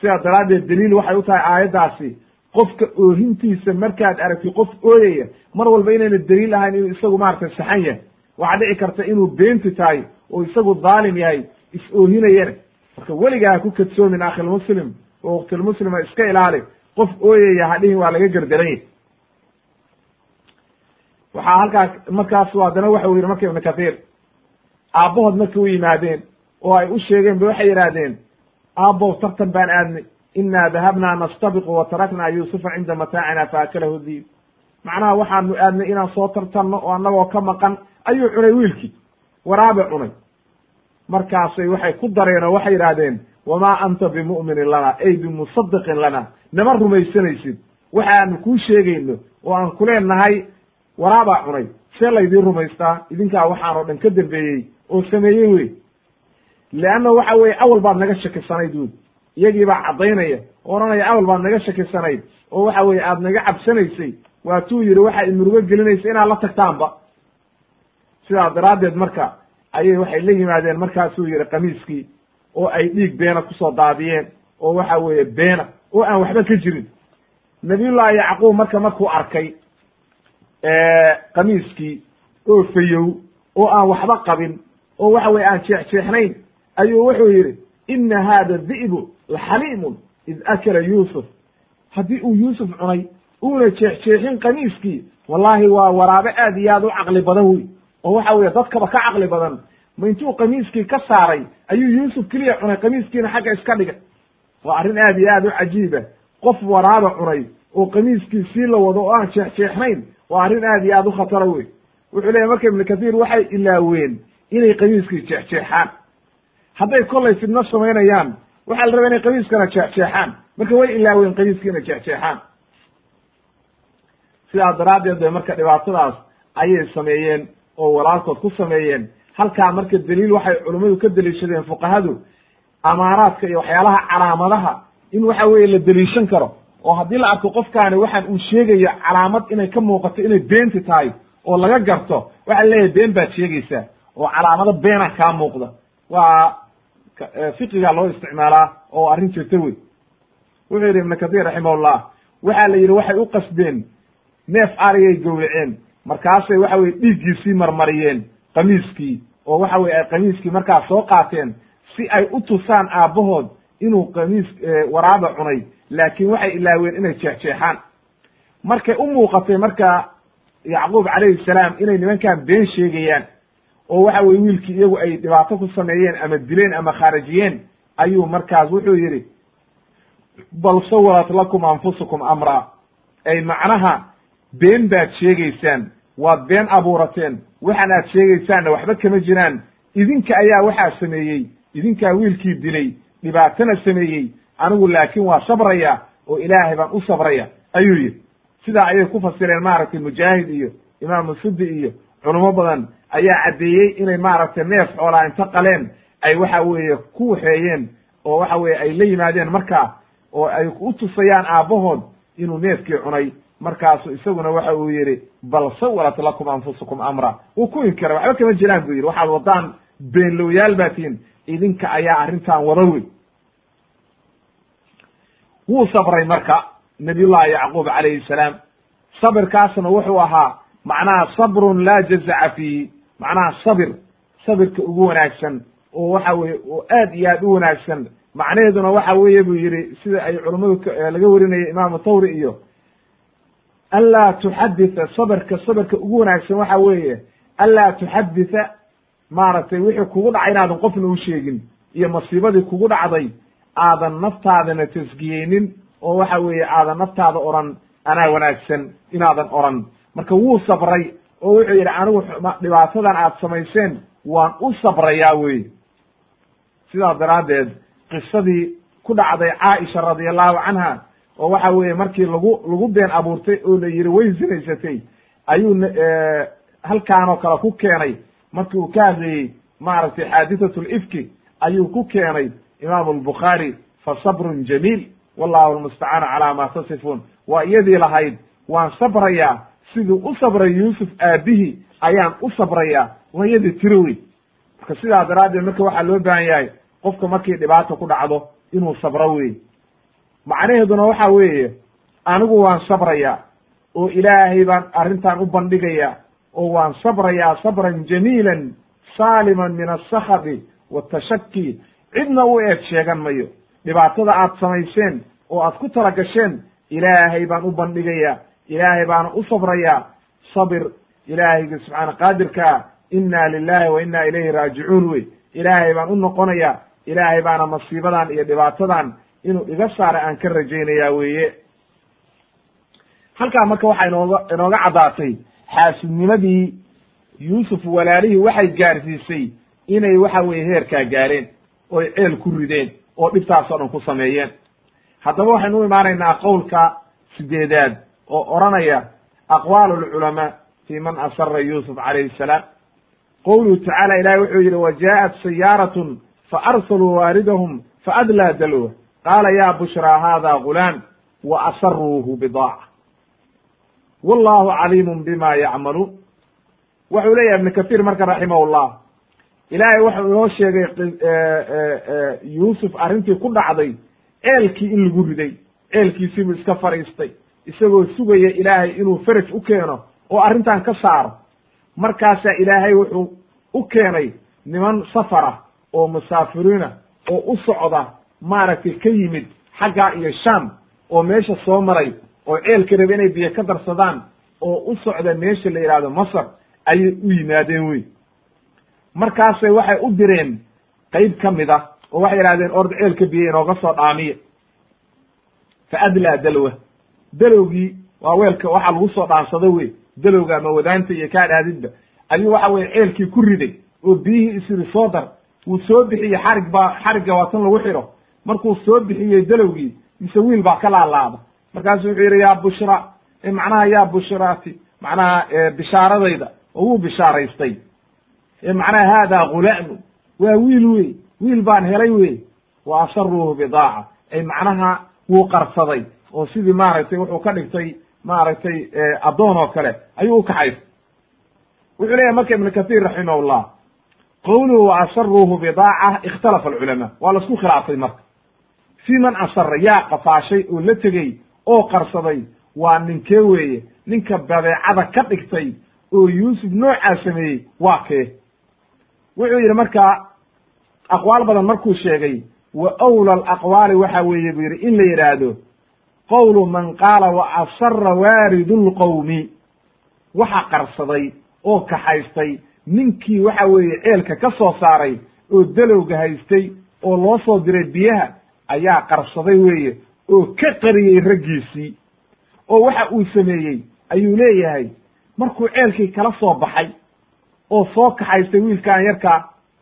sidaa daraaddeed daliil waxay u tahay aayaddaasi qofka oohintiisa markaad aragti qof ooyaya mar walba inayna daliil ahayn inuu isagu maaragtay saxan yahay waxaa dhici karta inuu beenti tahay oo isagu dhaalim yahay is-oohinayana marka weligaa ha ku kadsoomin akhilmuslim oo waktilmuslima iska ilaali qof ooyaya hadhihin waa laga gardaran yahy waxaa halkaas markaasu haddana waxa u yidhi marka ibnu kathiir aabbahood markay u yimaadeen oo ay u sheegeen ba waxay yidhaahdeen aabbow tartan baan aadnay. Inaa dahabnaa nastabiqu wa taraknaa yuusufa cinda mataacina faakalahu diib macnaha waxaanu aadnay inaan soo tartanno oo annagoo ka maqan ayuu cunay wiilkii. Waraabe cunay. Markaasay waxay ku dareen oo waxay yidhaahdeen wamaa anta bimu'minin lana ay bimusadiqin lana nama rumaysanaysid. Waxaanu kuu sheegayno oo aan kuleenahay waraabaa cunay. See laydiin rumaystaa? Idinkaa waxaanoo dhan ka dambeeyey oo sameeyey wey. Leanna waxa weeye awal baad naga shakisanayd wey iyagii baa caddaynaya oo odhanaya awal baad naga shakisanayd oo waxa weye aad naga cabsanaysay. Waatuu yidhi waxa imurugo gelinaysa inaad la tagtaanba. Sidaa daraaddeed marka ayay waxay la yimaadeen markaasuu yidhi kamiiskii oo ay dhiig beena ku soo daadiyeen oo waxa weeye beena oo aan waxba ka jirin. Nabiyullaahi yacquub marka markuu arkay kamiiskii oo fayow oo aan waxba qabin oo waxa weye aan jeexjeexnayn ayuu wuxuu yidhi ina hada di'bu laxaliimun id akala yuusuf. Haddii uu yuusuf cunay uuna jeexjeexin kamiiskii wallaahi waa waraabe aad iyo aad u caqli badan wey oo waxa weye dadkaba ka caqli badan. Ma intuu kamiiskii ka saaray ayuu yuusuf keliya cunay kamiiskiina xagga iska dhiga waa arrin aad iyo aad u cajiiba qof waraaba cunay oo kamiiskii sii la wado oo aan jeexjeexnayn waa arrin aad iyo aad u khatara wey wuxuu leeyahy marka ibnu kathiir waxay ilaaween inay kamiiskii jeexjeexaan. Hadday kollay fidno samaynayaan waxaa la rabaa inay kamiiskana jeexjeexaan. Marka way ilaaween kamiiskii inay jeexjeexaan. Sidaa daraaddeed bay marka dhibaatadaas ayay sameeyeen oo walaalkood ku sameeyeen. Halkaa marka daliil waxay culummadu ka deliishadeen fuqahadu amaaraadka iyo waxyaalaha calaamadaha in waxa weeye la deliishan karo oo haddii la arko qofkaani waxaan uu sheegayo calaamad inay ka muuqato inay beenti tahay oo laga garto waxaa leeyahay been baad sheegaysaa oo calaamado beena kaa muuqda. Waa fiqiga loo isticmaalaa oo arrin jirta wey wuxuu yidhi ibnu kathiir raximahullah waxaa la yidhi waxay u qasdeen neef ariyay gowraceen markaasay waxa weye dhiiggiisii marmariyeen kamiiskii oo waxa weye ay kamiiskii markaa soo qaateen si ay u tusaan aabbahood inuu kamiis waraaba cunay laakiin waxay ilaaween inay jeexjeexaan. Markay u muuqatay marka yacquub calayhi salaam inay nimankan been sheegayaan oo waxa weye wiilkii iyagu ay dhibaato ku sameeyeen ama dileen ama khaarajiyeen ayuu markaas wuxuu yidhi bal sawarat lakum anfusukum amra. Ay macnaha been baad sheegaysaan waad been abuurateen waxaan aad sheegaysaanna waxba kama jiraan idinka ayaa waxaa sameeyey idinkaa wiilkii dilay dhibaatana sameeyey anigu laakiin waa sabraya oo ilaahay baan u sabraya ayuu yidhi. Sidaa ayay ku fasireen maaragtay mujaahid iyo imaamu sudi iyo culimo badan. Ayaa caddeeyey inay maaragtay neef xoolaa inta qaleen ay waxa weeye ku waxeeyeen oo waxa weye ay la yimaadeen markaa oo ay u tusayaan aabbahood inuu neefkii cunay. Markaasu isaguna waxa uu yidhi bal sawalat lakum anfusukum amra. Wuu ku inkiray waxba kama jiraan buu yidhi. Waxaad wadaan beenlowyaal baa tihin idinka ayaa arrintan wada wey wuu sabray marka nabiyullahi yacquub calayhi salaam. Sabirkaasna wuxuu ahaa macnaha sabrun laa jazaca fiihi macnaha sabir sabirka ugu wanaagsan oo waxa weye oo aad iyo aad u wanaagsan. Macnaheeduna waxa weeye buu yidhi sida ay culummadu laga warinaya imaamu thawri iyo anlaa tuxaditha sabrka sabrka ugu wanaagsan waxa weeye anlaa tuxaditha maaragtay wixii kugu dhacay inaadan qofna u sheegin iyo masiibadii kugu dhacday aadan naftaadana tasgiyeynin oo waxa weeye aadan naftaada oran anaa wanaagsan inaadan oran. Marka wuu sabray oo wuxuu yidhi anigu dhibaatadan aad samayseen waan u sabrayaa weye sidaas daraaddeed qisadii ku dhacday caaisha radi allahu canha oo waxa weeye markii lagu lagu been abuurtay oo la yidhi way zinaysatay ayuu halkaanoo kale ku keenay. Markii uu ka hadlayey maaragtay xaadithat lifki ayuu ku keenay imaamu albukhaari fa sabrun jamiil wallahu almustacaanu calaa ma tasifuun waa iyadii lahayd waan sabrayaa siduu u sabray yuusuf aabbihi ayaan u sabrayaa waa iyadii tiri wey marka sidaa daraaddeed marka waxaa loo baahan yahay qofka markii dhibaata ku dhacdo inuu sabro wey macnaheeduna waxa weeye anigu waan sabrayaa oo ilaahay baan arrintan u bandhigayaa oo waan sabrayaa sabran jamiilan saaliman min asakhabi watashaki cidna u eeg sheegan mayo. Dhibaatada aad samayseen oo aad ku tala gasheen ilaahay baan u bandhigayaa ilaahay baana u sabrayaa sabir ilaahayga subxaana qaadirkaa inna lilahi wa inna ilayhi raajicuun wey. Ilaahay baan u noqonayaa ilaahay baana masiibadan iyo dhibaatadan inuu iga saara aan ka rajaynayaa weeye. Halkaa marka waxaa inooga inooga caddaatay xaasidnimadii yuusuf walaalihii waxay gaarsiisay inay waxa weeye heerkaa gaareen oy ceel ku rideen oo dhibtaasoo dhan ku sameeyeen. Haddaba waxaynu u imaanaynaa qowlka sideedaad oo oranaya aqwaalu lculamaa fi man asara yuusuf calayhi salaam. Qowluhu tacaala ilahi wuxuu yidhi wa jaaءat sayaaratun faarsaluu waaridahum faadlaa dalwa. Qaala ya bushraa hada gulaam wa asaruuhu bidaaca wallahu caliimun bima yacmaluun. Wuxuu leeyahay ibnu kahiir marka raximahullah ilaahay wuxuu inoo sheegay yuusuf arrintii ku dhacday ceelkii in lagu riday ceelkiisiibuu iska fadhiistay isagoo sugaya ilaahay inuu faraj u keeno oo arrintan ka saaro. Markaasaa ilaahay wuxuu u keenay niman safara oo musaafiriina oo u socda maaragtay ka yimid xaggaa iyo sham oo meesha soo maray oo ceelka raba inay biyo ka darsadaan oo u socda meesha la yidhahdo masar ayay u yimaadeen wey markaasay waxay u direen qeyb ka mid ah oo waxay yidhahdeen orda ceelka biyo inooga soo dhaamiya fa adlaa dalwa. Dalowgii waa weelka waxaa lagu soo dhaansado wey dalowga ama wadaanta iyo kaa dhaadidba ayuu waxa weye ceelkii ku riday oo biyihii isiri soo dar. Wuu soo bixiyey xarig baa xarigga waa tan lagu xidho. Markuu soo bixiyey dalowgii mise wiil baa ka laalaada. Markaasu wuxuu yidhi yaa bushra macnaha yaa bushraati macnaha bishaaradayda oo wuu bishaaraystay macnaha haada gulaamu waa wiil wey wiil baan helay wey wa asaruuhu bidaaca ay macnaha wuu qarsaday oo sidii maaragtay wuxuu ka dhigtay maaragtay addoon oo kale ayuu ukaxaystay wuxuu leeyahy marka ibnu kahiir raximahullah qowluhu wa asaruuhu bidaaca ikhtalafa alculamaa waa la isku khilaafay marka. Fii man asara yaa qafaashay oo la tegey oo qarsaday waa ninkee weeye ninka badeecada ka dhigtay oo yuusuf noocaa sameeyey waa kee wuxuu yidhi marka aqwaal badan markuu sheegay wa awla alaqwaali waxa weeye buu yidhi in la yidhaahdo qowlu man qaala wa asara waaridu lqowmi waxa qarsaday oo kaxaystay ninkii waxa weeye ceelka ka soo saaray oo dalowga haystay oo loo soo diray biyaha ayaa qarsaday weeye oo ka qariyey raggiisii. oo waxa uu sameeyey ayuu leeyahay markuu ceelkii kala soo baxay oo soo kaxaystay wiilkaan yarkaa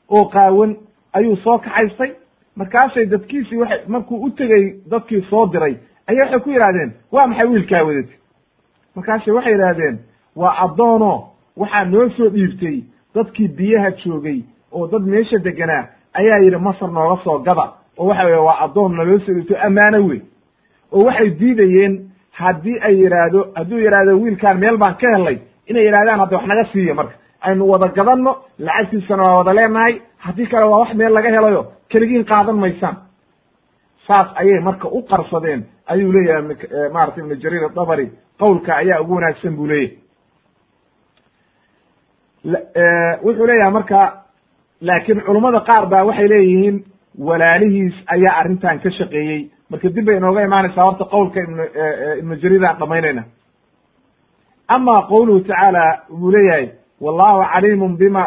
oo qaawan ayuu soo kaxaystay. Markaasay dadkiisii waxay markuu u tegey dadkii soo diray ayaa waxay ku yidhahdeen waa maxay wiilkaa wadatay markaase waxay yidhaahdeen waa addoono waxaa noo soo dhiibtay dadkii biyaha joogay oo dad meesha deganaa ayaa yidhi masar nooga soo gada oo waxa weye waa addoon naloo soo dhiibto ammaano wey oo waxay diidayeen haddii ay yidhaahdo hadduu yidhaahdo wiilkaan meel baan ka helay inay yidhahdaan hadda wax naga siiya marka aynu wada gadanno lacagtiisana waa wada leenahay haddii kale waa wax meel laga helayo keligiin qaadan maysaan. Saas ayay marka u qarsadeen ayuu leeyahay maarata ibnu jariir adabari qowlka ayaa ugu wanaagsan buu leeyahay. Wuxuu leeyahay marka laakiin culummada qaar baa waxay leeyihiin walaalihiis ayaa arrintan ka shaqeeyey. Marka dib bay inooga imaanaysaa horta qowlka ibn ibnu jariir aan dhamaynayna ama qowluhu tacaala wuu leeyahay wallahu caliimun bima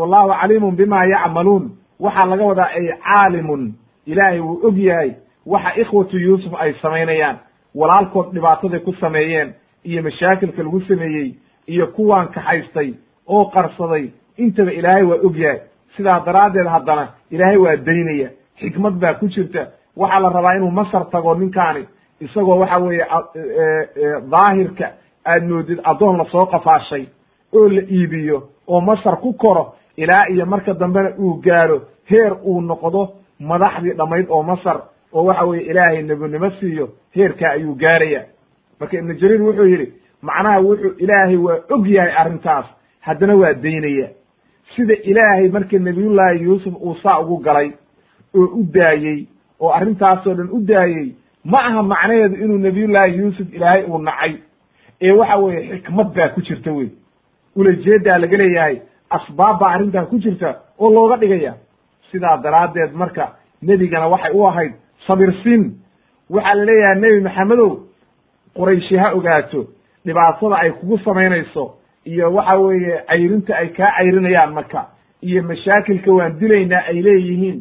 wallahu caliimun bima yacmaluun waxaa laga wadaa ay caalimun. Ilaahay wuu og yahay. Waxa ikhwatu yuusuf ay samaynayaan. Walaalkood dhibaataday ku sameeyeen. Iyo mashaakilka lagu sameeyey. Iyo kuwaan kaxaystay oo qarsaday. Intaba ilaahay waa og yahay. Sidaa daraaddeed haddana ilaahay waa daynaya. Xikmad baa ku jirta. Waxaa la rabaa inuu masar tago ninkaani. Isagoo waxa weeye daahirka aad moodid addoon la soo qafaashay oo la iibiyo oo masar ku koro ilaa iyo marka dambena uu gaaro heer uu noqdo madaxdii dhammayd oo masar oo waxa weeye ilaahay nebinimo siiyo heerkaa ayuu gaaraya. Marka ibnu jariir wuxuu yidhi macnaha wuxuu ilaahay waa og yahay arrintaas haddana waa daynaya. Sida ilaahay marka nebiyullaahi yuusuf uu saa ugu galay oo u daayey oo arrintaasoo dhan u daayey ma aha macnaheedu inuu nebiyullaahi yuusuf ilaahay uu nacay. Ee waxa weeye xikmad baa ku jirta wey ulajeedaa laga leeyahay asbaab baa arrintan ku jirta oo looga dhigaya. Sidaa daraaddeed marka nebigana waxay u ahayd sabirsin waxaa la leeyahay nebi maxamedow qurayshi ha ogaato dhibaatada ay kugu samaynayso iyo waxa weeye cayrinta ay kaa cayrinayaan marka iyo mashaakilka waan dilaynaa ay leeyihiin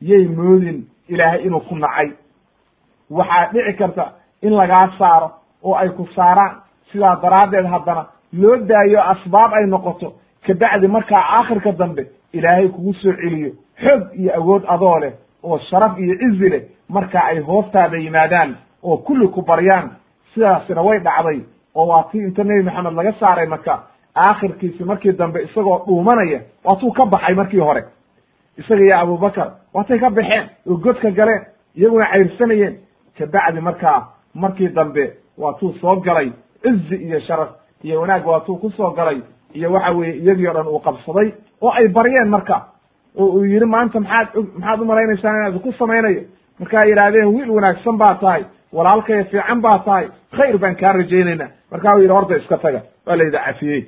yay moodin ilaahay inuu ku nacay. Waxaa dhici karta in lagaa saaro oo ay ku saaraan. Sidaa daraaddeed haddana loo daayo asbaab ay noqoto kabacdi markaa aakhirka dambe ilaahay kugu soo celiyo xoog iyo awood adoo leh oo sharaf iyo cizi leh marka ay hoostaada yimaadaan oo kulli ku baryaan sidaasina way dhacday oo waa tii inta nebi maxamed laga saaray maka aakhirkiisi markii dambe isagoo dhuumanaya waatuu ka baxay markii hore. Isaga iyo abubakar waatay ka baxeen oo godka galeen iyaguna cayrsanayeen kabacdi markaa markii dambe waatuu soo galay cizi iyo sharaf iyo wanaag waatuu ku soo galay iyo waxa weeye iyagii o dhan uu qabsaday oo ay baryeen marka. Oo uu yidhi maanta maxaad maxaad umalaynaysaa inaad ku samaynayo? Markaa yidhaahdeen wiil wanaagsan baa tahay walaalkaya fiican baa tahay khayr baan kaa rajaynayna markaa u yidhi horta iska taga waa la yidhi cafiyey.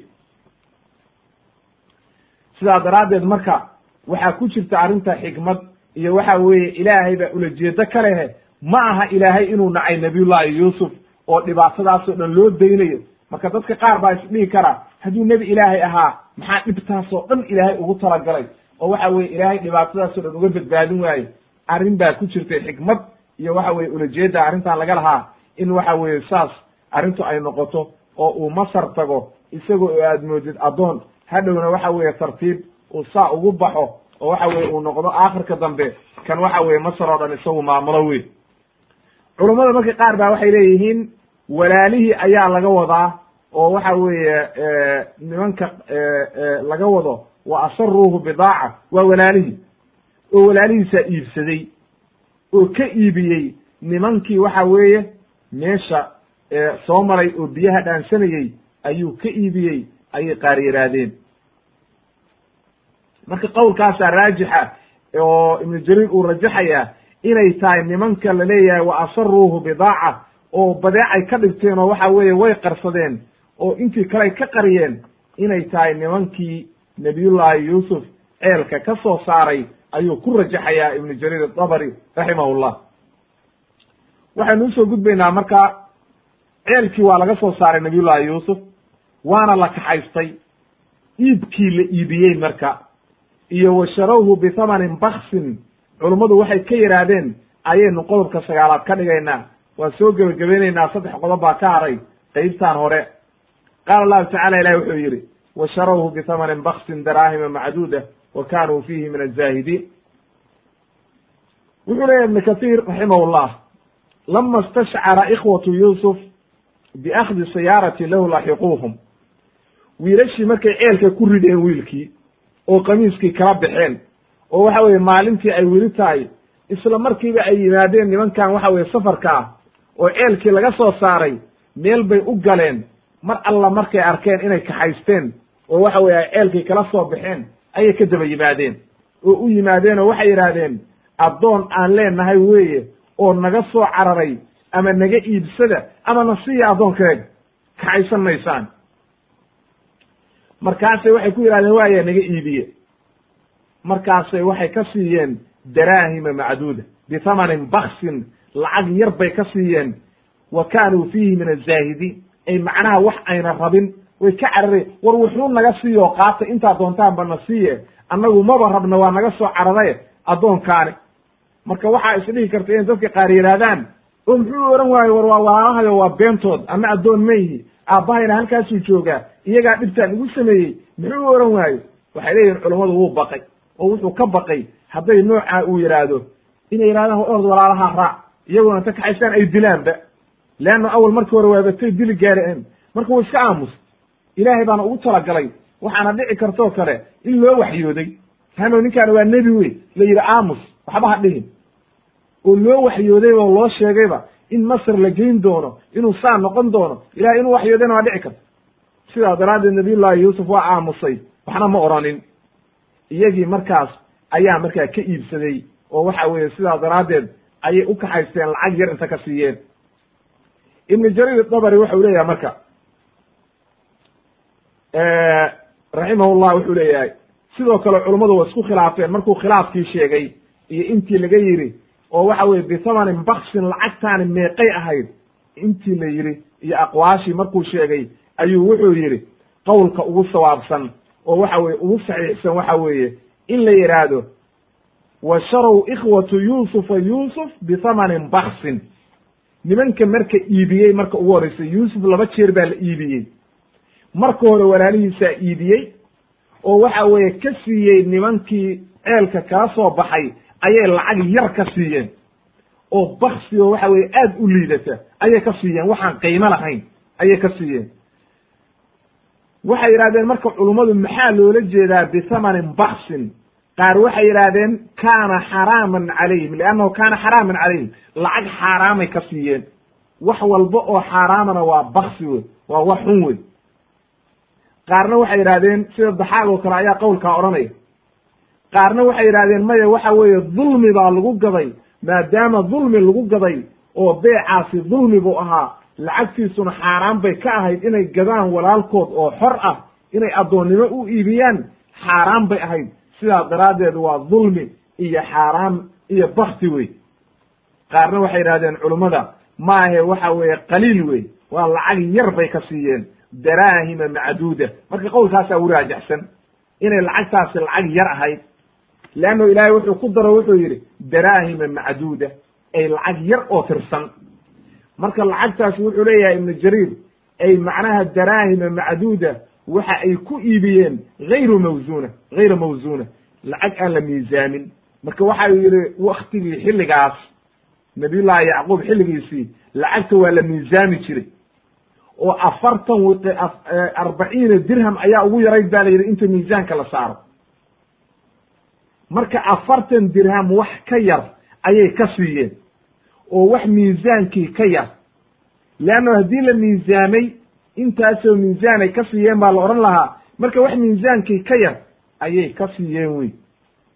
Sidaa daraaddeed marka waxaa ku jirta arrinta xikmad iyo waxa weeye ilaahay baa ulajeedo ka lehe ma aha ilaahay inuu nacay nabiyullahi yuusuf oo dhibaatadaasoo dhan loo daynayo marka dadka qaar baa isdhihi karaa hadduu nebi ilaahay ahaa maxaa dhibtaasoo dhan ilaahay ugu talagalay? Oo waxa weye ilaahay dhibaatadaasoo dhan uga badbaadin waaye. Arrin baa ku jirtay xikmad iyo waxa weye ulajeeda arrintan laga lahaa in waxa weeye saas arrintu ay noqoto oo uu masar tago isagoo aad moodid addoon. Hadhowna waxa weeye tartiib uu saa ugu baxo oo waxa weye uu noqdo aakhirka dambe kan waxa weye masar oo dhan isagu maamulo wey culummada marka qaar baa waxay leeyihiin walaalihii ayaa laga wadaa oo waxa weeye nimanka laga wado wa asaruuhu bidaaca waa walaalihii oo walaalihiisaa iibsaday oo ka iibiyey nimankii waxa weeye meesha soo maray oo biyaha dhaansanayey ayuu ka iibiyey ayay qaar yidhaahdeen marka qowlkaasaa raajixa oo ibnu jariir uu rajaxaya inay tahay nimanka la leeyahay wa asaruuhu bidaaca oo badeecay ka dhigteen oo waxa weeye way qarsadeen oo intii kaley ka qariyeen inay tahay nimankii nabiyullaahi yuusuf ceelka ka soo saaray ayuu ku rajaxayaa ibnu jariir adabari raximahullah. Waxaynu u soo gudbaynaa marka ceelkii waa laga soo saaray nabiyullaahi yuusuf waana la kaxaystay iibkii la iibiyey marka iyo wa sharawhu bithamanin baksin culummadu waxay ka yidhaahdeen ayaynu qodobka sagaalaad ka dhigaynaa waan soo gebagabaynaynaa saddex qodob baa ka haray qeybtan hore qaala allahu tacala ilahi wuxuu yidhi wa sharawhu bithamanin baksin daraahima macduuda wa kanuu fiihi min azaahidiin wuxuu leeyahy ibn kahiir raximah llah lama istashcara ikhwatu yuusuf biakhdi siyaarati lahu laxiquuhum wiilashii markay ceelka ku rideen wiilkii oo qamiiskii kala baxeen oo waxa weye maalintii ay weli tahay isla markiiba ay yimaadeen nimankan waxa weye safarka ah oo ceelkii laga soo saaray meel bay u galeen mar alla markay arkeen inay kaxaysteen oo waxa weye ay ceelkii kala soo baxeen ayay ka daba yimaadeen. Oo u yimaadeen oo waxay yidhaahdeen addoon aan leenahay weeye oo naga soo cararay ama naga iibsada ama na siiya addoonkeega kaxaysan maysaan. Markaasay waxay ku yidhahdeen waaya naga iibiye. Markaasay waxay ka siiyeen daraahima macduuda bithamanin baksin lacag yar bay ka siiyeen. Wa kaanuu fiihi min azaahidiin macnaha wax ayna rabin way ka carareen. War wuxuu naga siiyo qaata intaa doontaanba na siiye annagu maba rabna waa naga soo cararaye addoonkaani. Marka waxaa isdhihi karta in dadka qaar yidhaahdaan oo muxuu ohan waayo war waa walaalahayo waa beentood ama addoon ma aabbahayna halkaasuu joogaa iyagaa dhibtaan igu sameeyey. Muxuu ohan waayo. Waxay leeyihiin culummadu wuu baqay oo wuxuu ka baqay hadday noocaa uu yidhaahdo inay yidhahdaan ord walaalaha raac iyaguna ta kaxaystaan ay dilaanba leanna awal markii hore waabatay dili gaareen marka wuu iska aamus ilaahay baana ugu talagalay waxaana dhici kartoo kale in loo waxyooday hano ninkaan waa nebi wey la yidhi aamus waxba ha dhihin oo loo waxyooday oo loo sheegayba in masr la geyn doono inuu saa noqon doono ilahay inuu waxyoodayna waa dhici karta sidaa daraaddeed nabiyullaahi yuusuf waa aamusay waxna ma oranin iyagii markaas ayaa markaa ka iibsaday oo waxa weeye sidaa daraaddeed ayay u kaxaysteen lacag yar inta ka siiyeen ibnu jariir dabri waxau leeyahay marka raximahullah wuxuu leeyahay sidoo kale culummadu waa isku khilaafeen. Markuu khilaafkii sheegay iyo intii laga yidhi oo waxa weye bithamanin baksin lacagtaani meeqay ahayd intii la yidhi iyo aqwaashii markuu sheegay ayuu wuxuu yidhi qowlka ugu sawaabsan oo waxa weye ugu saxiixsan waxa weeye in la yidhaahdo wa sharow ikhwatu yuusufa yuusuf bithamanin baksin nimanka marka iibiyey marka ugu horreysay yuusuf laba jeer baa la iibiyey. Marka hore walaalihiisaa iibiyey oo waxa weeye ka siiyey nimankii ceelka kala soo baxay ayay lacag yar ka siiyeen. Oo baksi oo waxa weye aad u liidata ayay ka siiyeen. Waxaan qiimo lahayn ayay ka siiyeen. Waxay yidhahdeen marka culummadu maxaa loola jeedaa bithamanin baksin qaar waxay yidhaahdeen kaana xaraaman calayhim. Liannahu kaana xaraaman calayhim. Lacag xaaraamay ka siiyeen. Wax walba oo xaaraamana waa baksi wey waa wax xun wey qaarna waxay yidhahdeen sida daxaag oo kale ayaa qowlkaa odhanaya. Qaarna waxay yidhahdeen maya waxa weeye dulmi baa lagu gaday maadaama dulmi lagu gaday oo beecaasi dulmi buu ahaa lacagtiisuna xaaraan bay ka ahayd inay gadaan walaalkood oo xor ah inay addoonnimo u iibiyaan xaaraan bay ahayd sidaa daraaddeed waa dulmi iyo xaaraan iyo bakti wey qaarna waxay yidhahdeen culummada maahe waxa weeye qaliil wey waa lacag yar bay ka siiyeen daraahima macduuda. Marka qowlkaasaa u raajaxsan inay lacagtaasi lacag yar ahayd. Leanno ilaahay wuxuu ku daro wuxuu yidhi daraahima macduuda ay lacag yar oo tirsan. Marka lacagtaasi wuxuu leeyahay ibnu jariir ay macnaha daraahima macduuda waxa ay ku iibiyeen gayru mawsuuna gayra mawsuuna lacag aan la miisaamin marka waxa yidhi waktigii xilligaas nabiyullahi yacquub xilligiisii lacagta waa la miisaami jiray. Oo afartan wiqi arbaciina dirham ayaa ugu yarayd ba la yidhi inta miisaanka la saaro. Marka afartan dirham wax ka yar ayay ka siiyeen. Oo wax miisaankii ka yar leanno haddii la miisaamay intaasoo miisaan ay ka siiyeen baa la odhan lahaa. Marka wax miisaankii ka yar ayay ka siiyeen wey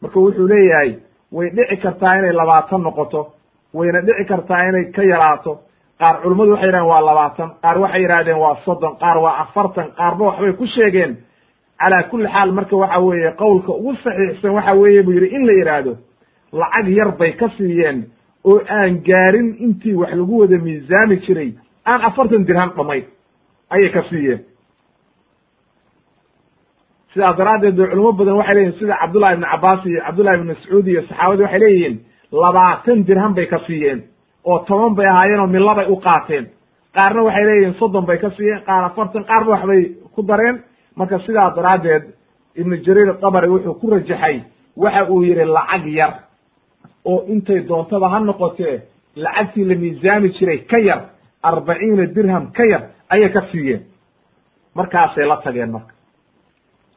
marka wuxuu leeyahay way dhici kartaa inay labaatan noqoto wayna dhici kartaa inay ka yaraato. Qaar culummadu waxay yidhahdeen waa labaatan qaar waxay yidhahdeen waa soddon qaar waa afartan qaarba waxbay ku sheegeen. Calaa kulli xaal marka waxa weeye qowlka ugu saxiixsan waxa weeye buu yidhi in la yidhaahdo lacag yar bay ka siiyeen oo aan gaarin intii wax lagu wada miisaami jiray aan afartan dirham dhamayn ayay ka siiyeen. Sidaas daraaddeed ba culimo badan waxay leeyihiin sida cabdullahi ibnu cabbaas iyo cabdullahi ibnu mascuud iyo saxaabadii waxay leeyihiin labaatan dirham bay ka siiyeen oo toban bay ahaayeen oo millabay u qaateen. Qaarna waxay leeyihiin soddon bay ka siiyeen qaar afartan qaarba waxbay ku dareen. Marka sidaa daraaddeed ibnu jariir dabari wuxuu ku rajaxay waxa uu yidhi lacag yar oo intay doontaba ha noqotee lacagtii la miisaami jiray ka yar arbaciina dirham ka yar ayay ka siiyeen. Markaasay la tageen marka.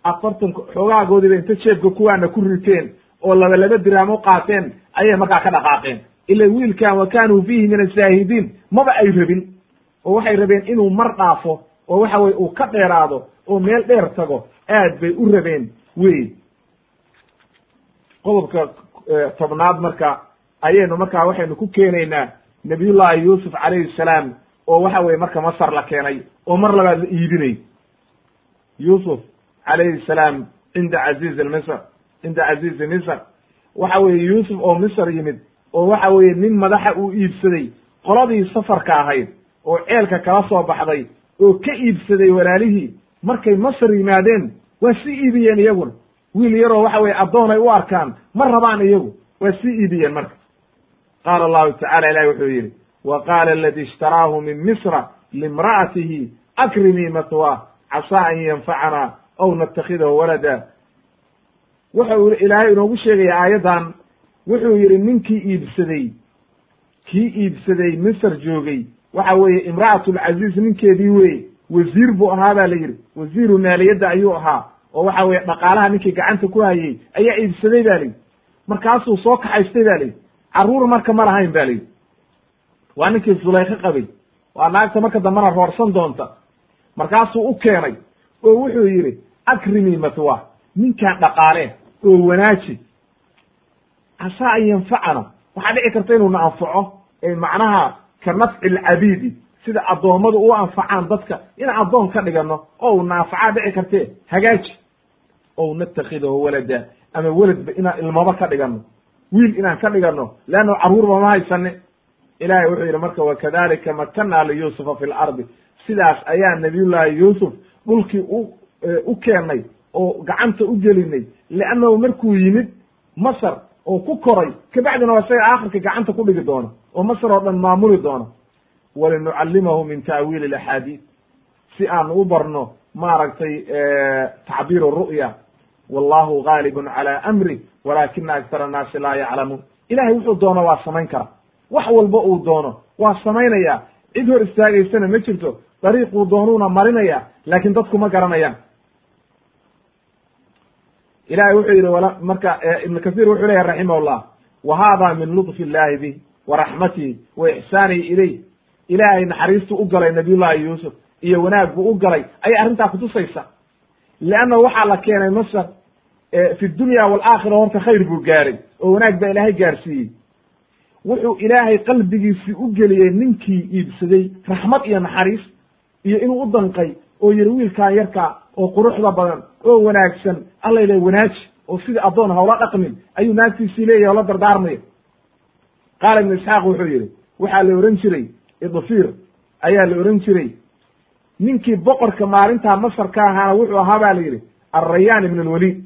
Afartan xoogaagoodiiba inta jeebka kuwaana ku riteen oo laba laba dirham u qaateen ayay markaa ka dhaqaaqeen. Ila wiilkan wa kanuu fiihi min azaahidiin maba ay rabin. Oo waxay rabeen inuu mar dhaafo oo waxa weye uu ka dheeraado oo meel dheer tago aad bay u rabeen wey qodobka tobnaad marka ayaynu markaa waxaynu ku keenaynaa nabiyullahi yuusuf calayhi salaam oo waxa weye marka masar la keenay oo mar labaad la iibinay. Yuusuf calayhi salaam cinda caziizi misr cinda caziizi misr waxa weeye yuusuf oo misr yimid oo waxa weeye nin madaxa uu iibsaday qoladii safarka ahayd oo ceelka kala soo baxday oo ka iibsaday walaalihii markay masr yimaadeen waa sii iibiyeen iyaguna wiil yaroo waxa weye addoonay u arkaan ma rabaan iyagu waa sii iibiyeen marka. Qaala allahu tacala ilahi wuxuu yidhi wa qaala aladi ishtaraahu min misra limra'atihi akrimii matwa casaa an yanfacana aw natakhidahu walada wuxuu ilaahay inoogu sheegaya aayaddan wuxuu yidhi ninkii iibsaday kii iibsaday misr joogay waxa weeye imra'atu lcaziiz ninkeedii weye wasiir buu ahaa ba la yidhi wasiiru maaliyadda ayuu ahaa oo waxa weye dhaqaalaha ninkii gacanta ku hayay ayaa iibsaday ba layidhi markaasuu soo kaxaystay ba layidhi carruur marka ma lahayn ba layidhi waa ninkii zulaykho qabay. Waa naagta marka dambena roorsan doonta. Markaasuu u keenay oo wuxuu yidhi akrimi matwa ninkaan dhaqaalee oo wanaaji. Casaa an yanfacana? Waxaa dhici karta inuu na anfaco macnaha ka nafci lcabiidi sida addoommadu u anfacaan dadka inaan addoon ka dhigano oo u naafacaa dhici kartee hagaaji ow natakhidahu walada ama weladba inaan ilmaba ka dhigano wiil inaan ka dhigano leanno carruurba ma haysane ilahay wuxuu yidhi marka wakadalika makanaa liyuusufa fi lardi sidaas ayaa nabiyullaahi yuusuf dhulkii u u keennay oo gacanta u gelinay leannahu markuu yimid masar oo ku koray kabacdina waa isaga aakhirka gacanta ku dhigi doono oo masar oo dhan maamuli doono. Walinucallimahu min ta'wiili alaxaadiid si aan u barno maaragtay tacbiir ru'ya wallahu gaalibun cala amri walaakina aktara annaasi laa yaclamuun. Ilahay wuxuu doono waa samayn kara wax walba uu doono. Waa samaynaya cid hor istaagaysana ma jirto. Dariiquu doonuuna marinaya laakin dadku ma garanayaan. Ilahay wuxuu yidhi marka ibn kathir wuxuu leyahy raximahullah wa hada min lutfi illahi bih wa raxmatihi wa ixsaanihi ilayh ilaahay naxariistu u galay nabiyullahi yuusuf iyo wanaag buu u galay ayay arrintaa kutusaysa leanna waxaa la keenay masar fi dunya waalaakhira horta khayr buu gaaray oo wanaag baa ilaahay gaarsiiyey wuxuu ilaahay qalbigiisii u geliyey ninkii iibsaday raxmad iyo naxariis iyo inuu u danqay oo yidhi wiilkaan yarkaa oo quruxda badan oo wanaagsan alla ilahy wanaaji oo sidii addoon hawla dhaqmin ayuu naagtiisii leeyahy o la dardaarmaya. Qaala ibnu isxaaq wuxuu yidhi waxaa la ohan jiray idfiir ayaa la ohan jiray ninkii boqorka maalintaa masar ka ahaana wuxuu ahaa ba la yidhi alrayaan ibn alwaliid.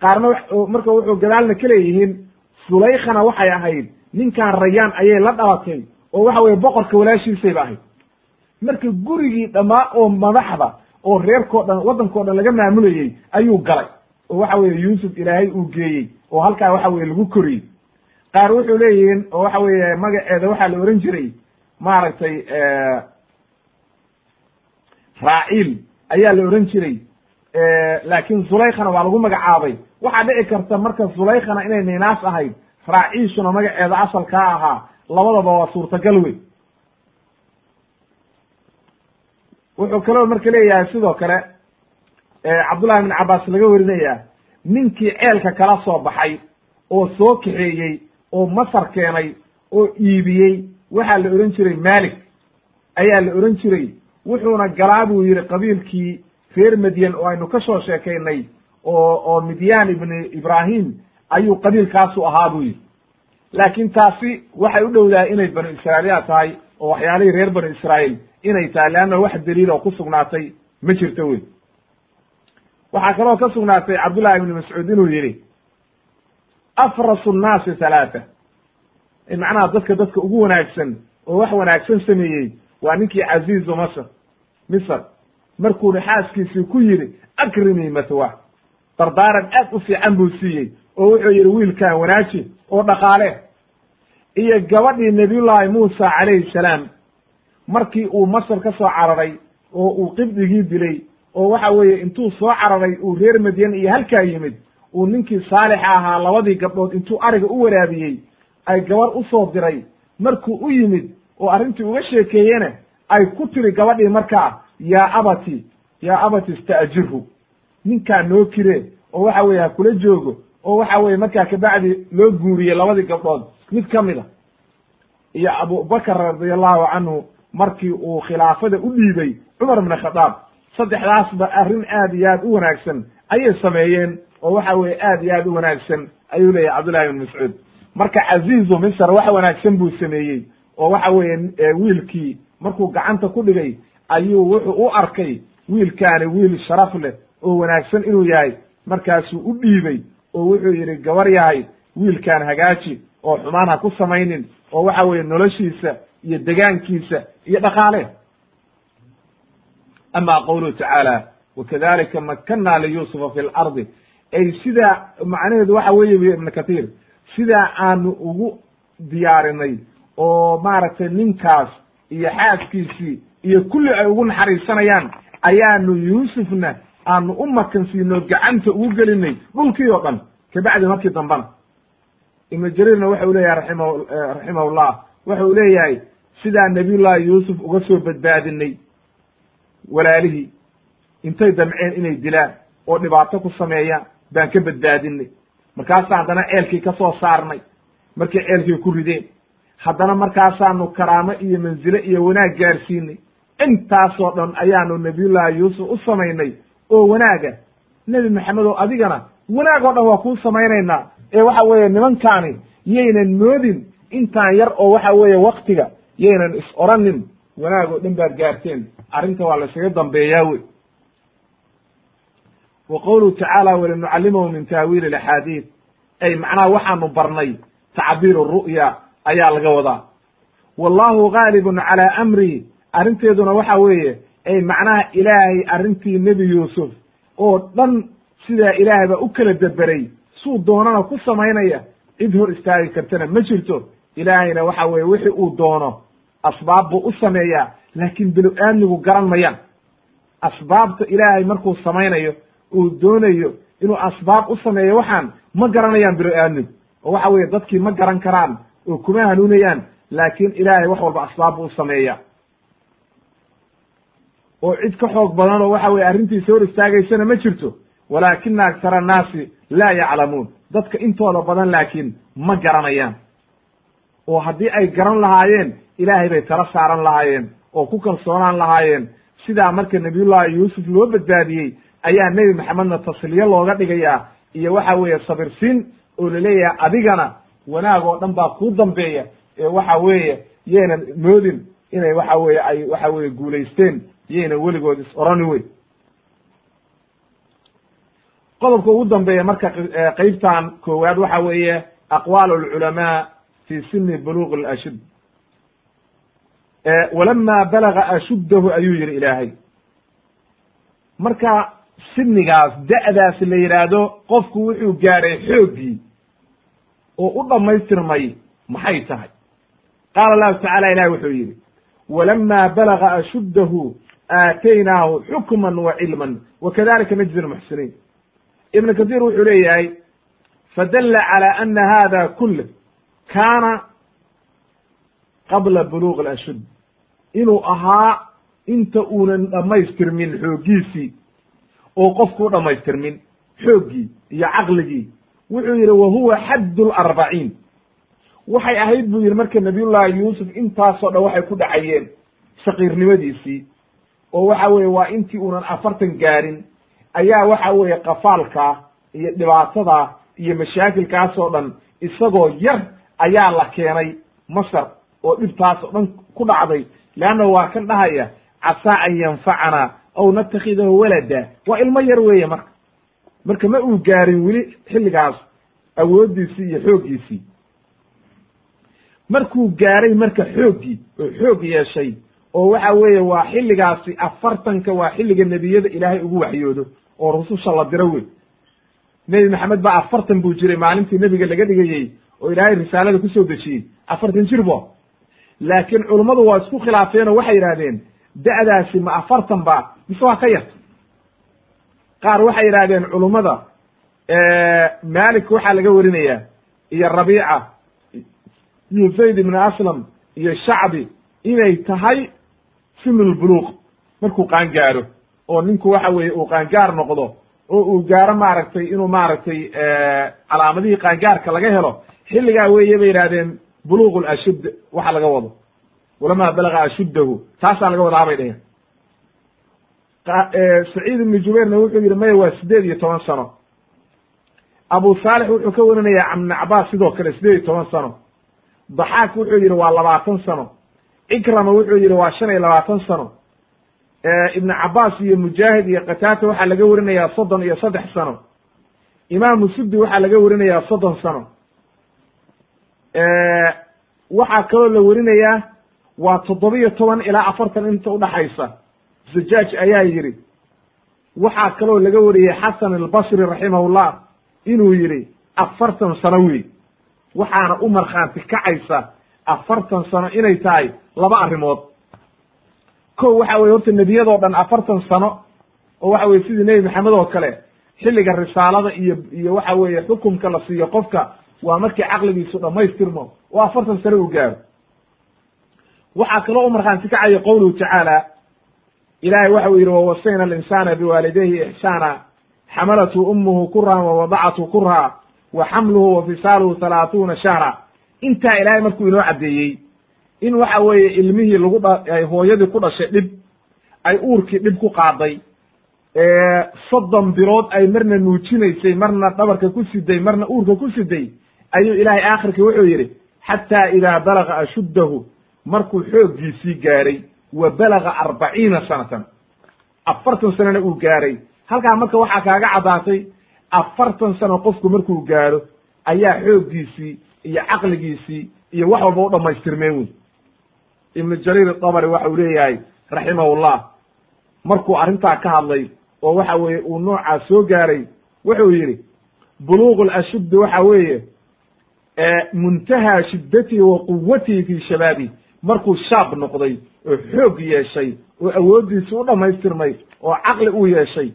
Qaarna marka wuxuu gadaalna ka leeyihiin sulaykhana waxay ahayd ninkan rayaan ayay la dhalatay oo waxa weye boqorka walaashiisayba ahayd marka gurigii dhammaa oo madaxda oo reerkao dhan waddankao dhan laga maamulayey ayuu galay oo waxa weye yuusuf ilaahay uu geeyey oo halkaa waxa weye lagu koriyey. Qaar wuxuu leeyihiin oo waxa weeye magaceeda waxaa la ohan jiray maaragtay raaciil ayaa la ohan jiray laakin zulaykhana waa lagu magacaabay. Waxaa dhici karta marka zulaykhana inay ninaas ahayd raaciishuna magaceeda asalkaa ahaa labadaba waa suurtagal wey wuxuu kaloo marka leeyahay sidoo kale cabdullahi ibn cabaas laga warinaya ninkii ceelka kala soo baxay oo soo kaxeeyey oo masar keenay oo iibiyey waxaa la odhan jiray malik ayaa la odhan jiray wuxuuna galaa buu yidhi qabiilkii reer madyan oo aynu ka soo sheekaynay oo oo midyaan ibni ibrahim ayuu qabiilkaasu ahaa buu yidhi. Laakiin taasi waxay u dhowdahay inay banu israa'iiliya tahay oo waxyaalihii reer banu israa'iil inay tahay leanna wax daliil oo ku sugnaatay ma jirto wey waxaa kaloo ka sugnaatay cabdullahi ibni mascuud inuu yidhi afrasu nnaasi halaata macnaha dadka dadka ugu wanaagsan oo wax wanaagsan sameeyey waa ninkii caziizu masr misr markuuna xaaskiisii ku yidhi akrimii matwa. Dardaaran aad u fiican buu siiyey oo wuxuu yidhi wiilkaan wanaaji oo dhaqaale. Iyo gabadhii nabiyullaahi muusa calayhi salaam markii uu masar ka soo cararay oo uu qibdigii dilay oo waxa weeye intuu soo cararay uu reer madyan iyo halkaa yimid uu ninkii saalixa ahaa labadii gabdhood intuu ariga u waraabiyey ay gabar u soo diray. Markuu u yimid oo arrintii uga sheekeeyena ay ku tiri gabadhii markaa yaa abati yaa abati ista'jirhu ninkaa noo kire oo waxa weye ha kula joogo oo waxa weye markaa kabacdi loo guuriyey labadii gabdhood. Mid ka mid a iyo abubakr radiallahu canhu markii uu khilaafada u dhiibay cumar ibn khadaab saddexdaasba arrin aad iyo aad u wanaagsan ayay sameeyeen oo waxa weye aad iyo aad u wanaagsan ayuu leeyahy cabdullahi ibn mascuud. Marka caziizu misr wax wanaagsan buu sameeyey oo waxa weeye wiilkii markuu gacanta ku dhigay ayuu wuxuu u arkay wiilkaani wiil sharaf leh oo wanaagsan inuu yahay. Markaasuu u dhiibay oo wuxuu yidhi gabar yahay wiilkaan hagaaji oo xumaan ha ku samaynin oo waxa weeye noloshiisa iyo degaankiisa iyo dhaqaale. Ama qowluhu tacaala wakadalika makanna liyusufa fi lardi ay sidaa macnaheedu waxa weeye ibn kathir sidaa aanu ugu diyaarinay oo maaragtay ninkaas iyo xaaskiisii iyo kulli ay ugu naxariisanayaan ayaanu yuusufna aanu u makansiino gacanta ugu gelinay dhulkii oo dhan kabacdi markii dambana. Ibnu jariirna waxa u leeyahay raxima raximahullah waxa uu leeyahay sidaa nabiyullahi yuusuf uga soo badbaadinay walaalihii intay damceen inay dilaan oo dhibaato ku sameeyaan baan ka badbaadinay markaasa haddana ceelkii ka soo saarnay markay ceelkii ku rideen haddana markaasaanu karaamo iyo manzile iyo wanaag gaarsiinay intaasoo dhan ayaanu nabiyullaahi yuusuf u samaynay oo wanaaga. Nebi maxamed oo adigana wanaag oo dhan waa kuu samaynaynaa. Ee waxa weeye nimankaani yaynan moodin. Intaan yar oo waxa weeye waktiga yaynan is oranin. Wanaag oo dhan baad gaarteen. Arrinta waa laysaga dambeeyaa wey. Wa qowluhu tacaala walinucallimahu min taawiili axaadiid ay macnaha waxaanu barnay tacbiir ru'ya ayaa laga wadaa. Wallahu gaalibun calaa amrii arrinteeduna waxa weeye ay macnaha ilaahay arrintii nebi yuusuf oo dhan sidaa ilaahay baa u kala deberay suu doonana ku samaynaya cid hor istaagi kartana ma jirto. Ilaahayna waxa weeye wixii uu doono asbaab buu u sameeyaa laakiin binu aadmigu garan mayaan. Asbaabta ilaahay markuu samaynayo uu doonayo inuu asbaab u sameeyo waxaan ma garanayaan binu aadmigu. Oo waxa weeye dadkii ma garan karaan oo kuma hanuunayaan laakiin ilaahay wax walba asbaab buu u sameeya oo cid ka xoog badan oo waxa weye arrintiisa hor istaagaysana ma jirto. Walaakina aktara annaasi laa yaclamuun. Dadka intooda badan laakiin ma garanayaan. Oo haddii ay garan lahaayeen ilaahay bay tala saaran lahaayeen oo ku kalsoonaan lahaayeen. Sidaa marka nabiyullahi yuusuf loo badbaadiyey ayaa nebi maxamedna tasliye looga dhigayaa. Iyo waxa weeye sabirsiin oo la leeyahay adigana wanaag oo dhan baa kuu dambeeya. Ee waxa weeye yaynan moodin inay waxa weeye ay waxa weeye guulaysteen yayna weligood is orani wey qodobka ugu dambeeya marka qeybtan koowaad waxa weeye aqwaal alculamaa fi sini buluq alashud walama balaga ashuddahu ayuu yihi ilaahay. Marka sinigaas da'daas la yidhaahdo qofku wuxuu gaadhay xooggii oo u dhammaystirmay maxay tahay? Qaala allahu tacala ilahi wuxuu yidhi walama balaga ashuddahu aataynaahu xukman wa cilman wa kadalika najzi lmuxsiniin ibn kasiir wuxuu leeyahay fadalla calى ana hada kule kaana qabla buluuq ashud inuu ahaa inta uunan dhammaystirmin xooggiisii oo qofkuu dhammaystirmin xooggii iyo caqligii. Wuxuu yidhi wa huwa xadd larbaciin waxay ahayd buu yidhi marka nabiyullahi yuusuf intaasoo dhan waxay ku dhacayeen saqiirnimadiisii oo waxa weeye waa intii uunan afartan gaarin ayaa waxa weeye qafaalka iyo dhibaatada iyo mashaakilkaasoo dhan isagoo yar ayaa la keenay masar oo dhibtaas oo dhan ku dhacday. Leanna waa kan dhahaya casaa an yanfacana aw natakhidahu walada. Waa ilmo yar weeye marka. Marka ma uu gaarin weli xilligaas awooddiisii iyo xooggiisii markuu gaaray marka xooggii oo xoog yeeshay oo waxa weeye waa xilligaasi afartanka waa xilliga nebiyada ilaahay ugu waxyoodo oo rususha la diro wey nebi maxamed baa afartan buu jiray maalintii nebiga laga dhigayey oo ilaahay risaalada ku soo dejiyey. Afartan jir bo laakiin culummadu waa isku khilaafeen oo waxay yidhahdeen da'daasi ma afartan ba mise waa ka yarta qaar waxay yidhahdeen culummada malik waxaa laga warinayaa iyo rabiica iyo zayd ibn aslam iyo shacbi inay tahay sinulbuluuq markuu qaangaaro oo ninku waxa weeye uu qaangaar noqdo oo uu gaaro maaragtay inuu maaragtay calaamadihii qaangaarka laga helo xilligaa weeye bay yidhahdeen buluuq lashud waxa laga wado. Walamaa balaga ashuddahu taasaa laga wadaa bay dheheen saciid ibnu jubayrna wuxuu yidhi maya waa sideed iyo toban sano. Abu saalix wuxuu ka warinayaa ibn cabaas sidoo kale sideed iyo toban sano. Daxaak wuxuu yidhi waa labaatan sano cikrama wuxuu yidhi waa shan iyo labaatan sano. Ibn cabaas iyo mujaahid iyo kataata waxaa laga warinayaa soddon iyo saddex sano. Imaamu sudi waxaa laga warinayaa soddon sano. Waxaa kaloo la warinayaa waa toddobiyo toban ilaa afartan inta udhaxaysa zajaaj ayaa yidhi. Waxaa kaloo laga wariyey xasan albasri raximahullah inuu yidhi afartan sano wey waxaana u markhaanti kacaysa afartan sano inay tahay laba arrimood. Ko waxa weye horta nebiyadoo dhan afartan sano oo waxa weye sidii nebi maxamed oo kale xilliga risaalada iyo iyo waxa weeye xukumka la siiyo qofka waa markii caqligiisu dhammaystirmo. Oo afartan sano uu gaaro. Waxaa kaloo u markhaanti kacaya qowluhu tacaala ilahay waxa uu yidhi wawasayna alinsana biwaalidayhi ixsaana xamalathu umuhu kurhan wawadacathu kurha wa xamluhu wa fisaaluhu halaathuuna shahra intaa ilaahay markuu inoo caddeeyey in waxa weeye ilmihii lagu dha hooyadii ku dhashay dhib ay uurkii dhib ku qaaday soddon bilood ay marna nuujinaysay marna dhabarka ku siday marna uurka ku siday ayuu ilaahay aakhirkii wuxuu yidhi xataa idaa balaga ashuddahu markuu xooggiisii gaaray wa balaga arbaciina sanatan. Afartan sanona uu gaaray. Halkaa marka waxaa kaaga caddaatay afartan sano qofku markuu gaaro ayaa xooggiisii iyo caqligiisii iyo wax walba u dhamaystirmeen wey ibnu jariir dabari waxa uu leeyahay raximahullah markuu arrintaa ka hadlay oo waxa weeye uu noocaas soo gaaray wuxuu yidhi buluuq lashuddi waxa weeye muntahaa shiddatihi wa quwatihi fi shabaabi. Markuu shaab noqday oo xoog yeeshay oo awooddiisi u dhammaystirmay oo caqli u yeeshay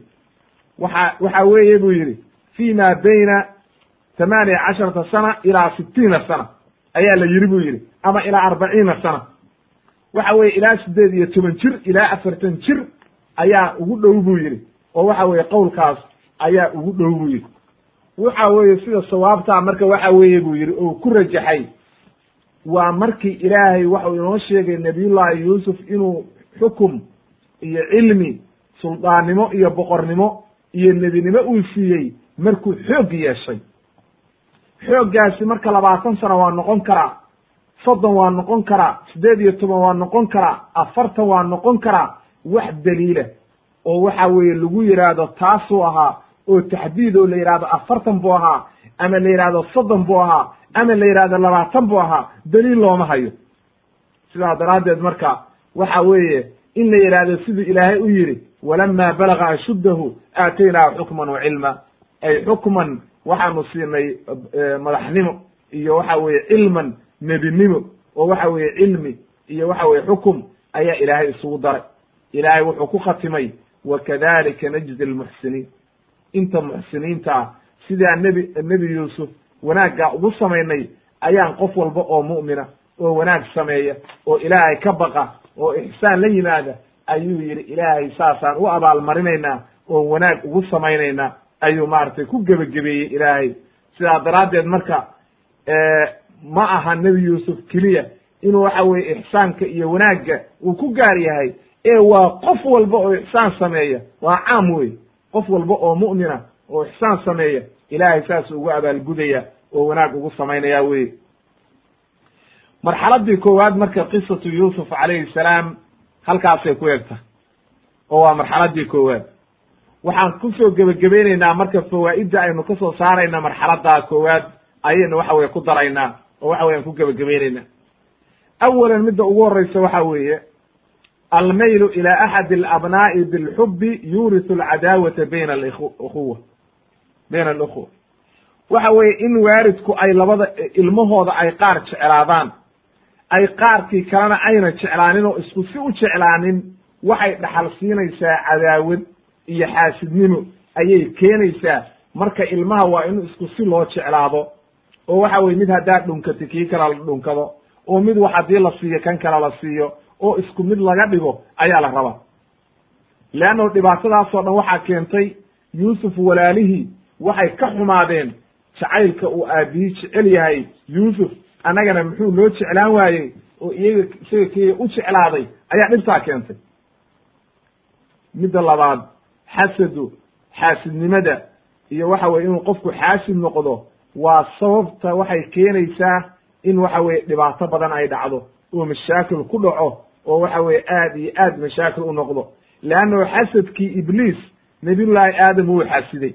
waxa waxa weeye buu yidhi fi ma bayna tamaaniya casharata sana ilaa sitiina sana ayaa la yidhi buu yidhi ama ilaa arbaciina sana waxa weye ilaa siddeed iyo toban jir ilaa afartan jir ayaa ugu dhow buu yidhi oo waxa weeye qowlkaas ayaa ugu dhow buu yidhi waxa weeye sida sawaabtaa marka waxa weeye buu yidhi oo ku rajaxay waa markii ilaahay waxau inoo sheegay nabiyullaahi yuusuf inuu xukum iyo cilmi suldaannimo iyo boqornimo iyo nebinimo uu siiyey markuu xoog yeeshay xooggaasi marka labaatan sano waa noqon karaa soddon waa noqon karaa siddeed iyo toban waa noqon karaa afartan waa noqon karaa wax daliila oo waxa weeye lagu yidhaahdo taasuu ahaa oo taxdiid oo la yidhahdo afartan buu ahaa ama la yidhahdo soddon buu ahaa ama la yidhahdo labaatan buu ahaa daliil looma hayo. Sidaa daraaddeed marka waxa weeye in la yidhaahdo siduu ilaahay u yidhi walama balaga ashuddahu aataynaahu xukman wa cilma. Ay xukman waxaanu siinay madaxnimo iyo waxa weeye cilman nebinimo oo waxa weeye cilmi iyo waxa weye xukum ayaa ilaahay isugu daray. Ilaahay wuxuu ku khatimay wakadalika najzi almuxsiniin inta muxsiniinta ah sidaa nebi nebi yuusuf wanaaggaa ugu samaynay ayaan qof walba oo mu'mina oo wanaag sameeya oo ilaahay ka baqa oo ixsaan la yimaada ayuu yidhi ilaahay saasaan u abaalmarinaynaa oo wanaag ugu samaynaynaa ayuu maaragtay ku gebagabeeyey ilaahay. Sidaa daraaddeed marka ma aha nebi yuusuf keliya inuu waxa weye ixsaanka iyo wanaagga uu ku gaar yahay ee waa qof walba oo ixsaan sameeya. Waa caam wey qof walba oo mu'mina oo ixsaan sameeya ilaahay saas ugu abaalgudaya oo wanaag ugu samaynaya wey marxaladii koowaad marka qisatu yuusuf calayhi salaam halkaasay ku egta oo waa marxaladii koowaad waxaan ku soo gebagabaynaynaa marka fawaa'idda aynu ka soo saarayna marxaladdaa koowaad ayaynu waxa weye ku daraynaa oo waxa weyan ku gebagabaynaynaa awalan midda ugu horreysa waxa weeye almaylu ila axadi alabnaa'i bilxubi yuurisu alcadaawata bayna alikhuwa bayna alukhuwa waxa weeye in waaridku ay labada ilmahooda ay qaar jeclaadaan ay qaarkii kalena ayna jeclaanin oo isku si u jeclaanin waxay dhaxal siinaysaa cadaawad iyo xaasidnimo ayay keenaysaa. Marka ilmaha waa in isku si loo jeclaado oo waxa weye mid haddaad dhunkati kii kale la dhunkado oo mid wax haddii la siiyo kan kale la siiyo oo isku mid laga dhigo ayaa la rabaa. Leannahu dhibaatadaasoo dhan waxaa keentay yuusuf walaalihii waxay ka xumaadeen jacaylka uu aabiyi jecel yahay. Yuusuf annagana muxuu noo jeclaan waayey oo iyaga isaga keliya u jeclaaday ayaa dhibtaa keentay. Midda labaad xasadu xaasidnimada iyo waxa weye inuu qofku xaasid noqdo waa sababta waxay keenaysaa in waxa weye dhibaato badan ay dhacdo. Oo mashaakil ku dhaco oo waxa weye aad iyo aad mashaakil u noqdo. Leannahu xasadkii ibliis nabiyullaahi aadam wuu xaasiday.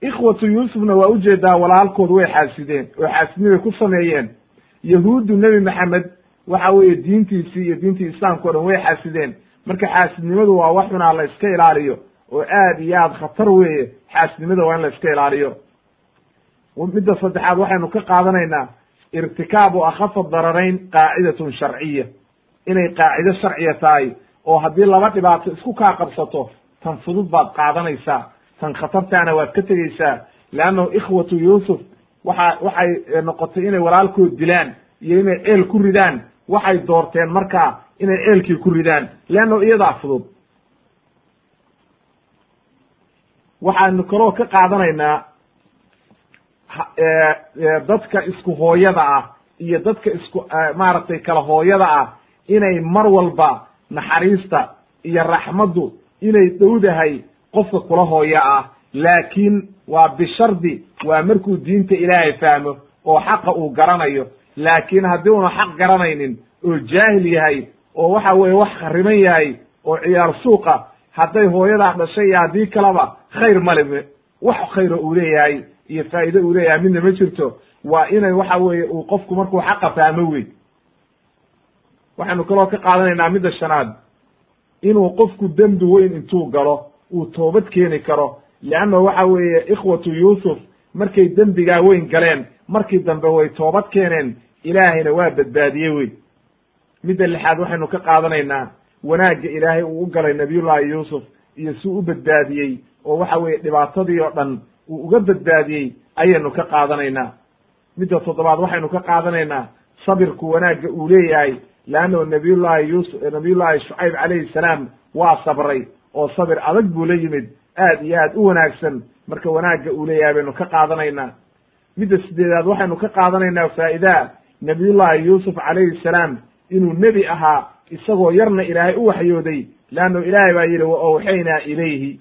Ikhwatu yuusufna waa u jeedaa walaalkood way xaasideen oo xaasidnimay ku sameeyeen. Yahuuddu nebi maxamed waxa weeye diintiisii iyo diintii islaamka o dhan way xaasideen marka xaasidnimadu waa wax xunaa la iska ilaaliyo oo aad iyo aad khatar weeye xaasidnimada waa in la iska ilaaliyo. Midda saddexaad waxaynu ka qaadanaynaa irtikaabu akhafa dararayn qaacidatun sharciya inay qaacido sharciya tahay oo haddii laba dhibaato isku kaa qabsato tan fudud baad qaadanaysaa tan khatartaana waad ka tegeysaa leannahu ikhwatu yuusuf waxa waxay noqotay inay walaalkood dilaan iyo inay ceel ku ridaan waxay doorteen markaa inay ceelkii ku ridaan leannahu iyadaa fudud waxaanu kaloo ka qaadanaynaa dadka isku hooyada ah iyo dadka isku maaragtay kala hooyada ah inay mar walba naxariista iyo raxmaddu inay dhowdahay qofka kula hooyo ah laakiin waa bishardi waa markuu diinta ilaahay fahmo oo xaqa uu garanayo. Laakiin haddii una xaq garanaynin oo jaahil yahay oo waxa weeye wax khariban yahay oo ciyaar suuqa hadday hooyadaa dhashay iyo haddii kaleba khayr male wax khayro uu leeyahay iyo faa'iide uu leeyahay midna ma jirto. Waa inay waxa weeye uu qofku markuu xaqa fahmo wey waxaynu kaloo ka qaadanaynaa midda shanaad. Inuu qofku dembi weyn intuu galo uu toobad keeni karo. Leanna waxa weeye ikhwatu yuusuf markay dembigaa weyn galeen markii dambe way toobad keeneen. Ilaahayna waa badbaadiyey wey midda lixaad waxaynu ka qaadanaynaa wanaagga ilaahay uu u galay nabiyullaahi yuusuf iyo si u badbaadiyey oo waxa weeye dhibaatadii oo dhan uu uga badbaadiyey ayaynu ka qaadanaynaa. Midda toddobaad waxaynu ka qaadanaynaa sabirku wanaagga uu leeyahay leannahu nabiyullaahi yuusuf nabiyullaahi shucayb calayhi salaam waa sabray oo sabir adag buu la yimid aad iyo aad u wanaagsan. Marka wanaagga uu leeyahay baynu ka qaadanaynaa. Midda sideedaad waxaynu ka qaadanaynaa faa'idaa nabiyullaahi yuusuf calayhi salaam inuu nebi ahaa isagoo yarna ilaahay u waxyooday leannahu ilaahay baa yidhi wa awxaynaa ilayhi.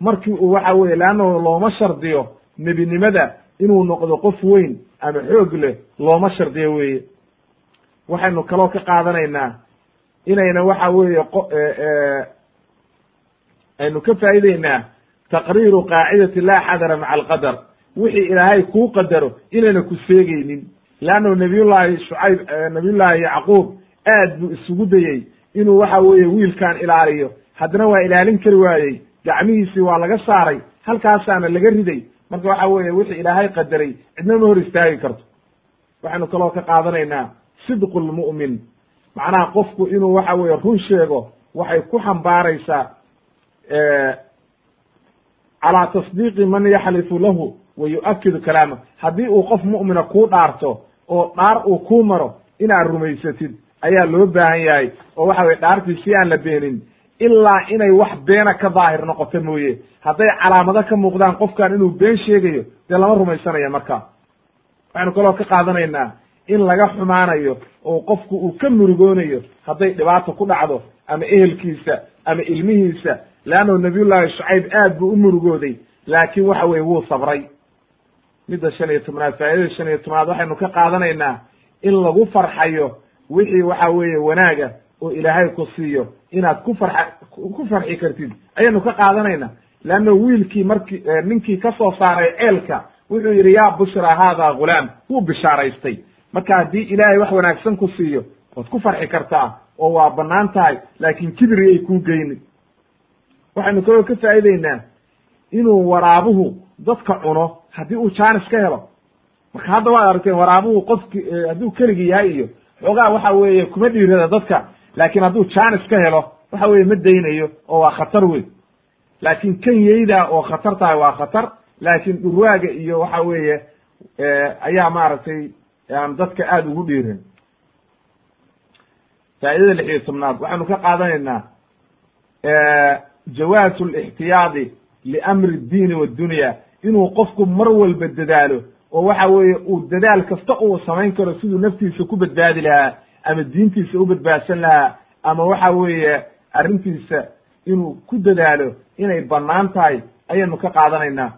Markii uu waxa weye leannahu looma shardiyo nebinimada inuu noqdo qof weyn ama xoog leh looma shardiyo weeye. Waxaynu kaloo ka qaadanaynaa inayna waxa weeye aynu ka faa'ideynaa taqriiru qaacidati laa xadara maca alqadar. Wixii ilaahay kuu qadaro inayna ku seegeynin leannahu nabiyullaahi shucayb nabiyullaahi yacquub aad buu isugu dayey inuu waxa weeye wiilkan ilaaliyo haddana waa ilaalin kari waayey gacmihiisii waa laga saaray halkaasaana laga riday marka waxa weeye wixii ilaahay qadaray cidna ma hor istaagi karto waxaynu kaloo ka qaadanaynaa sidqu lmu'min macnaha qofku inuu waxa weeye run sheego waxay ku xambaaraysaa calaa tasdiiqi man yaxlifu lahu wa yu'akidu kalaamah haddii uu qof mu'mina kuu dhaarto oo dhaar uu kuu maro inaad rumaysatid ayaa loo baahan yahay. Oo waxa weye dhaartii si aan la beenin ilaa inay wax beena ka daahir noqoto mooye. Hadday calaamado ka muuqdaan qofkan inuu been sheegayo dee lama rumaysanaya marka. Waxaynu kaloo ka qaadanaynaa in laga xumaanayo oo qofku uu ka murugoonayo hadday dhibaato ku dhacdo ama ehelkiisa ama ilmihiisa leannahu nabiyullaahi shucayb aad buu u murugooday laakiin waxa weye wuu sabray midda shan iyo tobnaad faa'idada shan iyo tobnaad waxaynu ka qaadanaynaa in lagu farxayo wixii waxa weeye wanaaga oo ilaahay ku siiyo. Inaad ku farxa ku farxi kartid. Ayaynu ka qaadanaynaa. Leanna wiilkii markii ninkii ka soo saaray ceelka wuxuu yidhi yaa bushra haada ghulaam wuu bishaaraystay. Marka haddii ilaahay wax wanaagsan ku siiyo waad ku farxi kartaa oo waa bannaan tahay laakiin kibri ay kuu geyni. Waxaynu kaloo ka faa'ideynaa inuu waraabuhu dadka cuno haddii uu jaanis ka helo. Marka hadda waad aragteen waraabuhu qofki hadduu keligii yahay iyo xoogaa waxa weeye kuma dhiirada dadka laakiin hadduu jaanis ka helo waxa weeye ma daynayo oo waa khatar weyn. Laakiin kan yeyda oo khatar tahay waa khatar laakiin dhurwaaga iyo waxa weeye ayaa maaragtay aan dadka aada ugu dhiirin faa'idada lix iyo tobnaad waxaynu ka qaadanaynaa jawaasu lixtiyaadi liamri ddiini waddunya inuu qofku mar walba dadaalo oo waxa weeye uu dadaal kasta uu samayn karo siduu naftiisa ku badbaadi lahaa ama diintiisa u badbaadsan lahaa ama waxa weeye arrintiisa inuu ku dadaalo inay bannaan tahay ayaynu ka qaadanaynaa.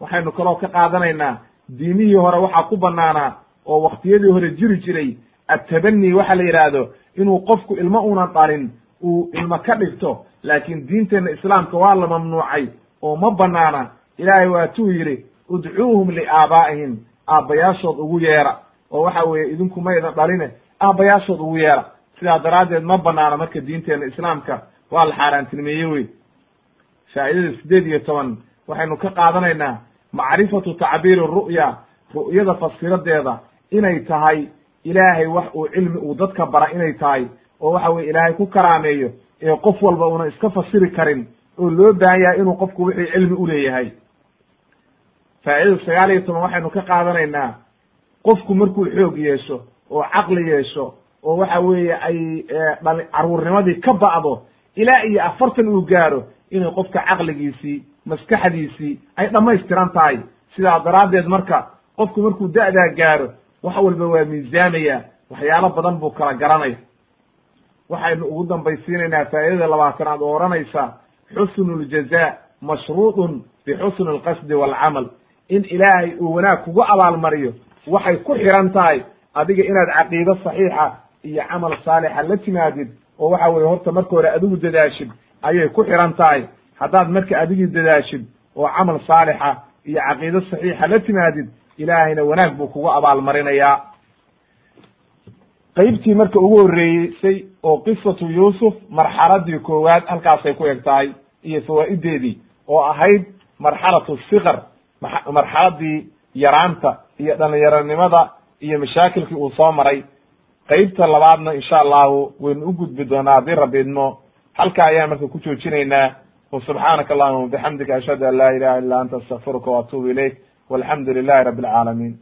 Waxaynu kaloo ka qaadanaynaa diimihii hore waxaa ku bannaanaa oo waktiyadii hore jiri jiray attabani waxa la yidhaahdo inuu qofku ilmo unan dhalin uu ilmo ka dhigto laakiin diinteenna islaamka waa la mamnuucay oo ma bannaana ilaahay waatuu yidhi udcuuhum liaabaa'ihim aabbayaashood ugu yeera. Oo waxa weeye idinku maydan dhaline aabbayaashood ugu yeera. Sidaa daraaddeed ma banaana marka diinteenna islaamka waa la xaaraantinimeeye wey faa'idada siddeed iyo toban waxaynu ka qaadanaynaa macrifatu tacbiiri ru'ya ru'yada fasiradeeda inay tahay ilaahay wax uu cilmi uu dadka bara inay tahay oo waxa weye ilaahay ku karaameeyo ee qof walba una iska fasiri karin oo loo baahan yahay inuu qofku wixii cilmi uleeyahay faa'idada sagaal iyo toban waxaynu ka qaadanaynaa qofku markuu xoog yeesho oo caqli yeesho oo waxa weeye ay dhali caruurnimadii ka ba'do ilaa iyo afartan uu gaaro inay qofka caqligiisii maskaxdiisii ay dhammaystiran tahay. Sidaa daraaddeed marka qofku markuu da'daa gaaro wax walba waa miisaamaya waxyaalo badan buu kala garanaya waxaynu ugu dambaysiinaynaa faa'idada labaatanaad oo odhanaysa xusnu ljaza mashruudun bixusni alqasdi waalcamal in ilaahay uu wanaag kugu abaalmariyo waxay ku xiran tahay adiga inaad caqiido saxiixa iyo camal saalixa la timaadid oo waxa weye horta marka hore adigu dadaashid ayay ku xiran tahay. Haddaad marka adigii dadaashid oo camal saalixa iyo caqiido saxiixa la timaadid ilaahayna wanaag buu kugu abaalmarinayaa. Qeybtii marka ugu horreeysay oo qisatu yuusuf marxaladii koowaad halkaasay ku eg tahay iyo fawaa'ideedii oo ahayd marxalatu sikar marxaladii yaraanta iyo dhalinyaronimada iyo mashaakilkii uu soo maray. Qeybta labaadna insha allahu waynu u gudbi doonaa haddii rabiidmo halka ayaan marka ku joojinaynaa. Subxaanaka allahuma wabixamdika ashhadu an la ilaha illa anta astaqfiruka waatuubu ilayk. Walxamdu lilahi rabbi alcaalamiin